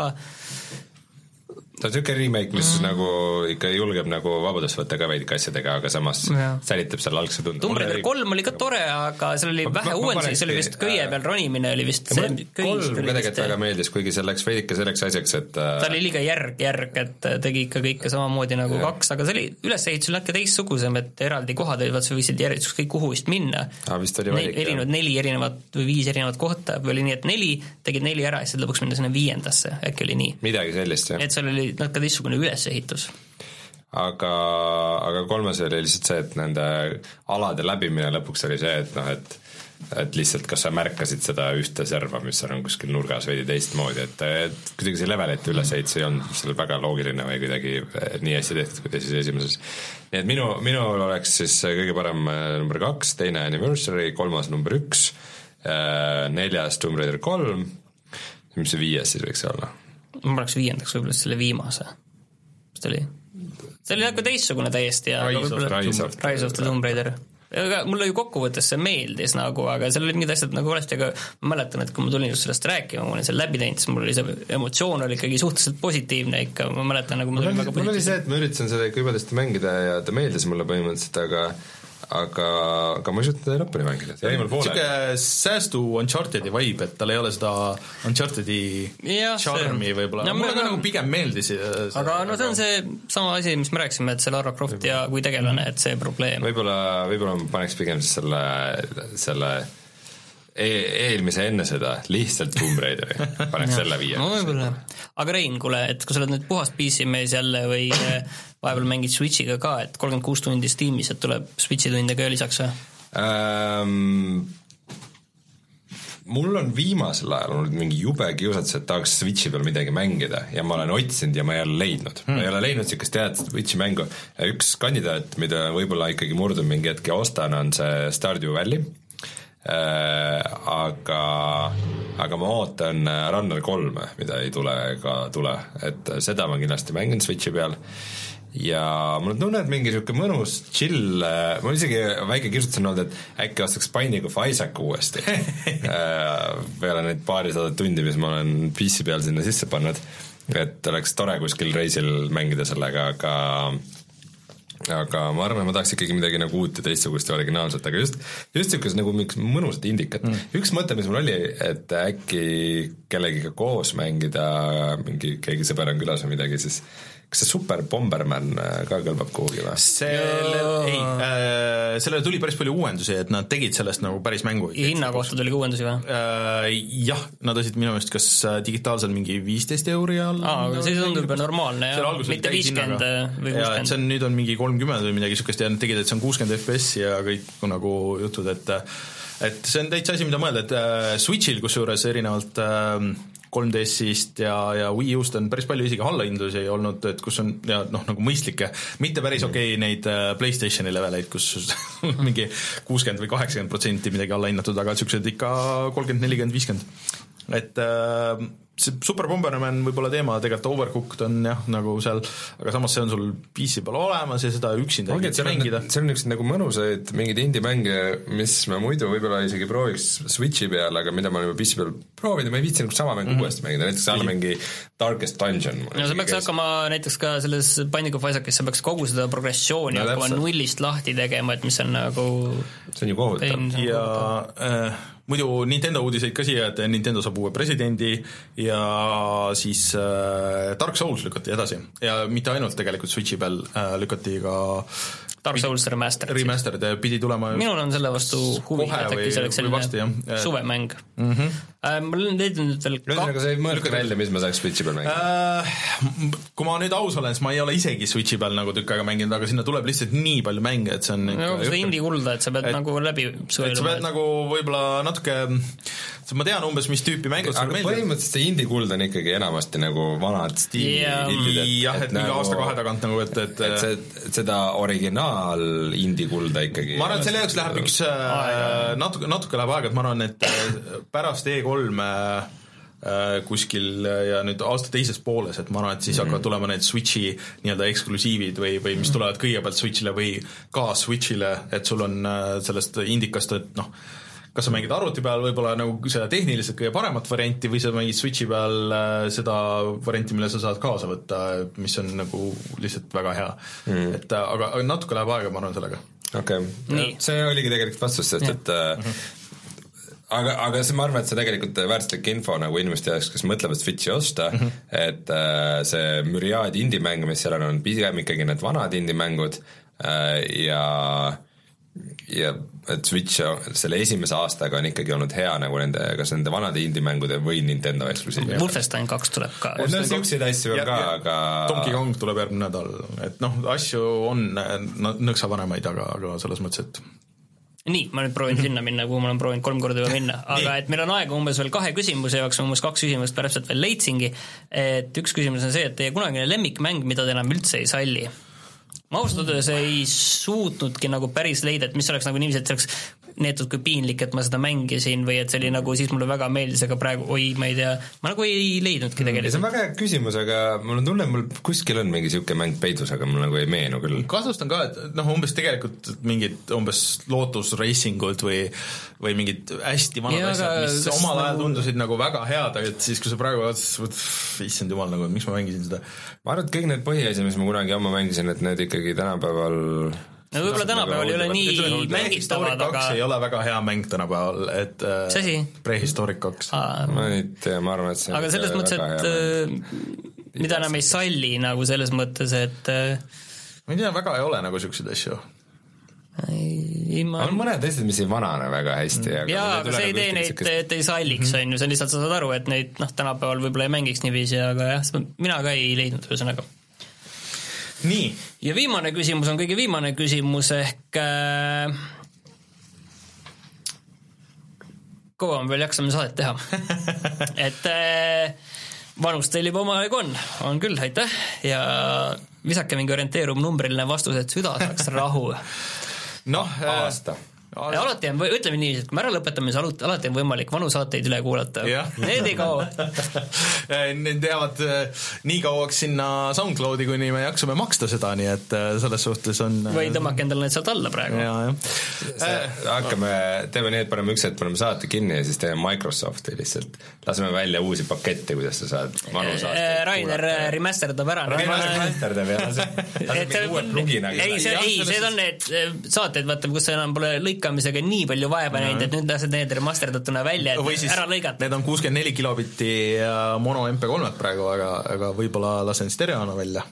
[SPEAKER 2] ta on niisugune remake, mis mm. nagu ikka julgeb nagu vabadust võtta ka veidike asjadega, aga samas ja. säilitab selle algse tunde.
[SPEAKER 3] Tomb Raider kolm oli ka tore, aga seal oli ma, vähe uuendusi, see oli vist köie peal ronimine oli vist
[SPEAKER 2] see kolm kuidagi väga meeldis, kuigi see läks veidike selleks asjaks, et
[SPEAKER 3] äh, ta oli liiga järg, järg, et tegi ikka kõike samamoodi nagu ja. kaks, aga see oli ülesehitus natuke teistsugusem, et eraldi kohad olid, vaat sa võisid järjest ükskõik kuhu vist minna.
[SPEAKER 2] aa, vist oli valik,
[SPEAKER 3] jah. erinevad, neli erinevat või viis erinevat kohta või oli nii, et neli, tegid neli ära ja siis lõpuks minna sinna viiendasse, äkki oli nii.
[SPEAKER 2] midagi sellist, jah.
[SPEAKER 3] et seal oli natuke teistsugune üle ülesehitus
[SPEAKER 2] aga, aga kolmas oli lihtsalt see, et nende alade läbimine lõpuks oli see, et noh, et et lihtsalt kas sa märkasid seda ühte serva, mis seal on kuskil nurgas veidi teistmoodi, et, et kuidagi see levelite ülesehitus ei olnud seal väga loogiline või kuidagi nii hästi tehtud kui teises esimeses. nii et minu, minul oleks siis kõige parem äh, number kaks, teine Anniversary, kolmas number üks, äh, neljas Tomb Raider kolm, mis see viies siis võiks olla?
[SPEAKER 3] Ma paneks viiendaks võib-olla selle viimase vist oli. see oli nagu teistsugune täiesti ja
[SPEAKER 2] Rise of,
[SPEAKER 3] the Tomb Raider aga mulle ju kokkuvõttes see meeldis nagu, aga seal olid mingid asjad nagu valesti, aga ma mäletan, et kui ma tulin just sellest rääkima, ma olin seal läbi teinud, siis mul oli see emotsioon oli ikkagi suhteliselt positiivne ikka, ma mäletan nagu
[SPEAKER 2] mul oli väga positiivne. mul oli see, et ma üritasin seda ikka jubedasti mängida ja ta meeldis mulle põhimõtteliselt, aga aga, aga ma ei suutnud teda lõpuni mängida,
[SPEAKER 1] niisugune säästu Uncharted'i vibe, et tal ei ole seda Uncharted'i charmi võib-olla. No,, mulle ka nagu pigem meeldis
[SPEAKER 3] see, aga no see on see sama asi, mis me rääkisime, et see Lara Croft ja kui tegelane, et see probleem.
[SPEAKER 2] võib-olla, võib-olla ma paneks pigem siis selle, selle e eelmise enne seda lihtsalt Tomb Raideri, paneks [LAUGHS] selle viie.
[SPEAKER 3] no võib-olla, aga Rein, kuule, et kui sa oled nüüd puhas PC mees jälle või vahepeal mängid Switch'iga ka, et kolmkümmend kuus tundi Steamis, et tuleb Switch'i tunde ka lisaks või
[SPEAKER 2] ähm,? mul on viimasel ajal olnud mingi jube kiusatus, et tahaks Switch'i peal midagi mängida ja ma olen otsinud ja ma ei ole leidnud hmm.. ma ei ole leidnud niisugust head Switch'i mängu. üks kandidaat, mida võib-olla ikkagi murdub mingi hetk ja ostan, on see Stardew Valley aga, aga ma ootan Runner kolme, mida ei tule ega tule, et seda ma kindlasti mängin Switchi peal. Ja mul on tunne, et mingi niisugune mõnus chill, mul isegi väike kirjutus on olnud, et äkki ostaks Binding of Isaac uuesti. [LAUGHS] Peale neid paarisadat tundi, mis ma olen PC peal sinna sisse pannud, et oleks tore kuskil reisil mängida sellega, aga aga ma arvan, et ma tahaks ikkagi midagi nagu uut ja teistsugust ja originaalset, aga just, just niisugust nagu mingit mõnusat indikat. Mm.. üks mõte, mis mul oli, et äkki kellegiga koos mängida, mingi, keegi sõber on külas või midagi, siis kas see Super Bomberman äh, ka kõlbab kuhugi või?
[SPEAKER 1] selle, ei äh,, sellele tuli päris palju uuendusi, et nad tegid sellest nagu päris mängu.
[SPEAKER 3] hinna kohta tuli ka uuendusi või
[SPEAKER 1] äh,? Jah, nad ostsid minu meelest kas äh, digitaalsel mingi viisteist euri all.
[SPEAKER 3] aa, aga see tundub juba normaalne ja mitte viiskümmend või kuuskümmend.
[SPEAKER 1] see on, nüüd on mingi kolmkümmend või midagi niisugust ja nad tegid, et see on kuuskümmend FPS-i ja kõik nagu jutud, et et see on täitsa asi, mida mõelda, et äh, Switch'il kusjuures erinevalt äh, 3DS-ist ja, ja Wii U-st on päris palju isegi allahindlusi olnud, et kus on ja noh, nagu mõistlikke, mitte päris okei okay, neid äh, PlayStationi leveleid, kus [LAUGHS] mingi kuuskümmend või kaheksakümmend protsenti midagi allahinnatud, aga niisugused ikka kolmkümmend, nelikümmend, viiskümmend. Et äh, see Super Bomberman võib olla teema, tegelikult Overcooked on jah, nagu seal, aga samas see on sul PC peal olemas ja seda üksinda
[SPEAKER 2] ei saa mängida. seal on niisuguseid nagu mõnusaid mingeid indie-mänge, mis ma muidu võib-olla isegi prooviks Switchi peal, aga mida ma olen juba PC peal proovinud ja ma ei viitsi nagu sama mängu mm -hmm. uuesti mängida, näiteks seal mingi Darkest Dungeon.
[SPEAKER 3] no sa peaks hakkama näiteks ka selles Binding of Isaacis, sa peaks kogu seda progressiooni no, hakkama nullist lahti tegema, et mis on nagu
[SPEAKER 2] see on ju kohutav.
[SPEAKER 1] ja äh, muidu Nintendo uudiseid ka siia, et Nintendo saab uue presidendi ja siis äh, Dark Souls lükati edasi ja mitte ainult tegelikult Switchi peal äh, lükati ka
[SPEAKER 3] Dark Souls Remastered.
[SPEAKER 1] Remastered pidi tulema
[SPEAKER 3] minul on selle vastu huvi, et äkki see oleks selline suvemäng mm. -hmm. Äh, ma olen leidnud veel
[SPEAKER 2] ühesõnaga, sa ei mõelnud välja, mis ma saaks Switchi peal mängida
[SPEAKER 1] äh,? Kui ma nüüd aus olen, siis ma ei ole isegi Switchi peal nagu tükk aega mänginud, aga sinna tuleb lihtsalt nii palju mänge, et see on
[SPEAKER 3] no, seda indie-kulda, et sa pead et, nagu läbi
[SPEAKER 1] sõeluma. sa pead nagu võib-olla natuke, ma tean umbes, mis tüüpi mängud
[SPEAKER 2] sulle meeldivad. põhimõtteliselt see indie-kuld on ikkagi enamasti nagu vanad stiili
[SPEAKER 1] yeah. hitid. jah, et mingi nagu, aasta-kahe tagant nagu, et, et
[SPEAKER 2] et see, seda originaal indie-kulda ikkagi
[SPEAKER 1] ma arvan, et selle jaoks läheb üks äh, natuke, natuke läheb aega, et ma arvan, et pärast E3 äh, kuskil ja nüüd aasta teises pooles, et ma arvan, et siis mm -hmm. hakkavad tulema need Switchi nii-öelda eksklusiivid või, või mis tulevad kõigepealt Switchile või ka Switchile, et sul on sellest indikast, et noh, kas sa mängid arvuti peal võib-olla nagu seda tehniliselt kõige paremat varianti või sa mängid Switchi peal äh, seda varianti, mille sa saad kaasa võtta, mis on nagu lihtsalt väga hea mm.. et äh, aga, aga natuke läheb aega, ma arvan, sellega.
[SPEAKER 2] okei okay., see oligi tegelikult vastus, sest ja. et mm -hmm aga, aga see, ma arvan, et see tegelikult väärtuslik info nagu inimeste jaoks, kes mõtlevad Switchi osta mm, -hmm. et äh, see müriaad indie-mänge, mis seal on, on pigem ikkagi need vanad indie-mängud äh, ja äh, ja et Switch selle esimese aastaga on ikkagi olnud hea nagu nende, kas nende vanade indie-mängude või Nintendo eksklusiiv.
[SPEAKER 3] Wolfenstein kaks tuleb ka.
[SPEAKER 2] no niisuguseid asju on ka, aga
[SPEAKER 1] Donkey Kong tuleb järgmine nädal, et noh, asju on nõksa vanemaid, aga, aga selles mõttes, et
[SPEAKER 3] nii, ma nüüd proovin sinna minna, kuhu ma olen proovinud kolm korda juba minna, aga et meil on aega umbes veel kahe küsimuse jaoks, umbes kaks küsimust pärast veel leidsingi, et üks küsimus on see, et teie kunagine lemmikmäng, mida te enam üldse ei salli. Ma ausalt öeldes ei suutnudki nagu päris leida, et mis oleks nagu niiviisi, et see oleks neetud kui piinlik, et ma seda mängisin või et see oli nagu, siis mulle väga meeldis, aga praegu oi, ma ei tea, ma nagu ei leidnudki tegelikult.
[SPEAKER 2] see on väga hea küsimus, aga mul on tunne, mul kuskil on mingi niisugune mäng peidus, aga mul nagu ei meenu küll.
[SPEAKER 1] kahtlustan ka, et noh, umbes tegelikult mingid umbes Lotus Racing ud või või mingid hästi vanad ja, asjad, mis omal ajal nagu... tundusid nagu väga head, aga et siis, kui sa praegu vaatad, issand jumal, nagu miks ma mängisin seda.
[SPEAKER 2] ma arvan, et kõik need põhiasjad, mis ma kunagi ammu mängisin, et need ikkagi tänapäeval
[SPEAKER 3] no võib-olla tänapäeval ei ole nii mängitavad, aga
[SPEAKER 1] ei ole väga hea mäng tänapäeval, et äh,
[SPEAKER 3] mis asi?
[SPEAKER 1] Prehistoric kaks.
[SPEAKER 2] ma ei tea, ma arvan, et see
[SPEAKER 3] aga selles mõttes, et äh, mida enam ei salli nagu selles mõttes, et äh,
[SPEAKER 1] ma ei tea, väga ei ole nagu niisuguseid asju
[SPEAKER 3] ei, ma
[SPEAKER 2] on mõned asjad, mis ei vanane väga hästi
[SPEAKER 3] aga jaa, aga see ei tee neid sükest..., et ei salliks, mhm. on ju, see on lihtsalt, sa saad aru, et neid noh, tänapäeval võib-olla ei mängiks niiviisi, aga jah, mina ka ei leidnud, ühesõnaga.
[SPEAKER 1] Nii.
[SPEAKER 3] ja viimane küsimus on kõige viimane küsimus, ehk äh, kaua me veel jaksame saadet teha? [LAUGHS] Et äh, vanust teil juba omajagu on, on küll, aitäh, ja visake mingi orienteeruv numbriline vastus, et süda saaks rahu.
[SPEAKER 1] Noh,
[SPEAKER 2] aasta
[SPEAKER 3] ja alati on, ütleme nii, et kui me ära lõpetame, siis alut-, alati on võimalik vanu saateid üle kuulata. Need ei kao [LAUGHS]
[SPEAKER 1] Need jäävad äh, nii kauaks sinna SoundCloudi, kuni me jaksame maksta seda, nii et äh, selles suhtes on
[SPEAKER 3] äh, või tõmmake endale need sealt alla praegu.
[SPEAKER 2] hakkame, teeme nii, et paneme üks hetk, paneme saate kinni ja siis teeme Microsofti lihtsalt, laseme välja uusi pakette, kuidas sa saad vanu saateid
[SPEAKER 3] Rainer remasterdab ära.
[SPEAKER 2] remasterdab ja [LAUGHS] laseb uue pluginaga.
[SPEAKER 3] ei, see, ei, need on need saated, vaata, kus enam pole lõikamisega nii palju vaeva näinud, et nüüd lased need remasterdatuna välja, et siis, ära lõigata.
[SPEAKER 1] Need on kuuskümmend neli kilobitti mono MP3-d praegu, aga, aga võib-olla lasen stereona välja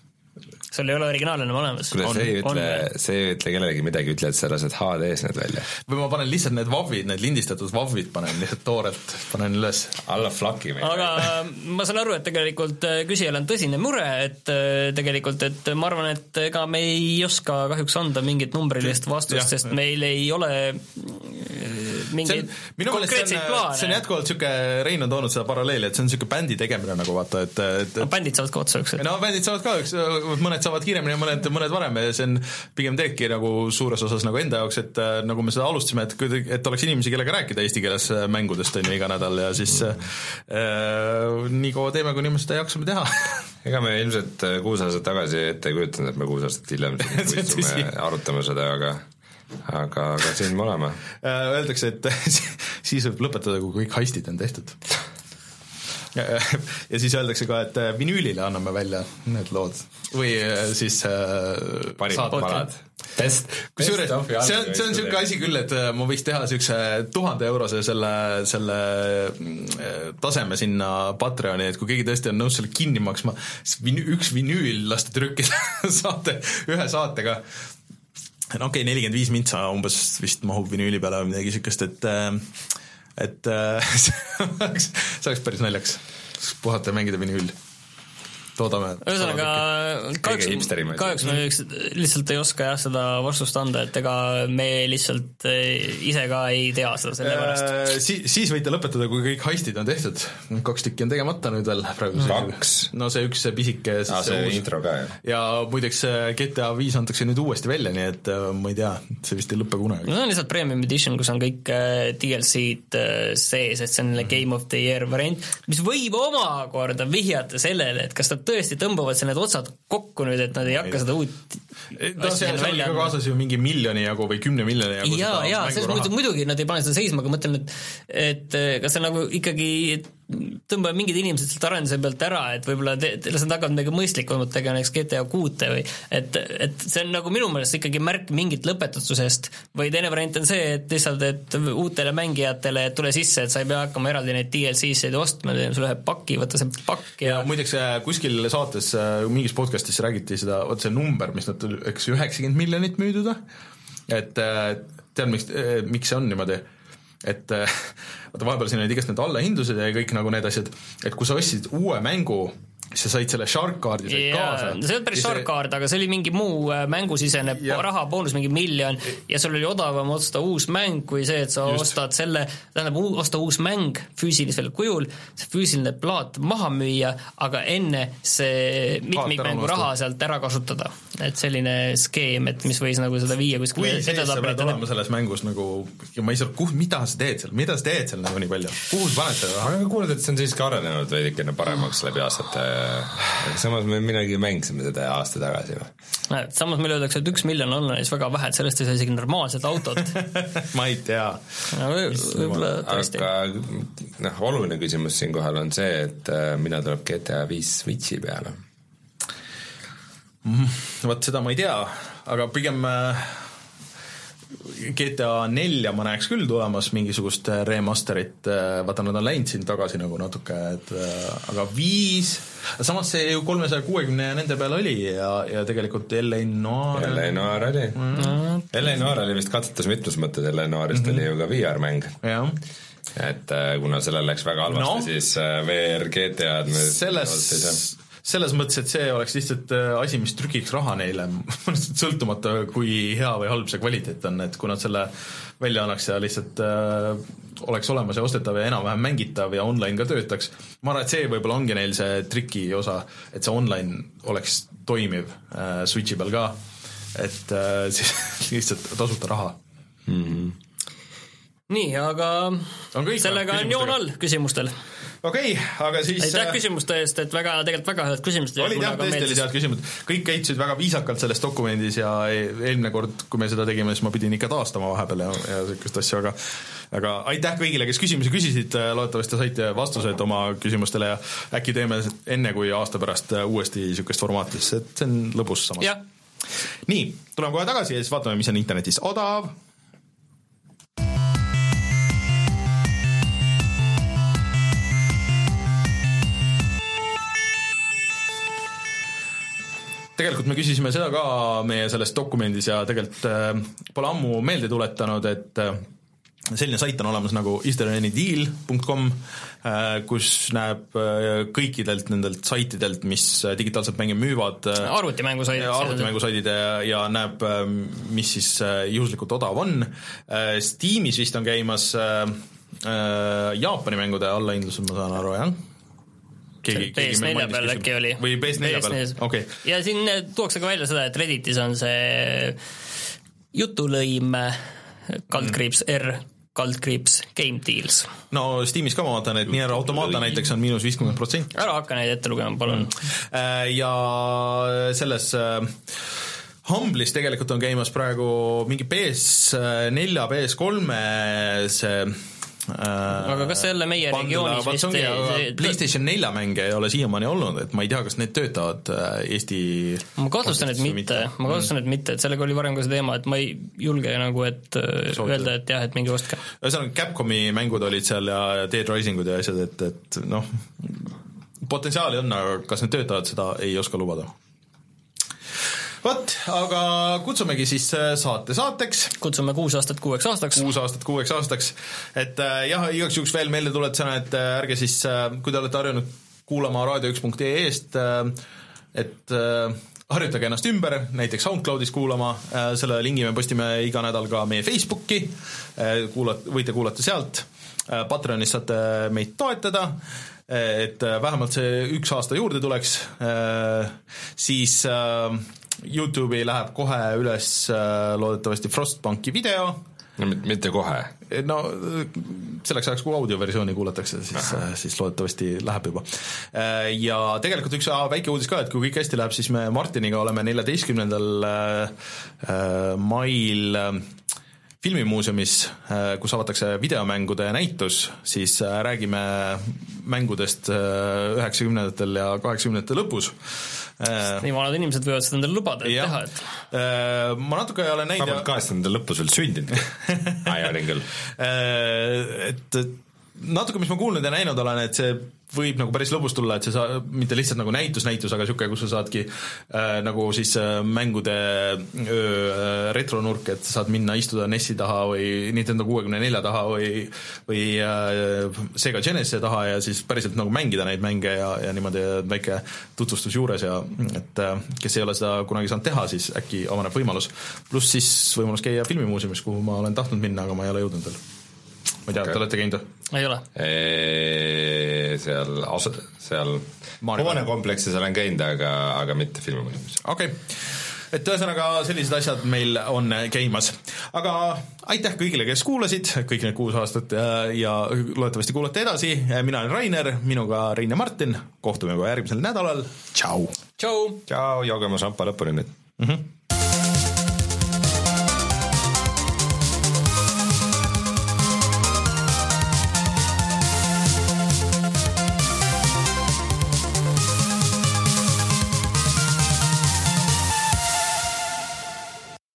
[SPEAKER 3] sul ei ole originaal enam olemas.
[SPEAKER 2] kuule, see ei ütle, see ei ütle kellelegi midagi, ütle, et sa lased HD-s need välja.
[SPEAKER 1] või ma panen lihtsalt need WAV-id, need lindistatud WAV-id panen lihtsalt toorelt, panen üles.
[SPEAKER 2] alla flaki
[SPEAKER 3] või? aga ma saan aru, et tegelikult äh, küsijal on tõsine mure, et äh, tegelikult, et ma arvan, et ega me ei oska kahjuks anda mingit numbrilist vastust, sest meil ei ole äh, mingeid konkreetseid plaane.
[SPEAKER 1] see on jätkuvalt niisugune, Rein on toonud seda paralleeli, et see on niisugune bändi tegemine nagu vaata, et, et
[SPEAKER 3] no bändid saavad ka otsa üks hetk.
[SPEAKER 1] no bändid saavad ka üks, mõned mõned saavad kiiremini ja mõned, mõned varem ja see on, pigem teebki nagu suures osas nagu enda jaoks, et äh, nagu me seda alustasime, et kuidagi, et oleks inimesi, kellega rääkida eesti keeles äh, mängudest, on ju, iga nädal ja siis äh, äh nii kaua teeme, kuni me seda jaksame teha. [LAUGHS]
[SPEAKER 2] Ega me ilmselt kuus aastat tagasi ette ei kujutanud, et me kuus aastat hiljem [LAUGHS] istume arutame seda, aga aga, aga siin me oleme.
[SPEAKER 1] Öeldakse, et [LAUGHS] siis võib lõpetada, kui kõik heistid on tehtud. Ja siis öeldakse ka, et vinüülile anname välja need lood või äh, siis äh,
[SPEAKER 2] parimad palad.
[SPEAKER 1] Best, kusjuures see on, see on niisugune asi küll, et äh, ma võiks teha niisuguse tuhande eurose selle, selle taseme sinna Patreoni, et kui keegi tõesti on nõus selle kinni maksma, siis vinü-, üks vinüül lasta trükkida [LAUGHS] saate, ühe saatega. No okei okay,, nelikümmend viis mintsa umbes vist mahub vinüüli peale või midagi niisugust, et et äh, [LAUGHS] see oleks, see oleks päris naljakas, puhata ja mängida vinüül toodame.
[SPEAKER 3] ühesõnaga kahjuks, kahjuks me lihtsalt ei oska jah seda vastust anda, et ega me lihtsalt eh, ise ka ei tea seda sellepärast äh,.
[SPEAKER 1] Si-, siis võite lõpetada, kui kõik heistid on tehtud, kaks tükki on tegemata nüüd veel praegu.
[SPEAKER 2] kaks?
[SPEAKER 1] no see üks, see pisike
[SPEAKER 2] ah, see uus. intro ka, jah.
[SPEAKER 1] ja muideks GTA viis antakse nüüd uuesti välja, nii et äh, ma ei tea, see vist ei lõpe kunagi.
[SPEAKER 3] no see on lihtsalt premium edition, kus on kõik äh, DLC-d sees, et see on Game of the Year variant, mis võib omakorda vihjata sellele, et kas ta tõesti tõmbavad seal need otsad kokku nüüd, et nad ei hakka seda uut
[SPEAKER 1] no seal oli ka kaasas ju mingi miljoni jagu või kümne miljoni jagu
[SPEAKER 3] jaa, jaa, selles mõttes muidugi nad ei pane seda seisma, aga mõtlen, et et kas see nagu ikkagi tõmbame mingid inimesed sealt arenduse pealt ära, et võib-olla te, te, las nad hakkavad midagi mõistlikumat tegema, näiteks GTA kuute või et, et see on nagu minu meelest ikkagi märk mingit lõpetatusest või teine variant on see, et lihtsalt, et uutele mängijatele tule sisse, et sa ei pea hakkama eraldi neid DLC-sid ostma, teeme sulle ühe paki, võta see pakk ja,
[SPEAKER 1] ja muideks äh, kuskil saates äh, mingis podcast'is räägiti seda, vot see number, mis nad, eks üheksakümmend miljonit müüdud või? et äh, tead, miks, miks see on niimoodi? Et vaata, vahepeal siin olid igast need allahindlused ja kõik nagu need asjad, et kui sa ostsid uue mängu sa said selle Shark kaardi said
[SPEAKER 3] yeah, kaasa. see ei olnud päris Shark kaart, aga see oli mingi muu äh, mängusisene yeah. raha boonus, mingi miljon, ja sul oli odavam osta uus mäng kui see, et sa Just. ostad selle, tähendab, osta uus mäng füüsilisel kujul, see füüsiline plaat maha müüa, aga enne see mitmikmängu raha sealt ära kasutada. et selline skeem, et mis võis nagu seda viia kuskile
[SPEAKER 1] kui sees sa pead olema selles mängus nagu, ma ei saa, kuh, mida sa teed seal, mida sa teed seal nagu nii palju, kuhu sa paned seda
[SPEAKER 2] raha? kuuled, et see on siiski arenenud veidikene paremaks läbi aastate aga samas me millalgi mängisime seda aasta tagasi või?
[SPEAKER 3] näed, samas meile öeldakse, et üks miljon on siis väga vähe, et sellest ei saa isegi normaalset autot [LAUGHS]
[SPEAKER 1] ma ei tea
[SPEAKER 3] no,. võib-olla tõesti.
[SPEAKER 2] aga noh, oluline küsimus siinkohal on see, et äh, millal tuleb GTA viis Switchi peale
[SPEAKER 1] mm,? vot seda ma ei tea, aga pigem äh, GTA nelja ma näeks küll tulemas mingisugust äh, remaster'it, äh, vaata nad on läinud siin tagasi nagu natuke, et äh, aga viis, samas see ju kolmesaja kuuekümne nende peal oli ja, ja tegelikult LA Noir
[SPEAKER 2] LA Noir oli mm. -hmm. LA Noir oli vist katsetus mitmes mõttes, LA Noirist mm -hmm. oli ju ka VR-mäng.
[SPEAKER 1] jah
[SPEAKER 2] et kuna sellel läks väga halvasti no., siis VR GTA-d me
[SPEAKER 1] selles selles mõttes, et see oleks lihtsalt äh, asi, mis trükiks raha neile, [LAUGHS] sõltumata kui hea või halb see kvaliteet on, et kui nad selle välja annaks ja lihtsalt äh, oleks olemas ja ostetav ja enam-vähem mängitav ja online ka töötaks, ma arvan, et see võib-olla ongi neil see triki osa, et see online oleks toimiv äh, Switchi peal ka, et äh, [LAUGHS] siis lihtsalt tasuta raha.
[SPEAKER 2] Mm. -hmm
[SPEAKER 3] nii, aga
[SPEAKER 1] On kõik,
[SPEAKER 3] sellega on joon all küsimustel.
[SPEAKER 1] Okei okay,, aga siis
[SPEAKER 3] aitäh
[SPEAKER 1] äh,
[SPEAKER 3] küsimuste eest, et väga, tegelikult väga head küsimused.
[SPEAKER 1] olid jah, tõesti olid head küsimused, kõik käitusid väga viisakalt selles dokumendis ja e- eelmine kord, kui me seda tegime, siis ma pidin ikka taastama vahepeal ja, ja niisugust asja, aga aga aitäh kõigile, kes küsimusi küsisid, loodetavasti saite vastused oma küsimustele ja äkki teeme enne kui aasta pärast uuesti niisugust formaati, sest see on lõbus samas. nii, tuleme kohe tagasi ja siis vaatame, mis on internetis odav. Tegelikult me küsisime seda ka meie selles dokumendis ja tegelikult äh, pole ammu meelde tuletanud, et äh, selline sait on olemas nagu istheranydeal.com, kus näeb äh, kõikidelt nendelt saitidelt, mis äh, digitaalselt mänge müüvad,
[SPEAKER 3] arvutimängusaidid.
[SPEAKER 1] arvutimängusaidid ja, ja näeb, mis siis äh, juhuslikult odav on. Steamis vist on käimas äh, äh, Jaapani mängude allahindlus, ma saan aru, jah? keegi, keegi meil
[SPEAKER 3] PS4
[SPEAKER 1] mainis
[SPEAKER 3] peal äkki oli.
[SPEAKER 1] või PS4 peal, okei.
[SPEAKER 3] ja siin eh, tuuakse ka välja seda, et Redditis on see jutulõim kaldkriips R kaldkriips Game Deals.
[SPEAKER 1] no Steamis ka ma vaatan, et Nier Automata näiteks on miinus viiskümmend protsenti.
[SPEAKER 3] ära hakka neid ette lugema, palun.
[SPEAKER 1] Äh, ja selles äh, Humble'is tegelikult on käimas praegu mingi PS4, PS3 see äh,
[SPEAKER 3] aga kas see jälle meie regioonis vist ei- see-
[SPEAKER 1] PlayStation nelja mänge ei ole siiamaani olnud, et ma ei tea, kas need töötavad äh, Eesti
[SPEAKER 3] ma kahtlustan, et mitte, ma kahtlustan, et mitte, et sellega oli varem ka see teema, et ma ei julge nagu, et äh,
[SPEAKER 1] Soovitada.
[SPEAKER 3] öelda, et jah, et minge ostke.
[SPEAKER 1] ühesõnaga Capcomi mängud olid seal ja ja Dead Risingud ja asjad, et, et noh, potentsiaali on, aga kas need töötavad, seda ei oska lubada. vot, aga kutsumegi siis äh, saate saateks.
[SPEAKER 3] Kutsume kuus aastat kuueks aastaks.
[SPEAKER 1] kuus aastat kuueks aastaks, et äh, jah, igaks juhuks veel meeldetuletusena, et äh, ärge siis, kui te olete harjunud kuulama raadio1.ee-st, et äh, harjutage ennast ümber, näiteks SoundCloudis kuulama, selle lingi me postime iga nädal ka meie Facebooki, kuulat-, võite kuulata sealt, Patreonis saate meid toetada, et äh, vähemalt see üks aasta juurde tuleks, siis äh, Youtube'i läheb kohe üles äh, loodetavasti Frostbanki video,
[SPEAKER 2] no mit- mitte kohe.
[SPEAKER 1] no selleks ajaks, kui audioversiooni kuulatakse, siis, siis loodetavasti läheb juba. ja tegelikult üks väike uudis ka, et kui kõik hästi läheb, siis me Martiniga oleme neljateistkümnendal äh, mail äh, filmimuuseumis, kus avatakse videomängude näitus, siis äh, räägime mängudest äh, üheksakümnendatel ja kaheksakümnendate lõpus.
[SPEAKER 3] Nii vanad inimesed võivad seda endale lubada, et teha, et
[SPEAKER 1] Äh, ma natuke olen
[SPEAKER 2] ma
[SPEAKER 1] näinud
[SPEAKER 2] polnud kaheksakümnendate lõpus veel sündinud. aa, olin küll.
[SPEAKER 1] Äh, et et natuke, mis ma kuulnud ja näinud olen, et see võib nagu päris lõbus tulla, et see saa-, mitte lihtsalt nagu näitus, näitus, aga niisugune, kus sa saadki äh, nagu siis äh, mängude öö äh, retronurk, et sa saad minna istuda NES-i taha või Nintendo kuuekümne nelja taha või või äh, Sega Genesis'e taha ja siis päriselt nagu mängida neid mänge ja, ja niimoodi väike tutvustus juures ja et äh, kes ei ole seda kunagi saanud teha, siis äkki avaneb võimalus. pluss siis võimalus käia filmimuuseumis, kuhu ma olen tahtnud minna, aga ma ei ole jõudnud veel. ma ei tea okay., te olete käinud või?
[SPEAKER 3] Ei ole.
[SPEAKER 2] seal seal
[SPEAKER 1] Maarja-
[SPEAKER 2] hoonekompleksis olen käinud, aga, aga mitte filmimuuseumis.
[SPEAKER 1] okei okay. et ühesõnaga sellised asjad meil on käimas, aga aitäh kõigile, kes kuulasid kõik need kuus aastat ja, loodetavasti kuulate edasi, mina olen Rainer, minuga Rein ja Martin, kohtume juba järgmisel nädalal, tšau!
[SPEAKER 3] tšau.
[SPEAKER 2] tšau, jooge oma šampa lõpuni nüüd
[SPEAKER 1] mm. -hmm.